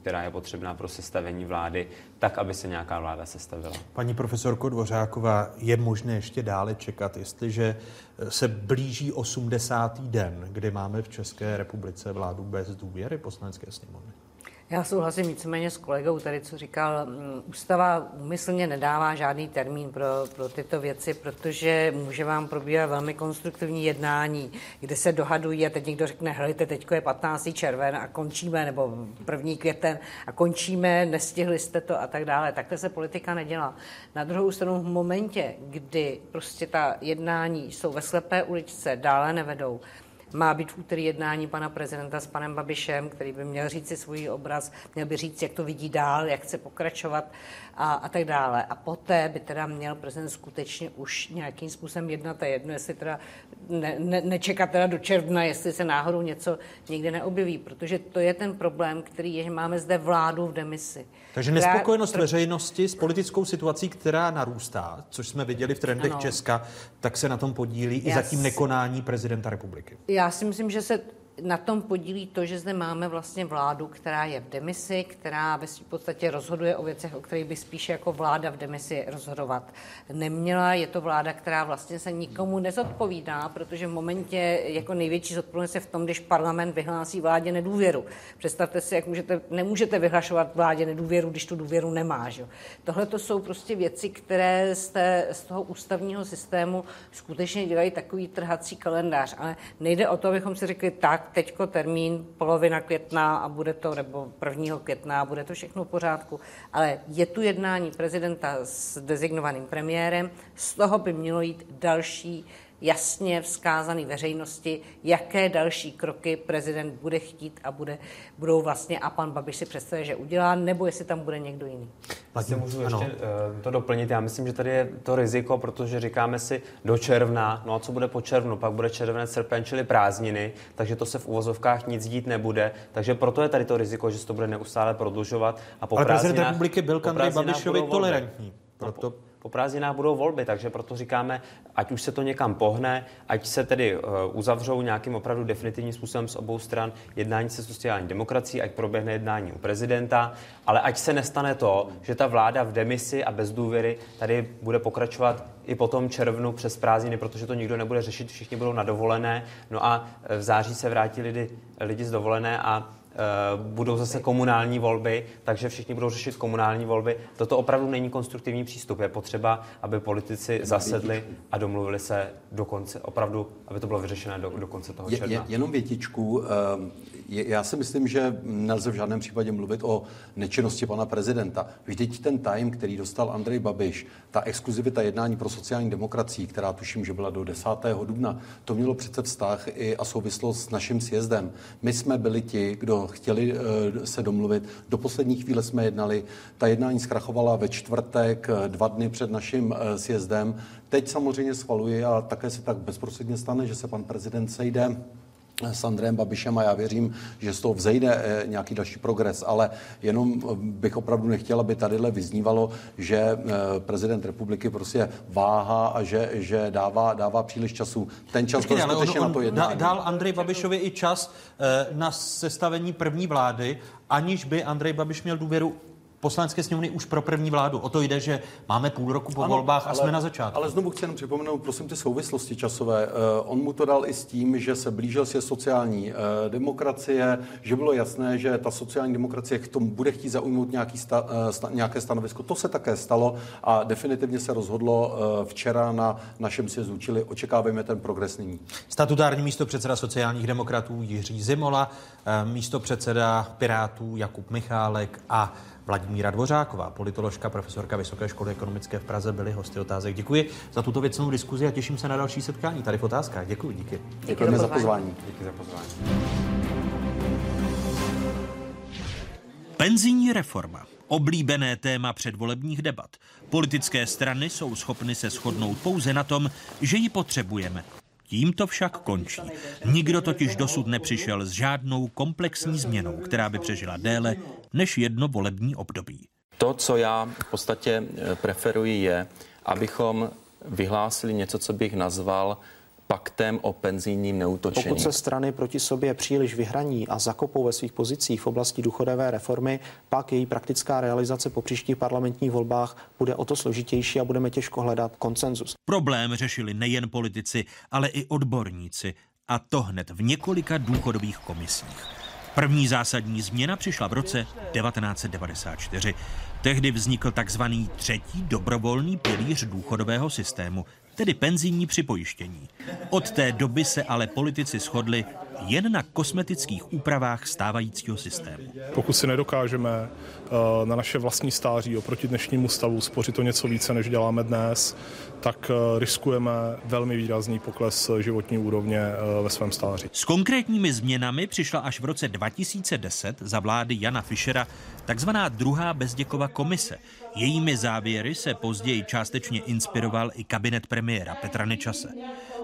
která je potřebná pro sestavení vlády, tak, aby se nějaká vláda sestavila. Paní profesorko Dvořáková, je možné ještě dále čekat, jestliže eh, se blíží 80. den, kdy máme v České republice vládu bez důvěry poslanecké sněmovny? Já souhlasím víceméně s kolegou tady, co říkal. Mm, ústava úmyslně nedává žádný termín pro, pro tyto věci, protože může vám probíhat velmi konstruktivní jednání, kde se dohadují a teď někdo řekne, helejte, teď je 15. červen a končíme, nebo první květen a končíme, nestihli jste to a tak dále. Takhle se politika nedělá. Na druhou stranu v momentě, kdy prostě ta jednání jsou ve slepé uličce, dále nevedou, Má být v úterý jednání pana prezidenta s panem Babišem, který by měl říct si svůj obraz, měl by říct, jak to vidí dál, jak chce pokračovat a, a tak dále. A poté by teda měl prezident skutečně už nějakým způsobem jednat a jedno, jestli teda ne, ne, nečekat teda do června, jestli se náhodou něco někde neobjeví, protože to je ten problém, který je, že máme zde vládu v demisi. Takže nespokojenost veřejnosti s politickou situací, která narůstá, což jsme viděli v trendech ano. Česka, tak se na tom podílí Já i zatím nekonání prezidenta republiky. Já si myslím, že se na tom podílí to, že zde máme vlastně vládu, která je v demisi, která ve podstatě rozhoduje o věcech, o kterých by spíše jako vláda v demisi rozhodovat neměla. Je to vláda, která vlastně se nikomu nezodpovídá, protože v momentě jako největší zodpovědnost je v tom, když parlament vyhlásí vládě nedůvěru. Představte si, jak můžete, nemůžete vyhlašovat vládě nedůvěru, když tu důvěru nemá. Že? Tohle to jsou prostě věci, které z, té, z toho ústavního systému skutečně dělají takový trhací kalendář. Ale nejde o to, abychom si řekli tak, teďko termín polovina května a bude to, nebo prvního května a bude to všechno v pořádku, ale je tu jednání prezidenta s dezignovaným premiérem, z toho by mělo jít další jasně vzkázaný veřejnosti, jaké další kroky prezident bude chtít a bude, budou vlastně a pan Babiš si představuje, že udělá, nebo jestli tam bude někdo jiný. Vlastně můžu ano. ještě uh, to doplnit. Já myslím, že tady je to riziko, protože říkáme si do června, no a co bude po červnu, pak bude červenec, srpen, čili prázdniny, takže to se v uvozovkách nic dít nebude. Takže proto je tady to riziko, že se to bude neustále prodlužovat. A po Ale prezident republiky byl k Andrej Babišovi tolerantní. Proto... Po prázdninách budou volby, takže proto říkáme, ať už se to někam pohne, ať se tedy uh, uzavřou nějakým opravdu definitivním způsobem z obou stran jednání se sociální demokracií, ať proběhne jednání u prezidenta, ale ať se nestane to, že ta vláda v demisi a bez důvěry tady bude pokračovat i po tom červnu přes prázdniny, protože to nikdo nebude řešit, všichni budou na dovolené, no a v září se vrátí lidi, lidi z dovolené a Eh, budou zase komunální volby, takže všichni budou řešit komunální volby. Toto opravdu není konstruktivní přístup. Je potřeba, aby politici zasedli a domluvili se do konce, opravdu, aby to bylo vyřešené do, do konce toho června. Je, je, jenom větičku. Eh, já si myslím, že nelze v žádném případě mluvit o nečinnosti pana prezidenta. Vždyť ten time, který dostal Andrej Babiš, ta exkluzivita jednání pro sociální demokracii, která tuším, že byla do 10. dubna, to mělo přece vztah i a souvislost s naším sjezdem. My jsme byli ti, kdo chtěli eh, se domluvit. Do poslední chvíle jsme jednali. Ta jednání zkrachovala ve čtvrtek, eh, dva dny před naším eh, sjezdem. Teď samozřejmě schvaluji a také se tak bezprostředně stane, že se pan prezident sejde s Andrejem Babišem a já věřím, že z toho vzejde eh, nějaký další progres, ale jenom eh, bych opravdu nechtěl, aby tadyhle vyznívalo, že eh, prezident republiky prostě váha a že, že dává, dává příliš času. Ten čas byl skutečně on, on na to jednání. Dal Andrej Babišovi i čas na sestavení první vlády, aniž by Andrej Babiš měl důvěru poslanecké sněmovny už pro první vládu. O to jde, že máme půl roku po ano, volbách a ale, jsme na začátku. Ale znovu chci jenom připomenout, prosím, ty souvislosti časové. Uh, on mu to dal i s tím, že se blížil se sociální uh, demokracie, že bylo jasné, že ta sociální demokracie k tomu bude chtít zaujmout nějaký sta, uh, sta, nějaké stanovisko. To se také stalo a definitivně se rozhodlo uh, včera na našem sjezdu, čili očekáváme ten progres nyní. Statutární místo předseda sociálních demokratů Jiří Zimola, místo předseda Pirátů Jakub Michálek a Vladimíra Dvořáková, politoložka, profesorka Vysoké školy ekonomické v Praze, byly hosty otázek. Děkuji za tuto věcnou diskuzi a těším se na další setkání tady v otázkách. Děkuji, díky. Děkujeme za pozvání. Díky za pozvání. Penzijní reforma. Oblíbené téma předvolebních debat. Politické strany jsou schopny se shodnout pouze na tom, že ji potřebujeme. Tím to však končí. Nikdo totiž dosud nepřišel s žádnou komplexní změnou, která by přežila déle než jedno volební období. To, co já v podstatě eh, preferuji, je, abychom vyhlásili něco, co bych nazval paktem o penzijním neútočení. Pokud se strany proti sobě příliš vyhraní a zakopou ve svých pozicích v oblasti důchodové reformy, pak její praktická realizace po příštích parlamentních volbách bude o to složitější a budeme těžko hledat konsenzus. Problém řešili nejen politici, ale i odborníci. A to hned v několika důchodových komisích. První zásadní změna přišla v roce 1994. Tehdy vznikl takzvaný třetí dobrovolný pilíř důchodového systému, tedy penzijní připojištění. Od té doby se ale politici shodli, jen na kosmetických úpravách stávajícího systému. Pokud si nedokážeme eh, na naše vlastní stáří oproti dnešnímu stavu spořit to něco více, než děláme dnes, tak eh, riskujeme velmi výrazný pokles životní úrovně eh, ve svém stáří. S konkrétními změnami přišla až v roce 2010 za vlády Jana Fischera takzvaná druhá Bezděkova komise. Jejími závěry se později částečně inspiroval i kabinet premiéra Petra Nečase.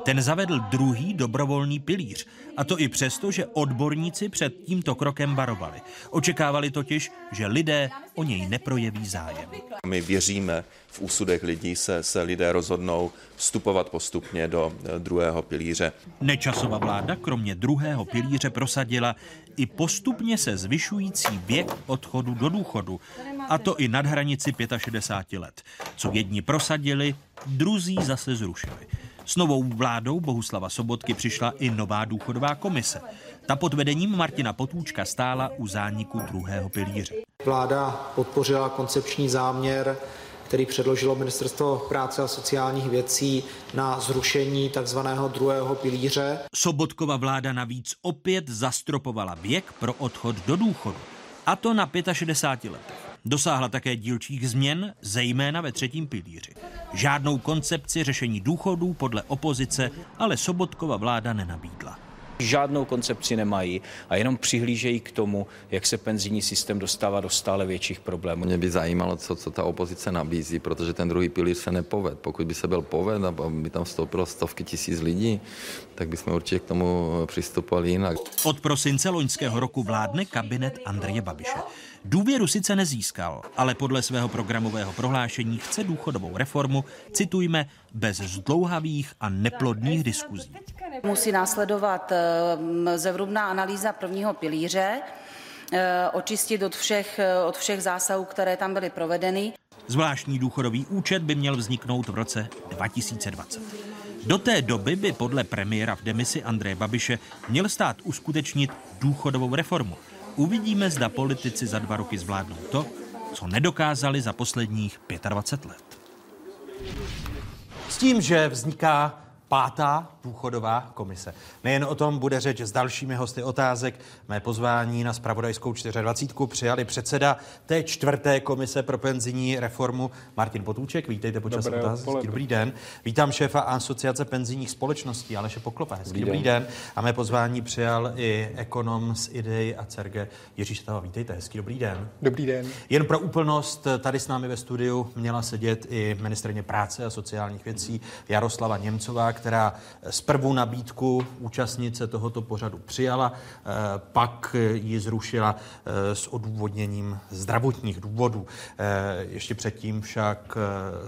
Ten zavedl druhý dobrovolný pilíř, a to i přesto, že odborníci před tímto krokem varovali. Očekávali totiž, že lidé o něj neprojeví zájem. My věříme, v úsudech lidí se, se lidé rozhodnou vstupovat postupně do eh, druhého pilíře. Nečasová vláda kromě druhého pilíře prosadila i postupně se zvyšující věk odchodu do důchodu, a to i nad hranici 65 let. Co jedni prosadili, druzí zase zrušili. S novou vládou Bohuslava Sobotky přišla i nová důchodová komise. Ta pod vedením Martina Potůčka stála u zániku druhého pilíře. Vláda podpořila koncepční záměr který předložilo Ministerstvo práce a sociálních věcí na zrušení takzvaného druhého pilíře. Sobotkova vláda navíc opět zastropovala věk pro odchod do důchodu. A to na 65 letech. Dosáhla také dílčích změn, zejména ve třetím pilíři. Žádnou koncepci řešení důchodů podle opozice ale Sobotkova vláda nenabídla. Žádnou koncepci nemají a jenom přihlížejí k tomu, jak se penzijní systém dostává do stále větších problémů. Mě by zajímalo, co, co ta opozice nabízí, protože ten druhý pilíř se nepoved. Pokud by se byl poved a by tam vstoupilo stovky tisíc lidí, tak bychom určitě k tomu přistupovali jinak. Od prosince loňského roku vládne kabinet Andreje Babiše. Důvěru sice nezískal, ale podle svého programového prohlášení chce důchodovou reformu, citujme, bez zdlouhavých a neplodných diskuzí. Musí následovat eh, zevrubná analýza prvního pilíře, eh, očistit od všech, eh, od všech zásahů, které tam byly provedeny. Zvláštní důchodový účet by měl vzniknout v roce 2020. Do té doby by podle premiéra v demisi Andreje Babiše měl stát uskutečnit důchodovou reformu. Uvidíme, zda politici za dva roky zvládnou to, co nedokázali za posledních 25 let. S tím, že vzniká pátá důchodová komise. Nejen o tom bude řeč s dalšími hosty otázek. Mé pozvání na spravodajskou 24 přijali předseda té čtvrté komise pro penzijní reformu Martin Potůček. Vítejte počas otázek. Dobrý den. Vítám šéfa Asociace penzijních společností Aleše Poklopa. Hezký dobrý, dobrý den. den. A mé pozvání přijal i ekonom z IDEI a CERGE Jiří Šetava. Vítejte. Hezký dobrý den. Dobrý den. Jen pro úplnost, tady s námi ve studiu měla sedět i ministrně práce a sociálních věcí Jaroslava Němcová, která zprvu nabídku účastnice tohoto pořadu přijala, eh, pak ji zrušila eh, s odůvodněním zdravotních důvodů. Eh, ještě předtím však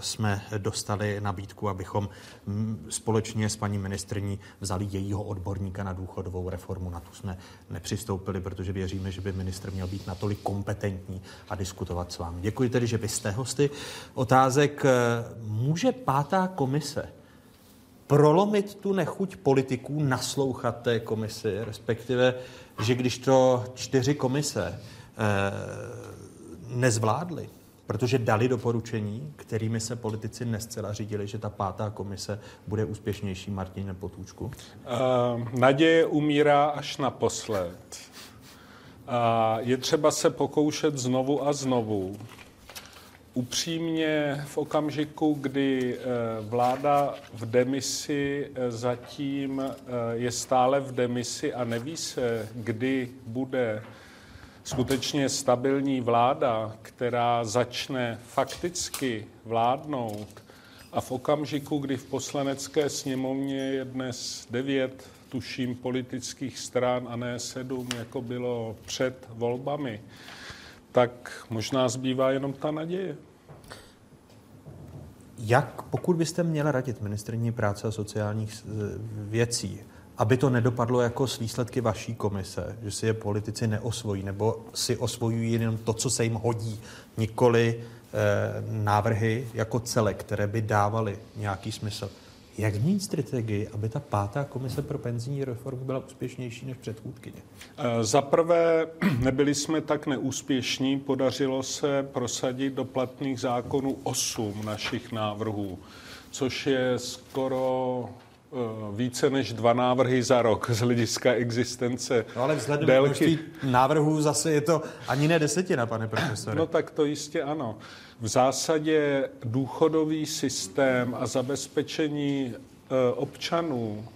jsme dostali nabídku, abychom mm, společně s paní ministrní vzali jejího odborníka na důchodovou reformu. Na tu jsme nepřistoupili, protože věříme, že by ministr měl být natolik kompetentní a diskutovat s vámi. Děkuji tedy, že vy jste hosty. Otázek může pátá komise prolomit tu nechuť politiků naslouchat té komisi, respektive, že když to čtyři komise eh, nezvládly, protože dali doporučení, kterými se politici nescela řídili, že ta pátá komise bude úspěšnější, Martin Potůčku? Uh, naděje umírá až naposled. Uh, je třeba se pokoušet znovu a znovu. Upřímně v okamžiku, kdy eh, vláda v demisi eh, zatím eh, je stále v demisi a neví se, kdy bude skutečně stabilní vláda, která začne fakticky vládnout a v okamžiku, kdy v poslanecké sněmovně je dnes devět, tuším, politických stran a ne sedm, jako bylo před volbami, tak možná zbývá jenom ta naděje. Jak, pokud byste měla radit ministrní práce a sociálních věcí, aby to nedopadlo jako s výsledky vaší komise, že si je politici neosvojí, nebo si osvojují jenom to, co se jim hodí, nikoli eh, návrhy jako celek, které by dávaly nějaký smysl. Jak změnit strategii, aby ta pátá komise pro penzijní reformu byla úspěšnější než předchůdkyně? Eh, za prvé, nebyli jsme tak neúspěšní, podařilo se prosadit do platných zákonů osm našich návrhů, což je skoro více než dva návrhy za rok z hlediska existence. No ale vzhledem k množství návrhů zase je to ani ne desetina, pane profesore. No tak to jistě ano. V zásadě důchodový systém a zabezpečení e, občanů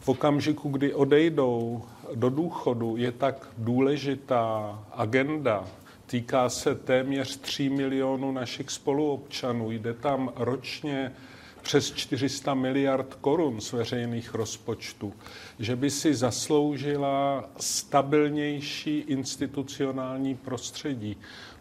v okamžiku, kdy odejdou do důchodu, je tak důležitá agenda. Týká se téměř 3 milionů našich spoluobčanů. Jde tam ročně přes 400 miliard korun z veřejných rozpočtů, že by si zasloužila stabilnější institucionální prostředí.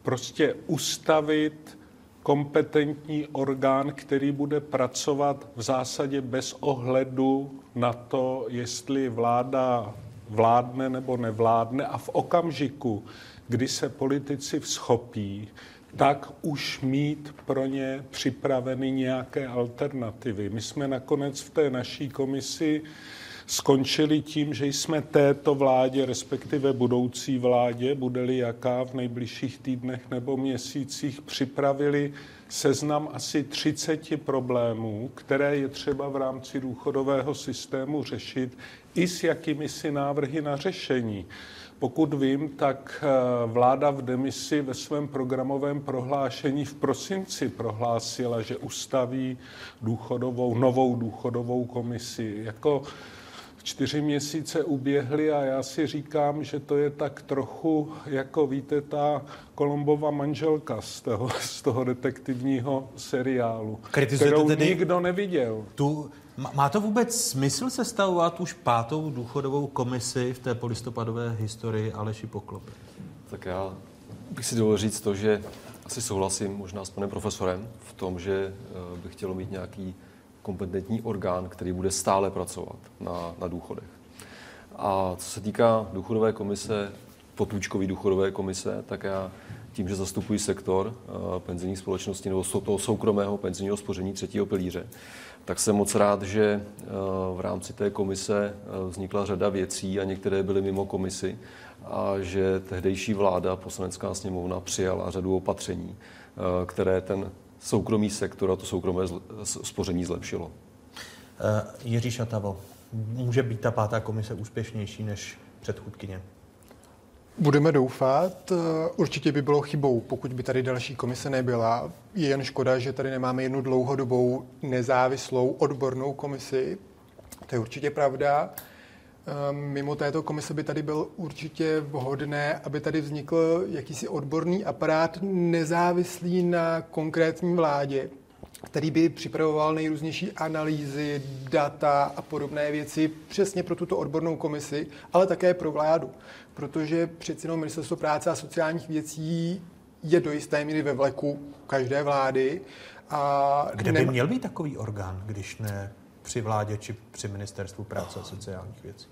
Prostě ustavit kompetentní orgán, který bude pracovat v zásadě bez ohledu na to, jestli vláda vládne nebo nevládne a v okamžiku, kdy se politici vzchopí, tak už mít pro ně připraveny nějaké alternativy. My jsme nakonec v té naší komisi skončili tím, že jsme této vládě, respektive budoucí vládě, bude-li jaká v nejbližších týdnech nebo měsících, připravili seznam asi 30 problémů, které je třeba v rámci důchodového systému řešit i s jakými si návrhy na řešení. Pokud vím, tak eh, vláda v demisi ve svém programovém prohlášení v prosinci prohlásila, že ustaví důchodovou, novou důchodovou komisi. Jako čtyři měsíce uběhly a já si říkám, že to je tak trochu, jako víte, ta Kolombova manželka z toho, z toho detektivního seriálu, Kritizujete kterou tedy nikdo neviděl. Tu, má to vůbec smysl sestavovat už pátou důchodovou komisi v té polistopadové historii Aleši Poklopy? Tak já bych si dovolil říct to, že asi souhlasím možná s panem profesorem v tom, že eh, bych chtělo mít nějaký kompetentní orgán, který bude stále pracovat na, na důchodech. A co se týká důchodové komise, potůčkové důchodové komise, tak já tím, že zastupuji sektor uh, penzijní společnosti nebo toho soukromého penzijního spoření třetího pilíře, tak jsem moc rád, že uh, v rámci té komise uh, vznikla řada věcí a některé byly mimo komisi a že tehdejší vláda, poslanecká sněmovna, přijala řadu opatření, které ten soukromý sektor a to soukromé spoření zlepšilo. Uh, Jiří Šatavo, může být ta pátá komise úspěšnější než předchůdkyně? Budeme doufat. Eh, určitě by bylo chybou, pokud by tady další komise nebyla. Je jen škoda, že tady nemáme jednu dlouhodobou nezávislou odbornou komisi. To je určitě pravda. Ehm, mimo této komise by tady byl určitě vhodné, aby tady vznikl jakýsi odborný aparát nezávislý na konkrétní vládě, který by připravoval nejrůznější analýzy, data a podobné věci přesně pro tuto odbornou komisi, ale také pro vládu. Protože přeci jenom Ministerstvo práce a sociálních věcí je do jisté míry ve vleku každé vlády. A Kde by měl být takový orgán, když ne při vládě či při ministerstvu práce a sociálních věcí?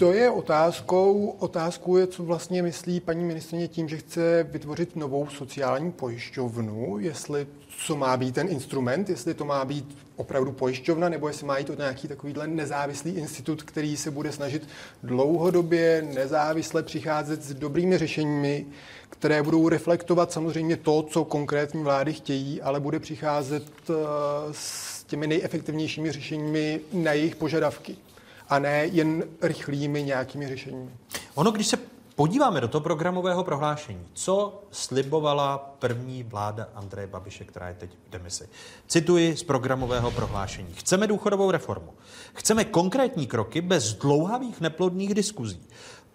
To je otázkou. Otázkou je, co vlastně myslí paní ministrině tím, že chce vytvořit novou sociální pojišťovnu, jestli co má být ten instrument, jestli to má být opravdu pojišťovna, nebo jestli má jít o nějaký takovýhle nezávislý institut, který se bude snažit dlouhodobě nezávisle přicházet s dobrými řešeními, které budou reflektovat samozřejmě to, co konkrétní vlády chtějí, ale bude přicházet eh, s těmi nejefektivnějšími řešeními na jejich požadavky a ne jen rychlými nějakými řešeními. Ono, když se podíváme do toho programového prohlášení, co slibovala první vláda Andreje Babiše, která je teď v demisi. Cituji z programového prohlášení. Chceme důchodovou reformu. Chceme konkrétní kroky bez dlouhavých neplodných diskuzí.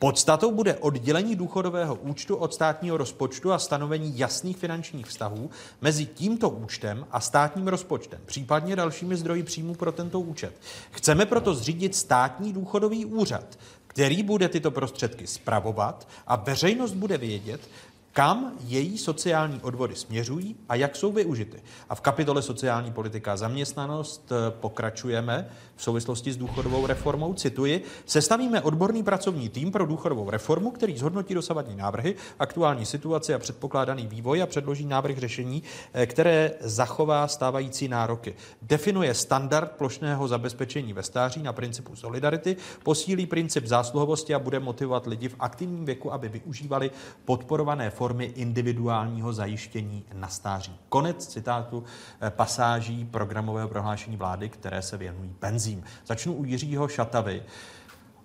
Podstatou bude oddělení důchodového účtu od státního rozpočtu a stanovení jasných finančních vztahů mezi tímto účtem a státním rozpočtem, případně dalšími zdroji příjmů pro tento účet. Chceme proto zřídit státní důchodový úřad, který bude tyto prostředky spravovat a veřejnost bude vědět, kam její sociální odvody směřují a jak jsou využity. A v kapitole sociální politika a zaměstnanost eh, pokračujeme v souvislosti s důchodovou reformou. Cituji, sestavíme odborný pracovní tým pro důchodovou reformu, který zhodnotí dosavadní návrhy, aktuální situaci a předpokládaný vývoj a předloží návrh řešení, eh, které zachová stávající nároky. Definuje standard plošného zabezpečení ve stáří na principu solidarity, posílí princip zásluhovosti a bude motivovat lidi v aktivním věku, aby využívali podporované formy reformy individuálního zajištění na stáří. Konec citátu eh, pasáží programového prohlášení vlády, které se věnují penzím. Začnu u Jiřího Šatavy.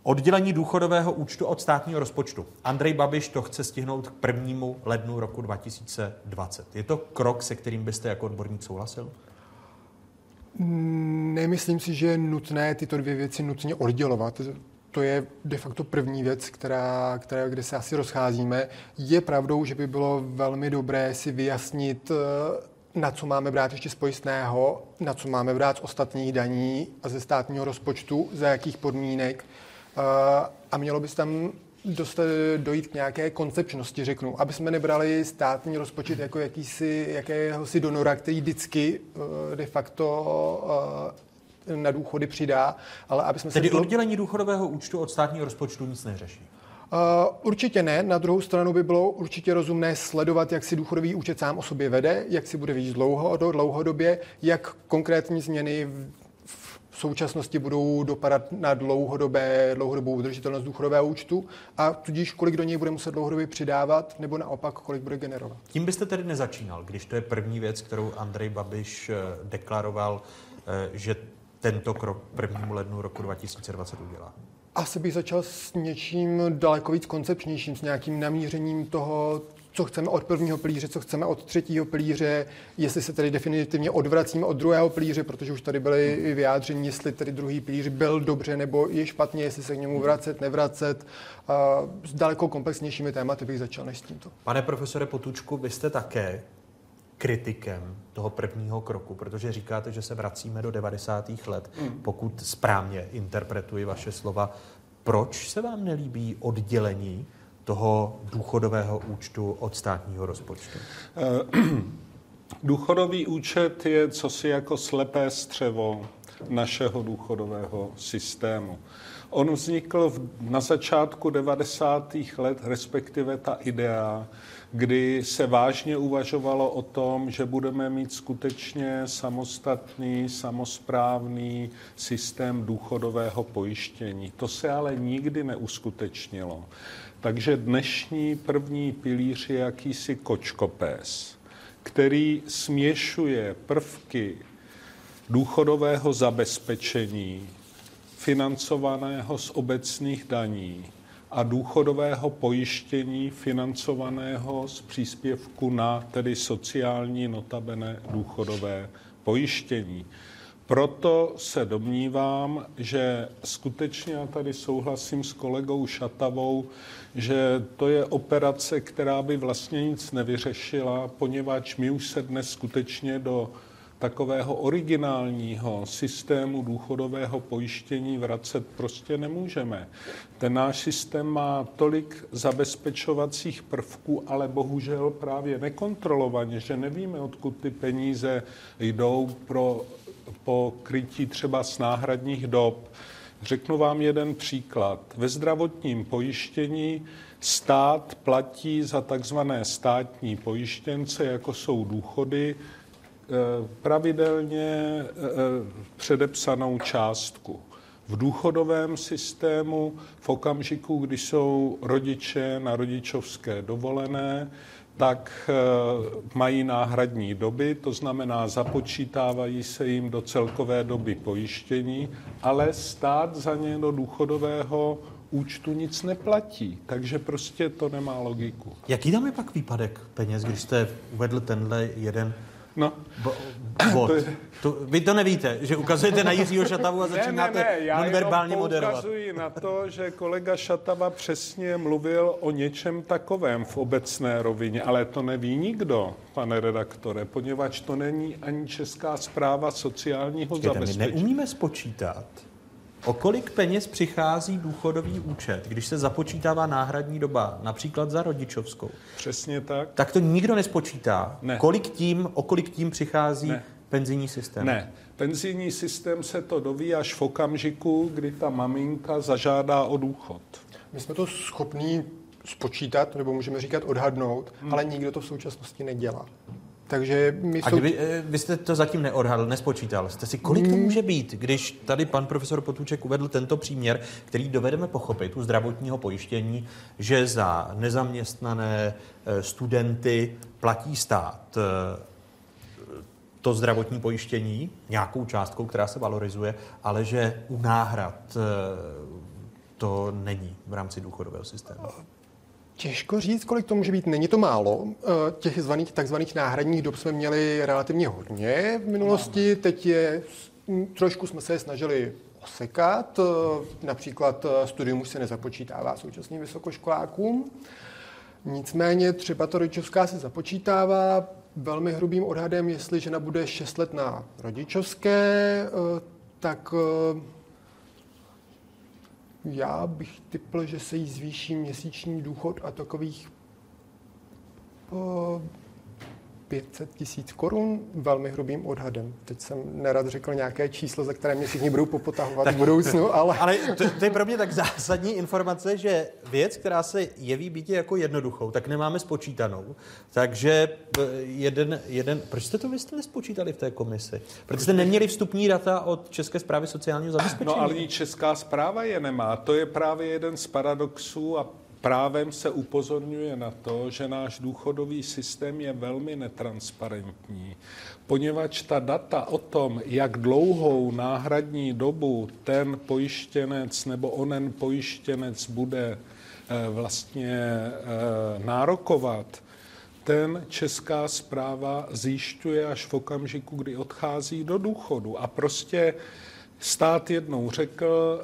Oddělení důchodového účtu od státního rozpočtu. Andrej Babiš to chce stihnout k prvnímu lednu roku 2020. Je to krok, se kterým byste jako odborník souhlasil? Nemyslím si, že je nutné tyto dvě věci nutně oddělovat. To je de facto první věc, která, která, kde se asi rozcházíme. Je pravdou, že by bylo velmi dobré si vyjasnit, eh, na co máme brát ještě z pojistného, na co máme brát z ostatních daní a ze státního rozpočtu, za jakých podmínek. Eh, a mělo by se tam dost, dojít k nějaké koncepčnosti, řeknu, aby jsme nebrali státní rozpočet jako jakýsi, jakéhosi donora, který vždycky eh, de facto na důchody přidá, ale aby jsme Tedy se... oddělení důchodového účtu od státního rozpočtu nic neřeší? Uh, určitě ne. Na druhou stranu by bylo určitě rozumné sledovat, jak si důchodový účet sám o sobě vede, jak si bude víc dlouho, dlouhodobě, jak konkrétní změny současnosti budou dopadat na dlouhodobé, dlouhodobou udržitelnost důchodového účtu a tudíž kolik do něj bude muset dlouhodobě přidávat, nebo naopak kolik bude generovat. Tím byste tedy nezačínal, když to je první věc, kterou Andrej Babiš eh, deklaroval, eh, že tento krok 1. lednu roku 2020 udělá? Asi bych začal s něčím daleko víc koncepčnějším, s nějakým namířením toho, co chceme od prvního pilíře, co chceme od třetího pilíře, jestli se tedy definitivně odvracíme od druhého pilíře, protože už tady byly vyjádření, jestli tedy druhý pilíř byl dobře nebo je špatně, jestli se k němu vracet, nevracet. S daleko komplexnějšími tématy bych začal než s tímto. Pane profesore Potučku, vy jste také kritikem toho prvního kroku, protože říkáte, že se vracíme do 90. let, mm. pokud správně interpretuji vaše slova. Proč se vám nelíbí oddělení toho důchodového účtu od státního rozpočtu? Eh, důchodový účet je cosi jako slepé střevo našeho důchodového systému. On vznikl v, na začátku 90. let, respektive ta idea, kdy se vážně uvažovalo o tom, že budeme mít skutečně samostatný, samosprávný systém důchodového pojištění. To se ale nikdy neuskutečnilo. Takže dnešní první pilíř je jakýsi kočkopés, který směšuje prvky důchodového zabezpečení, financovaného z obecných daní a důchodového pojištění financovaného z příspěvku na tedy sociální notabene důchodové pojištění. Proto se domnívám, že skutečně, já tady souhlasím s kolegou Šatavou, že to je operace, která by vlastně nic nevyřešila, poněvadž my už se dnes skutečně do takového originálního systému důchodového pojištění vracet prostě nemůžeme. Ten náš systém má tolik zabezpečovacích prvků, ale bohužel právě nekontrolovaně, že nevíme, odkud ty peníze jdou pro po krytí třeba z náhradních dob. Řeknu vám jeden příklad. Ve zdravotním pojištění stát platí za takzvané státní pojištěnce, jako jsou důchody, pravidelně eh, předepsanou částku. V důchodovém systému v okamžiku, kdy jsou rodiče na rodičovské dovolené, tak eh, mají náhradní doby, to znamená, započítávají se jim do celkové doby pojištění, ale stát za ně do důchodového účtu nic neplatí, takže prostě to nemá logiku. Jaký tam je pak výpadek peněz, když jste uvedl tenhle jeden No. Bo, bod. To je... to, vy to nevíte, že ukazujete na Jiřího Šatavu a začínáte ne, ne, ne, já nonverbálně moderovat. na to, že kolega Šatava přesně mluvil o něčem takovém v obecné rovině, ale to neví nikdo, pane redaktore, poněvadž to není ani Česká zpráva sociálního Počkejte, zabezpečení. My neumíme spočítat, O kolik peněz přichází důchodový účet, když se započítává náhradní doba, například za rodičovskou? Přesně tak. Tak to nikdo nespočítá. Ne. Kolik tím, o kolik tím přichází ne. penzijní systém? Ne. Penzijní systém se to doví až v okamžiku, kdy ta maminka zažádá o důchod. My jsme to schopní spočítat, nebo můžeme říkat odhadnout, hmm. ale nikdo to v současnosti nedělá. Takže my A kdyby, eh, vy jste to zatím neodhadl, nespočítal jste si, kolik to může být, když tady pan profesor Potůček uvedl tento příměr, který dovedeme pochopit u zdravotního pojištění, že za nezaměstnané eh, studenty platí stát eh, to zdravotní pojištění nějakou částkou, která se valorizuje, ale že u náhrad to není v rámci důchodového systému. Těžko říct, kolik to může být. Není to málo. Eh, těch zvaných, takzvaných náhradních dob jsme měli relativně hodně v minulosti. Teď je, trošku jsme se je snažili osekat. Eh, například eh, studium už se nezapočítává současným vysokoškolákům. Nicméně třeba to rodičovská se započítává velmi hrubým odhadem, jestli žena bude 6 let na rodičovské, tak já bych typl, že se jí zvýší měsíční důchod a takových 500 tisíc korun velmi hrubým odhadem. Teď jsem nerad řekl nějaké číslo, za které mě všichni budou popotahovat v budoucnu, ale... ale to, to, je pro mě tak zásadní informace, že věc, která se jeví být jako jednoduchou, tak nemáme spočítanou. Takže eh, jeden, jeden... Proč jste to vy jste nespočítali v té komisi? Proč jste neměli vstupní data od České zprávy sociálního zabezpečení? No ale Česká zpráva je nemá. To je právě jeden z paradoxů a právem se upozorňuje na to, že náš důchodový systém je velmi netransparentní, poněvadž ta data o tom, jak dlouhou náhradní dobu ten pojištěnec nebo onen pojištěnec bude eh, vlastně eh, nárokovat, ten česká zpráva zjišťuje až v okamžiku, kdy odchází do důchodu. A prostě Stát jednou řekl,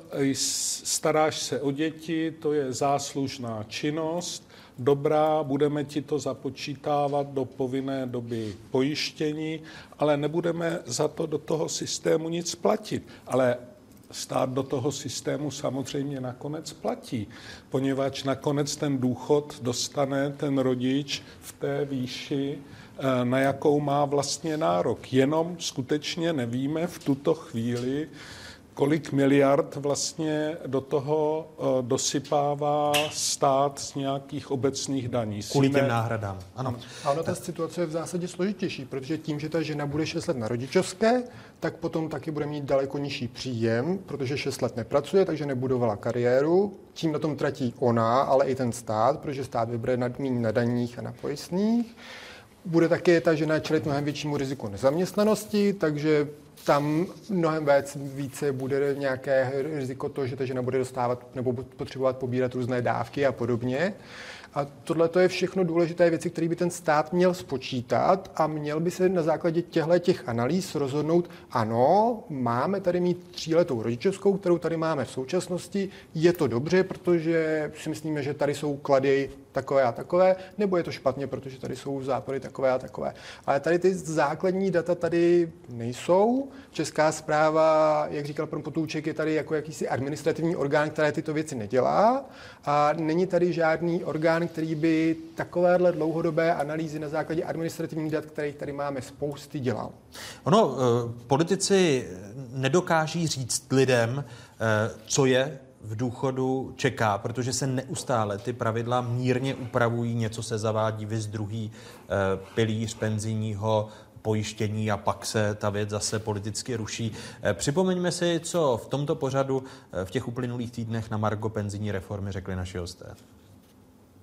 staráš se o děti, to je záslužná činnost, dobrá, budeme ti to započítávat do povinné doby pojištění, ale nebudeme za to do toho systému nic platit. Ale stát do toho systému samozřejmě nakonec platí, poněvadž nakonec ten důchod dostane ten rodič v té výši, na jakou má vlastně nárok. Jenom skutečně nevíme v tuto chvíli, kolik miliard vlastně do toho eh, dosypává stát z nějakých obecných daní. Kvůli těm náhradám. Ano. A ono ta situace je v zásadě složitější, protože tím, že ta žena bude 6 let na rodičovské, tak potom taky bude mít daleko nižší příjem, protože 6 let nepracuje, takže nebudovala kariéru. Tím na tom tratí ona, ale i ten stát, protože stát vybere nad na daních a na pojistných bude také ta žena čelit mnohem většímu riziku nezaměstnanosti, takže tam mnohem víc, více bude nějaké riziko to, že ta žena bude dostávat nebo potřebovat pobírat různé dávky a podobně. A tohle to je všechno důležité věci, které by ten stát měl spočítat a měl by se na základě těchto těch analýz rozhodnout, ano, máme tady mít tříletou rodičovskou, kterou tady máme v současnosti, je to dobře, protože si myslíme, že tady jsou klady takové a takové, nebo je to špatně, protože tady jsou zápory takové a takové. Ale tady ty základní data tady nejsou. Česká zpráva, jak říkal pan Potůček, je tady jako jakýsi administrativní orgán, který tyto věci nedělá a není tady žádný orgán, který by takovéhle dlouhodobé analýzy na základě administrativních dat, kterých tady máme spousty, dělal. Ono, eh, politici nedokáží říct lidem, eh, co je v důchodu čeká, protože se neustále ty pravidla mírně upravují, něco se zavádí, vys druhý eh, pilíř penzijního pojištění a pak se ta věc zase politicky ruší. Eh, připomeňme si, co v tomto pořadu eh, v těch uplynulých týdnech na Margo penzijní reformy řekli naši hosté.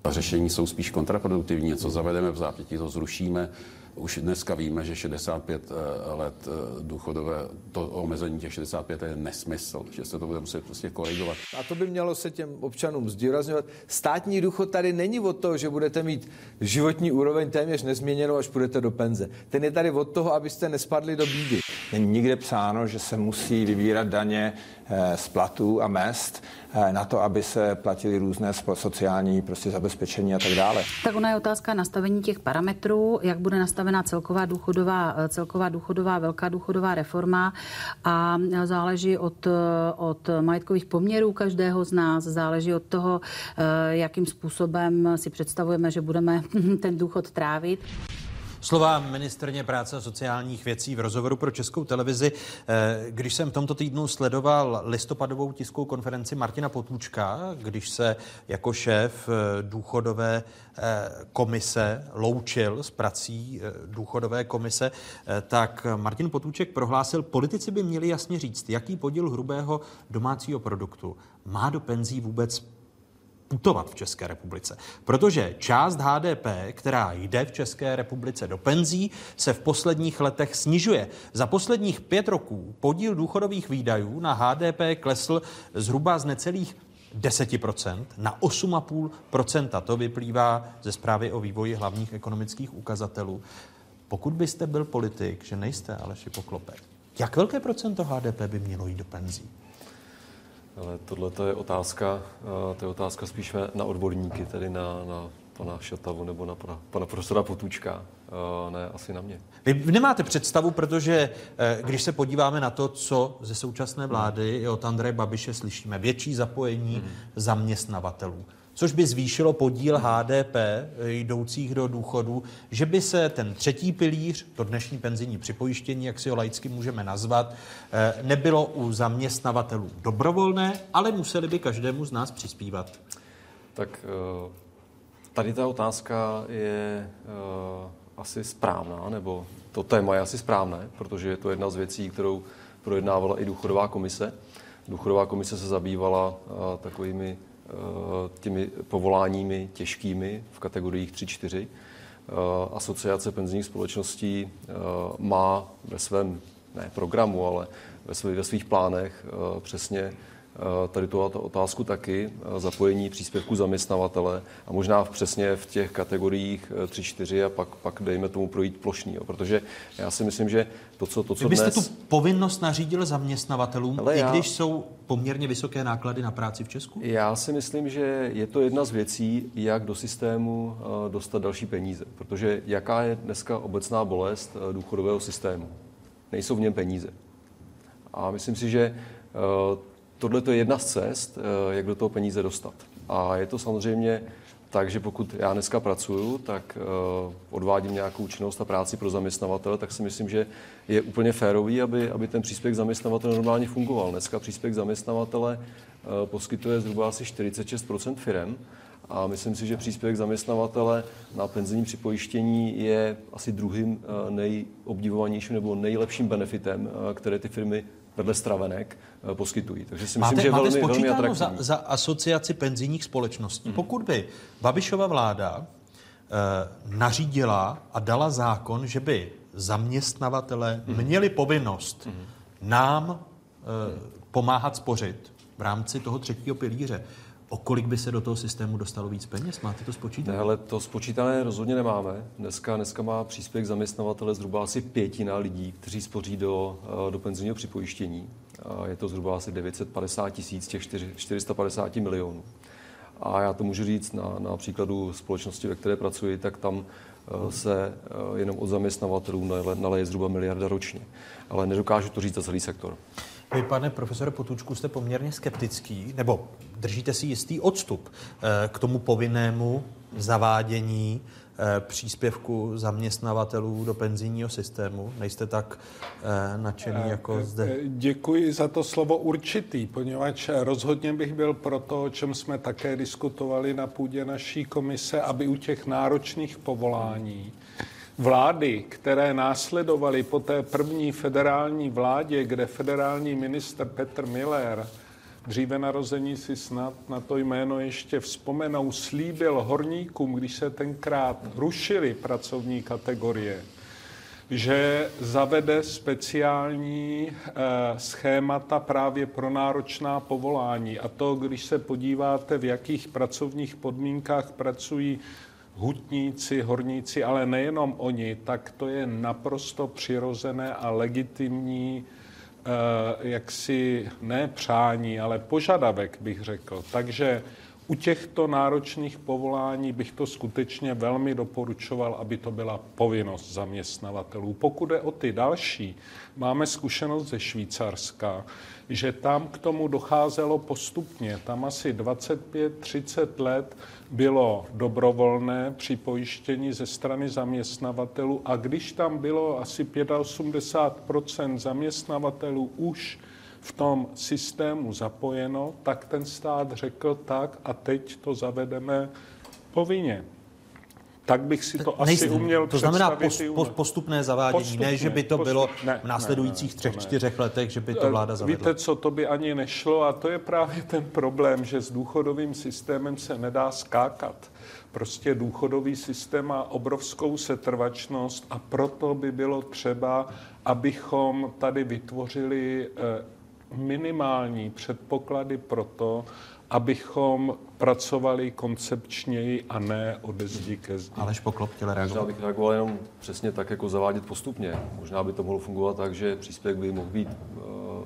Řešení jsou spíš kontraproduktivní. Co zavedeme v zápětí, to zrušíme. Už dneska víme, že 65 eh, let eh, důchodové, to omezení těch 65 je nesmysl, že se to bude muset prostě korigovat. A to by mělo se těm občanům zdůrazňovat. Státní důchod tady není od toho, že budete mít životní úroveň téměř nezměněnou, až půjdete do penze. Ten je tady od toho, abyste nespadli do bídy. Není nikde psáno, že se musí vybírat daně z platů a mest na to, aby se platili různé sociální prostě zabezpečení a tak dále. Tak ona je otázka nastavení těch parametrů, jak bude nastavená celková důchodová, celková důchodová, velká důchodová reforma a záleží od, od majetkových poměrů každého z nás, záleží od toho, jakým způsobem si představujeme, že budeme ten důchod trávit. Slova ministrně práce a sociálních věcí v rozhovoru pro Českou televizi. Eh, když jsem v tomto týdnu sledoval listopadovou tiskovou konferenci Martina Potůčka, když se jako šéf eh, důchodové eh, komise loučil s prací důchodové komise, tak Martin Potůček prohlásil, politici by měli jasně říct, jaký podíl hrubého domácího produktu má do penzí vůbec putovat v České republice. Protože část HDP, která jde v České republice do penzí, se v posledních letech snižuje. Za posledních pět roků podíl důchodových výdajů na HDP klesl zhruba z necelých 10% na 8,5%. To vyplývá ze zprávy o vývoji hlavních ekonomických ukazatelů. Pokud byste byl politik, že nejste Aleši Poklopek, jak velké procento HDP by mělo jít do penzí? Ale tohle to je otázka, eh, to je otázka spíš na odborníky, tedy na, na pana Šatavu nebo na pana, pana profesora Potůčka, eh, ne asi na mě. Vy nemáte představu, protože eh, když se podíváme na to, co ze současné vlády i od Andreje Babiše slyšíme, větší zapojení hmm. zaměstnavatelů což by zvýšilo podíl HDP jdoucích do důchodu, že by se ten třetí pilíř, to dnešní penzijní připojištění, jak si ho laicky můžeme nazvat, eh, nebylo u zaměstnavatelů dobrovolné, ale museli by každému z nás přispívat. Tak eh, tady ta otázka je eh, asi správná, nebo to téma je asi správné, protože je to jedna z věcí, kterou projednávala i důchodová komise. Důchodová komise se zabývala takovými Eh, těmi povoláními těžkými v kategoriích 3-4. Eh, Asociace penzijních společností eh, má ve svém ne programu, ale ve, svých, ve svých plánech přesně Eh, tady tu otázku taky, eh, zapojení příspěvku zaměstnavatele a možná přesně v těch kategoriích 3-4 eh, a pak, pak dejme tomu projít plošný, jo, protože já si myslím, že to, co, to, co Vy byste dnes... tu povinnost nařídil zaměstnavatelům, Ale i já... když jsou poměrně vysoké náklady na práci v Česku? Já si myslím, že je to jedna z věcí, jak do systému dostat další peníze, protože jaká je dneska obecná bolest důchodového systému? Nejsou v něm peníze. A myslím si, že tohle je jedna z cest, eh, jak do toho peníze dostat. A je to samozřejmě tak, že pokud já dneska pracuju, tak uh, odvádím nějakou činnost a práci pro zaměstnavatele, tak si myslím, že je úplně férový, aby, aby ten příspěvek zaměstnavatele normálně fungoval. Dneska příspěvek zaměstnavatele uh, poskytuje zhruba asi 46% firm a myslím si, že příspěvek zaměstnavatele na penzijní připojištění je asi druhým uh, nejobdivovanějším nebo nejlepším benefitem, které ty firmy vedle stravenek eh, poskytují. Takže si myslím, máte, že je máte velmi, velmi atraktivní. Za, za asociaci penzijních společností. Hmm. Pokud by Babišova vláda e, nařídila a dala zákon, že by zaměstnavatele hmm. měli povinnost hmm. nám e, pomáhat spořit v rámci toho třetího pilíře, O kolik by se do toho systému dostalo víc peněz? Máte to spočítat? Ne, ale to spočítané rozhodně nemáme. Dneska, dneska má příspěvek zaměstnavatele zhruba asi pětina lidí, kteří spoří do, eh, do penzijního připojištění. Je to zhruba asi 950 tisíc, těch 450 milionů. A já to můžu říct na, na příkladu společnosti, ve které pracuji, tak tam eh, se eh, jenom od zaměstnavatelů naleje zhruba miliarda ročně. Ale nedokážu to říct za celý sektor. Vy, pane profesore Potučku, jste poměrně skeptický, nebo držíte si jistý odstup eh, k tomu povinnému zavádění eh, příspěvku zaměstnavatelů do penzijního systému. Nejste tak eh, nadšený jako zde? Děkuji za to slovo určitý, poněvadž rozhodně bych byl pro to, o čem jsme také diskutovali na půdě naší komise, aby u těch náročných povolání vlády, které následovaly po té první federální vládě, kde federální minister Petr Miller, dříve narození si snad na to jméno ještě vzpomenou, slíbil horníkům, když se tenkrát rušily pracovní kategorie, že zavede speciální e, schémata právě pro náročná povolání. A to, když se podíváte, v jakých pracovních podmínkách pracují hutníci, horníci, ale nejenom oni, tak to je naprosto přirozené a legitimní eh, jaksi ne přání, ale požadavek bych řekl. Takže u těchto náročných povolání bych to skutečně velmi doporučoval, aby to byla povinnost zaměstnavatelů. Pokud je o ty další, máme zkušenost ze Švýcarska, že tam k tomu docházelo postupně. Tam asi 25-30 let bylo dobrovolné připojištění ze strany zaměstnavatelů. A když tam bylo asi 85% zaměstnavatelů už v tom systému zapojeno, tak ten stát řekl tak a teď to zavedeme povinně tak bych si to Nejste, asi uměl To znamená post, postupné zavádění, postupně, ne, že by to bylo ne, v následujících ne, ne, třech, čtyřech letech, že by to vláda zavedla. Víte co, to by ani nešlo a to je právě ten problém, že s důchodovým systémem se nedá skákat. Prostě důchodový systém má obrovskou setrvačnost a proto by bylo třeba, abychom tady vytvořili eh, minimální předpoklady pro to, abychom pracovali koncepčněji a ne ode zdi ke zdi. Aleš Poklop chtěl reagovat. Možná bych reagoval jenom přesně tak, jako zavádět postupně. Možná by to mohlo fungovat tak, že příspěvek by mohl být uh,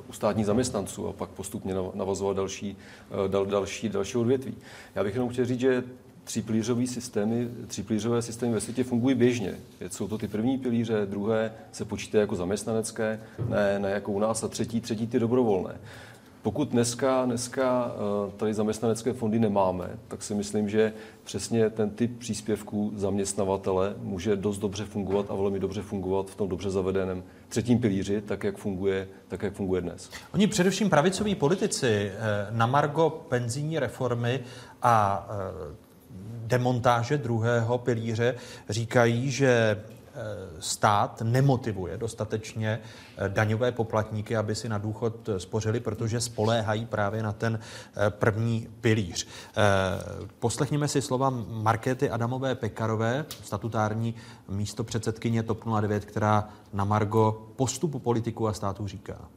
u státních zaměstnanců a pak postupně navazovat další, uh, dal, další, další odvětví. Já bych jenom chtěl říct, že třípilířové systémy, třípilířové systémy ve světě fungují běžně. Jsou to ty první pilíře, druhé se počítají jako zaměstnanecké, ne, ne jako u nás, a třetí, třetí ty dobrovolné. Pokud dneska, dneska eh, tady zaměstnanecké fondy nemáme, tak si myslím, že přesně ten typ příspěvků zaměstnavatele může dost dobře fungovat a velmi dobře fungovat v tom dobře zavedeném třetím pilíři, tak jak funguje, tak jak funguje dnes. Oni především pravicoví politici eh, na margo penzijní reformy a eh, demontáže druhého pilíře říkají, že stát nemotivuje dostatečně eh, daňové poplatníky, aby si na důchod spořili, protože spoléhají právě na ten eh, první pilíř. Poslechněme si slova Markéty Adamové Pekarové, statutární místo předsedkyně TOP 09, která na Margo postupu politiku a státu říká.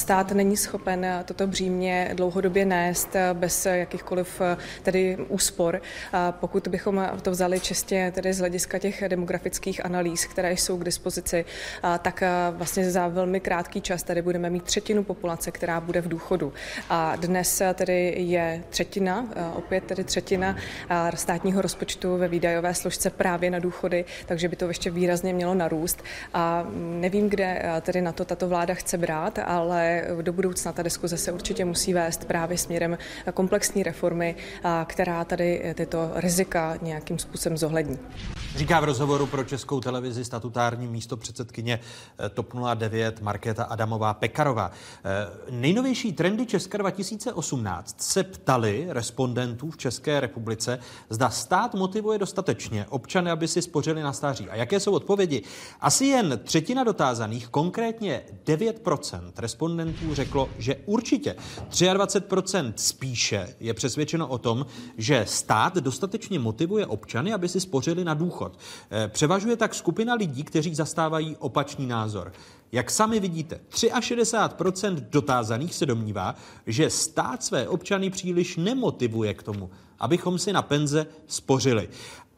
Stát není schopen toto břímě dlouhodobě nést bez jakýchkoliv tedy úspor. Pokud bychom to vzali čistě tedy z hlediska těch demografických analýz, které jsou k dispozici, tak vlastně za velmi krátký čas tady budeme mít třetinu populace, která bude v důchodu. A dnes tedy je třetina, opět tedy třetina státního rozpočtu ve výdajové složce právě na důchody, takže by to ještě výrazně mělo narůst. A nevím, kde tedy na to tato vláda chce brát, ale do budoucna ta diskuze se určitě musí vést právě směrem komplexní reformy, která tady tyto rizika nějakým způsobem zohlední. Říká v rozhovoru pro českou televizi statutární místo předsedkyně eh, TOP 09 Markéta Adamová Pekarová. Eh, nejnovější trendy Česka 2018 se ptali respondentů v České republice, zda stát motivuje dostatečně občany, aby si spořili na stáří. A jaké jsou odpovědi? Asi jen třetina dotázaných, konkrétně 9% respondentů řeklo, že určitě 23% spíše je přesvědčeno o tom, že stát dostatečně motivuje občany, aby si spořili na důchod důchod. Eh, převažuje tak skupina lidí, kteří zastávají opačný názor. Jak sami vidíte, 63% dotázaných se domnívá, že stát své občany příliš nemotivuje k tomu, abychom si na penze spořili.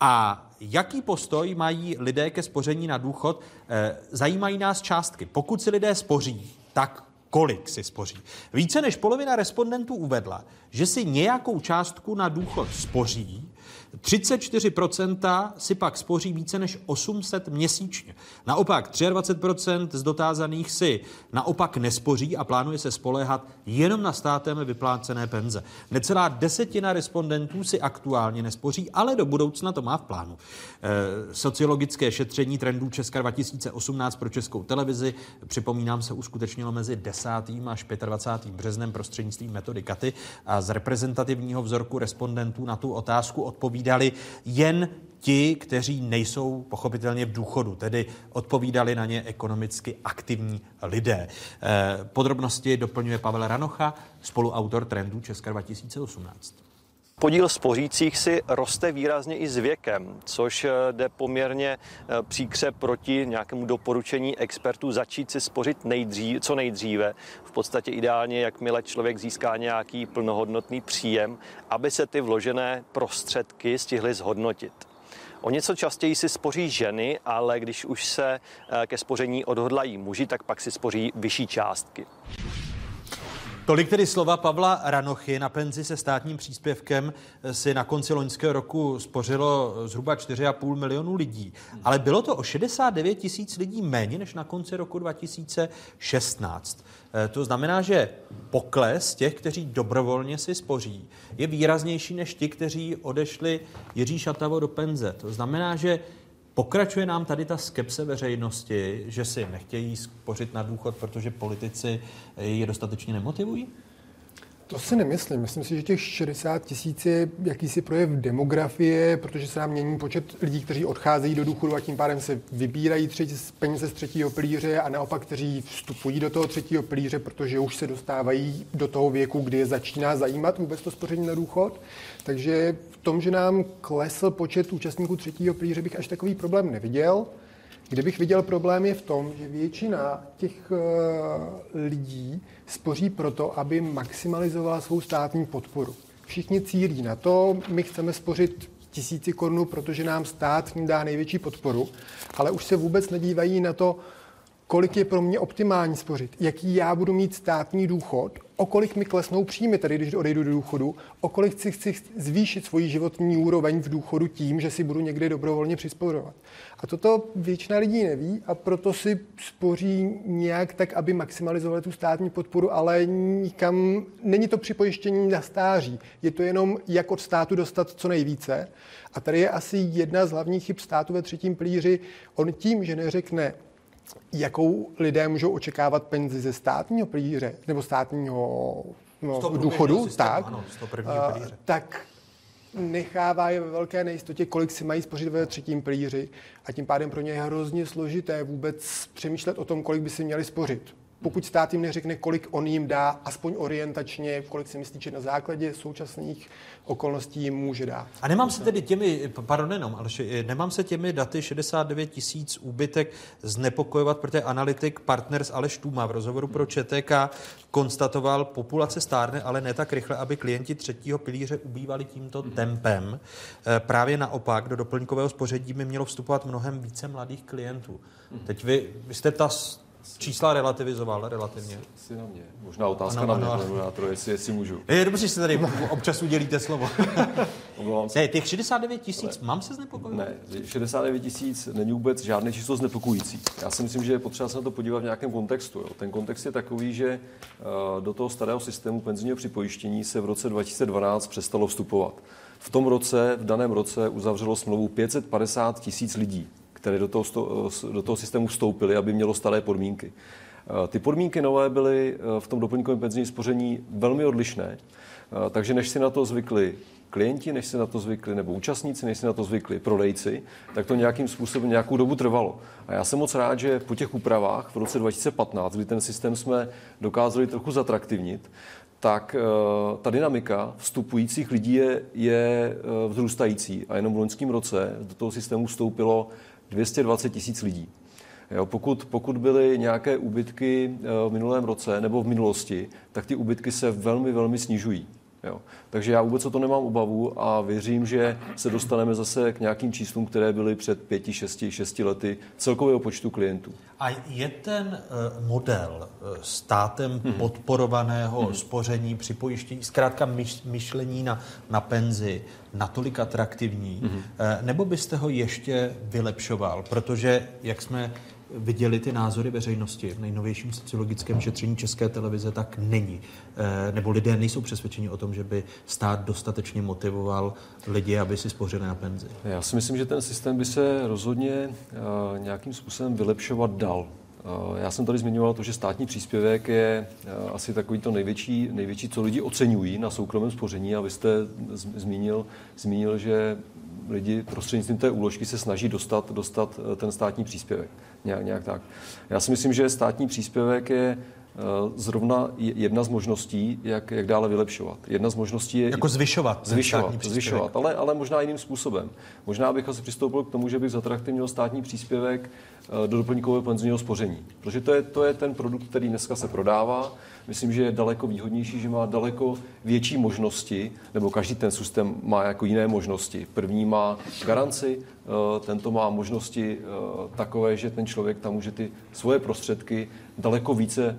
A jaký postoj mají lidé ke spoření na důchod? Eh, zajímají nás částky. Pokud si lidé spoří, tak kolik si spoří. Více než polovina respondentů uvedla, že si nějakou částku na důchod spoří, 34% si pak spoří více než 800 měsíčně. Naopak 23% z dotázaných si naopak nespoří a plánuje se spoléhat jenom na státem vyplácené penze. Necelá desetina respondentů si aktuálně nespoří, ale do budoucna to má v plánu. E, sociologické šetření trendů Česka 2018 pro českou televizi, připomínám, se uskutečnilo mezi 10. až 25. březnem prostřednictvím metody Katy a z reprezentativního vzorku respondentů na tu otázku odpovídali jen ti, kteří nejsou pochopitelně v důchodu, tedy odpovídali na ně ekonomicky aktivní lidé. Eh, podrobnosti doplňuje Pavel Ranocha, spoluautor trendů Česka 2018. Podíl spořících si roste výrazně i s věkem, což eh, jde poměrně eh, příkře proti nějakému doporučení expertů začít si spořit nejdřív, co nejdříve. V podstatě ideálně, jakmile člověk získá nějaký plnohodnotný příjem, aby se ty vložené prostředky stihly zhodnotit. O něco častěji si spoří ženy, ale když už se eh, ke spoření odhodlají muži, tak pak si spoří vyšší částky. Tolik tedy slova Pavla Ranochy. Na penzi se státním příspěvkem si na konci loňského roku spořilo zhruba 4,5 milionů lidí. Ale bylo to o 69 tisíc lidí méně než na konci roku 2016. Eh, to znamená, že pokles těch, kteří dobrovolně si spoří, je výraznější než ti, kteří odešli Jiří Šatavo do penze. To znamená, že Pokračuje nám tady ta skepse veřejnosti, že si nechtějí spořit na důchod, protože politici je dostatečně nemotivují? To si nemyslím. Myslím si, že těch 60 tisíc je jakýsi projev demografie, protože se nám mění počet lidí, kteří odcházejí do důchodu a tím pádem se vybírají třetí, peníze z třetího pilíře a naopak, kteří vstupují do toho třetího pilíře, protože už se dostávají do toho věku, kdy je začíná zajímat vůbec to spoření na důchod. Takže v tom, že nám klesl počet účastníků třetího pilíře, bych až takový problém neviděl. Kdybych viděl problém je v tom, že většina těch uh, lidí spoří proto, aby maximalizovala svou státní podporu. Všichni cílí na to, my chceme spořit tisíci korun, protože nám stát dá největší podporu, ale už se vůbec nedívají na to, kolik je pro mě optimální spořit, jaký já budu mít státní důchod, o kolik mi klesnou příjmy, tedy když odejdu do důchodu, o kolik si chci zvýšit svoji životní úroveň v důchodu tím, že si budu někde dobrovolně přisporovat. A toto většina lidí neví a proto si spoří nějak tak, aby maximalizovali tu státní podporu, ale nikam, není to připojištění na stáří. Je to jenom, jak od státu dostat co nejvíce. A tady je asi jedna z hlavních chyb státu ve třetím plíři. On tím, že neřekne, jakou lidé můžou očekávat penzi ze státního plíře nebo státního no, důchodu, systému, tak, ano, tak nechává je ve velké nejistotě, kolik si mají spořit ve třetím plíři a tím pádem pro ně je hrozně složité vůbec přemýšlet o tom, kolik by si měli spořit pokud stát jim neřekne, kolik on jim dá, aspoň orientačně, kolik si myslí, že na základě současných okolností jim může dát. A nemám se tedy těmi, pardon jenom, ale nemám se těmi daty 69 tisíc úbytek znepokojovat, protože analytik Partners Aleš Tuma v rozhovoru pro ČTK konstatoval, populace stárne, ale ne tak rychle, aby klienti třetího pilíře ubývali tímto tempem. Eh, právě naopak, do doplňkového spoření by mělo vstupovat mnohem více mladých klientů. Teď vy, vy jste ta čísla relativizoval relativně. Si na mě. Možná otázka ano, na mě, ano. moderátor, jestli, jestli můžu. Je dobře, že se tady občas udělíte slovo. Ne, těch 69 tisíc, mám se znepokojovat? Ne, 69 tisíc není vůbec žádné číslo znepokojící. Já si myslím, že je potřeba se na to podívat v nějakém kontextu. Jo. Ten kontext je takový, že uh, do toho starého systému penzijního připojištění se v roce 2012 přestalo vstupovat. V tom roce, v daném roce uzavřelo smlouvu 550 tisíc lidí které do toho, do toho systému vstoupily, aby mělo staré podmínky. Eh, ty podmínky nové byly eh, v tom doplňkovém penzijním spoření velmi odlišné, eh, takže než si na to zvykli klienti, než si na to zvykli, nebo účastníci, než si na to zvykli prodejci, tak to nějakým způsobem nějakou dobu trvalo. A já jsem moc rád, že po těch úpravách v roce 2015, kdy ten systém jsme dokázali trochu zatraktivnit, tak ta dynamika vstupujících lidí je, je vzrůstající. A jenom v loňském roce do toho systému vstoupilo 220 tisíc lidí. Jo, pokud, pokud byly nějaké úbytky eh, v minulém roce nebo v minulosti, tak ty úbytky se velmi, velmi snižují. Jo. Takže já vůbec o to nemám obavu a věřím, že se dostaneme zase k nějakým číslům, které byly před pěti, šesti, šesti lety celkového počtu klientů. A je ten uh, model uh, státem hmm. podporovaného hmm. spoření, připojištění, zkrátka myš, myšlení na, na penzi natolik atraktivní, hmm. nebo byste ho ještě vylepšoval? Protože, jak jsme viděli ty názory veřejnosti v nejnovějším sociologickém šetření České televize, tak není. Eh, nebo lidé nejsou přesvědčeni o tom, že by stát dostatečně motivoval lidi, aby si spořili na penzi. Já si myslím, že ten systém by se rozhodně eh, nějakým způsobem vylepšovat dal. Eh, já jsem tady zmiňoval to, že státní příspěvek je asi takový to největší, největší, co lidi oceňují na soukromém spoření a vy jste zmínil, zmínil že lidi prostřednictvím té úložky se snaží dostat, dostat ten státní příspěvek. Nějak, nějak tak. Já si myslím, že státní příspěvek je eh, zrovna jedna z možností, jak, jak dále vylepšovat. Jedna z možností je... Jako zvyšovat. Zvyšovat, zvyšovat ale, ale možná jiným způsobem. Možná bych asi přistoupil k tomu, že bych zatraktivnil státní příspěvek eh, do doplňkového penzijního spoření. Protože to je, to je ten produkt, který dneska se prodává myslím, že je daleko výhodnější, že má daleko větší možnosti, nebo každý ten systém má jako jiné možnosti. První má garanci, eh, tento má možnosti eh, takové, že ten člověk tam může ty svoje prostředky daleko více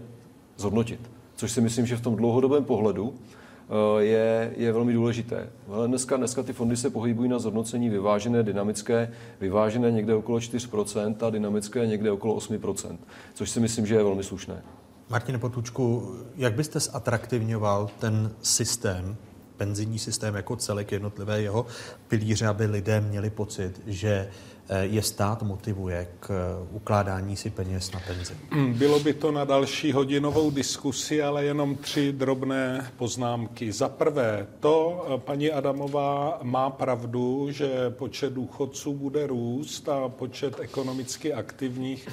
zhodnotit. což si myslím, že v tom dlouhodobém pohledu eh, je, je velmi důležité. Dneska, dneska ty fondy se pohybují na zhodnocení vyvážené, dynamické, vyvážené někde okolo 4% a dynamické někde okolo 8%, což si myslím, že je velmi slušné. Martin Potůčku, jak byste zatraktivňoval ten systém, penzijní systém jako celek jednotlivé jeho pilíře, aby lidé měli pocit, že Eh, je stát motivuje k eh, ukládání si peněz na penzi? Hmm, bylo by to na další hodinovou diskusi, ale jenom tři drobné poznámky. Za prvé, to eh, paní Adamová má pravdu, že počet důchodců bude růst a počet ekonomicky aktivních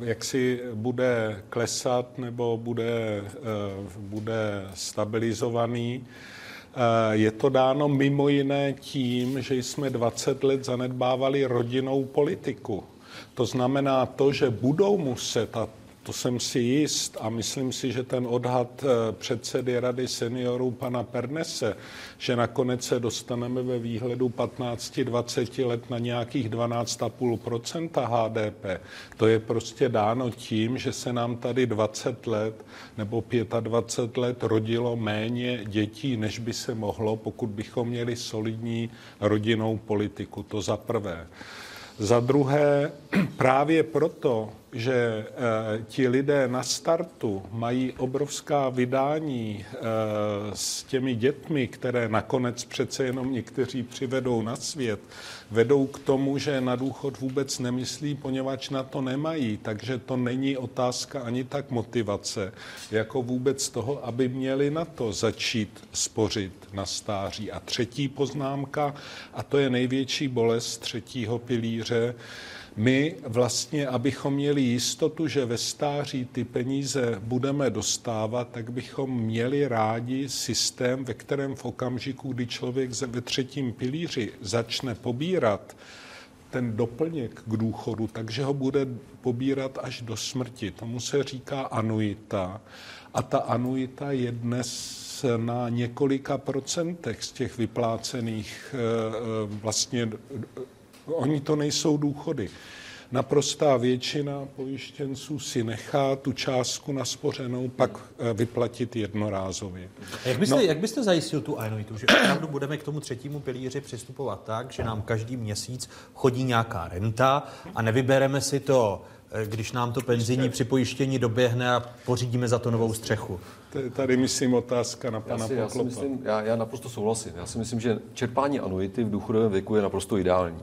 jak si bude klesat nebo bude, bude stabilizovaný. Eh, je to dáno mimo jiné tím, že jsme 20 let zanedbávali rodinnou politiku. To znamená to, že budou muset, a to jsem si jist a myslím si, že ten odhad eh, předsedy Rady seniorů pana Pernese, že nakonec se dostaneme ve výhledu 15-20 let na nějakých 12,5% HDP. To je prostě dáno tím, že se nám tady 20 let nebo 25 let rodilo méně dětí, než by se mohlo, pokud bychom měli solidní rodinnou politiku. To za prvé. Za druhé, právě proto, že e, ti lidé na startu mají obrovská vydání e, s těmi dětmi, které nakonec přece jenom někteří přivedou na svět, vedou k tomu, že na důchod vůbec nemyslí, poněvadž na to nemají. Takže to není otázka ani tak motivace, jako vůbec toho, aby měli na to začít spořit na stáří. A třetí poznámka, a to je největší bolest třetího pilíře, my vlastně, abychom měli jistotu, že ve stáří ty peníze budeme dostávat, tak bychom měli rádi systém, ve kterém v okamžiku, kdy člověk ve třetím pilíři začne pobírat ten doplněk k důchodu, takže ho bude pobírat až do smrti. Tomu se říká anuita. A ta anuita je dnes na několika procentech z těch vyplácených eh, eh, vlastně Oni to nejsou důchody. Naprostá většina pojištěnců si nechá tu částku naspořenou pak eh, vyplatit jednorázově. A jak byste, no, jak byste zajistil tu anuitu, že opravdu budeme k tomu třetímu pilíři přistupovat tak, že nám každý měsíc chodí nějaká renta a nevybereme si to eh, když nám to penzijní připojištění doběhne a pořídíme za to novou střechu. Tady myslím otázka na pana já si, já, si myslím, já, já naprosto souhlasím. Já si myslím, že čerpání anuity v důchodovém věku je naprosto ideální.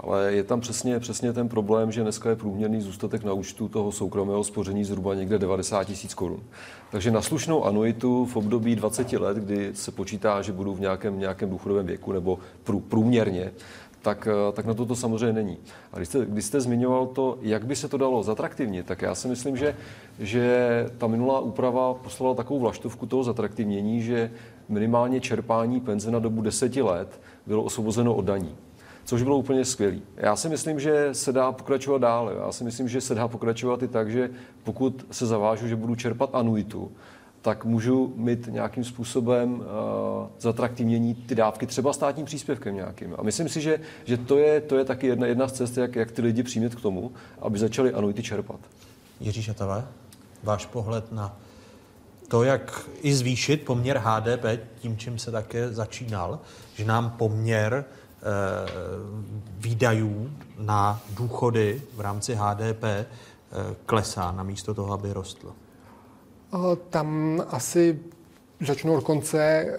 Ale je tam přesně, přesně ten problém, že dneska je průměrný zůstatek na účtu toho soukromého spoření zhruba někde 90 tisíc korun. Takže na slušnou anuitu v období 20 let, kdy se počítá, že budu v nějakém, nějakém důchodovém věku nebo prů, průměrně, tak, tak na to to samozřejmě není. A když jste, když jste zmiňoval to, jak by se to dalo zatraktivnit, tak já si myslím, že, že ta minulá úprava poslala takovou vlaštovku toho zatraktivnění, že minimálně čerpání penze na dobu deseti let bylo osvobozeno od daní což bylo úplně skvělé. Já si myslím, že se dá pokračovat dále. Já si myslím, že se dá pokračovat i tak, že pokud se zavážu, že budu čerpat anuitu, tak můžu mít nějakým způsobem uh, zatraktivnění ty dávky třeba státním příspěvkem nějakým. A myslím si, že, že to, je, to je taky jedna, jedna z cest, jak, jak ty lidi přimět k tomu, aby začali anuity čerpat. Jiří Šatavé, váš pohled na to, jak i zvýšit poměr HDP tím, čím se také začínal, že nám poměr výdajů na důchody v rámci HDP eh, klesá namísto toho, aby rostl? Tam asi začnu od konce. Eh,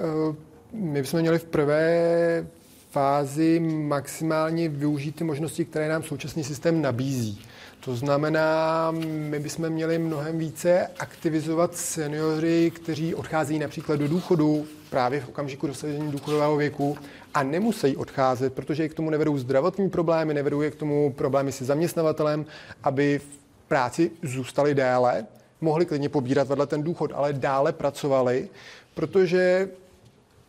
my bychom měli v prvé fázi maximálně využít ty možnosti, které nám současný systém nabízí. To znamená, my bychom měli mnohem více aktivizovat seniory, kteří odcházejí například do důchodu právě v okamžiku dosažení důchodového věku a nemusí odcházet, protože je k tomu nevedou zdravotní problémy, nevedou je k tomu problémy se zaměstnavatelem, aby v práci zůstali déle, mohli klidně pobírat vedle ten důchod, ale dále pracovali, protože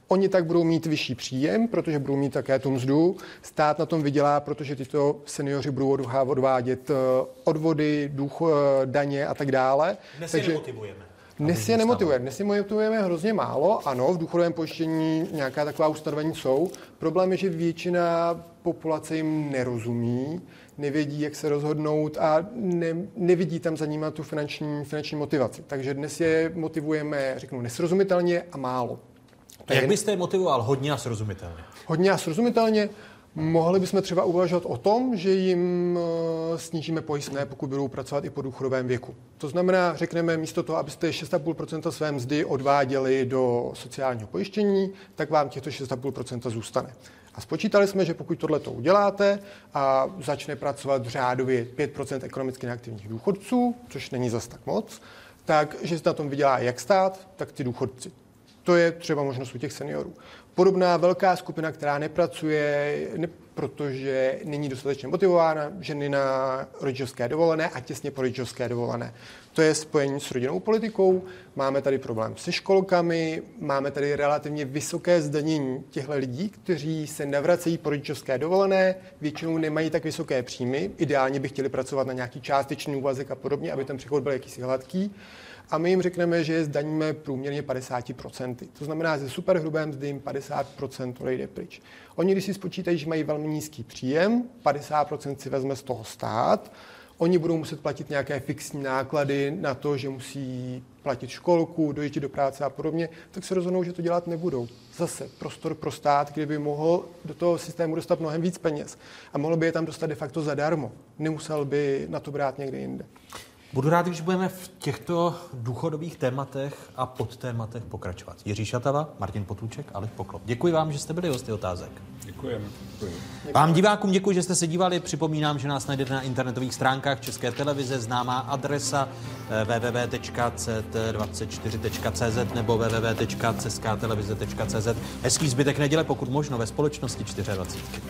Oni tak budou mít vyšší příjem, protože budou mít také tu mzdu. Stát na tom vydělá, protože tyto seniori budou odvádět eh, odvody, duch, eh, daně a tak dále. Dnes Takže... je nemotivujeme. Dnes je nemotivujeme. Dnes je motivujeme hrozně málo. Ano, v důchodovém pojištění nějaká taková ustanovení jsou. Problém je, že většina populace jim nerozumí, nevědí, jak se rozhodnout a ne, nevidí tam za nimi tu finanční, finanční motivaci. Takže dnes je motivujeme, řeknu, nesrozumitelně a málo. A jak byste je motivoval hodně a srozumitelně? Hodně a srozumitelně. Mohli bychom třeba uvažovat o tom, že jim eh, snížíme pojistné, pokud budou pracovat i po důchodovém věku. To znamená, řekneme, místo toho, abyste 6,5% své mzdy odváděli do sociálního pojištění, tak vám těchto 6,5% zůstane. A spočítali jsme, že pokud tohle to uděláte a začne pracovat řádově 5% ekonomicky neaktivních důchodců, což není zas tak moc, tak že se na tom vydělá jak stát, tak ty důchodci. To je třeba možnost u těch seniorů. Podobná velká skupina, která nepracuje, ne, protože není dostatečně motivována, ženy na rodičovské dovolené a těsně po rodičovské dovolené. To je spojení s rodinnou politikou. Máme tady problém se školkami, máme tady relativně vysoké zdanění těchto lidí, kteří se navracejí po rodičovské dovolené, většinou nemají tak vysoké příjmy, ideálně by chtěli pracovat na nějaký částečný úvazek a podobně, aby ten přechod byl jakýsi hladký a my jim řekneme, že je zdaníme průměrně 50%. To znamená, ze superhrubé mzdy jim 50% odejde pryč. Oni, když si spočítají, že mají velmi nízký příjem, 50% si vezme z toho stát, oni budou muset platit nějaké fixní náklady na to, že musí platit školku, dojíždět do práce a podobně, tak se rozhodnou, že to dělat nebudou. Zase prostor pro stát, kdyby mohl do toho systému dostat mnohem víc peněz a mohl by je tam dostat de facto zadarmo. Nemusel by na to brát někde jinde. Budu rád, když budeme v těchto důchodových tématech a podtématech pokračovat. Jiří Šatava, Martin Potůček, Aleš Poklop. Děkuji vám, že jste byli hosty otázek. Děkujeme. Děkuji. Vám divákům děkuji, že jste se dívali. Připomínám, že nás najdete na internetových stránkách České televize, známá adresa eh, www.ct24.cz nebo www.ceskatelevize.cz. Hezký zbytek neděle, pokud možno ve společnosti 24.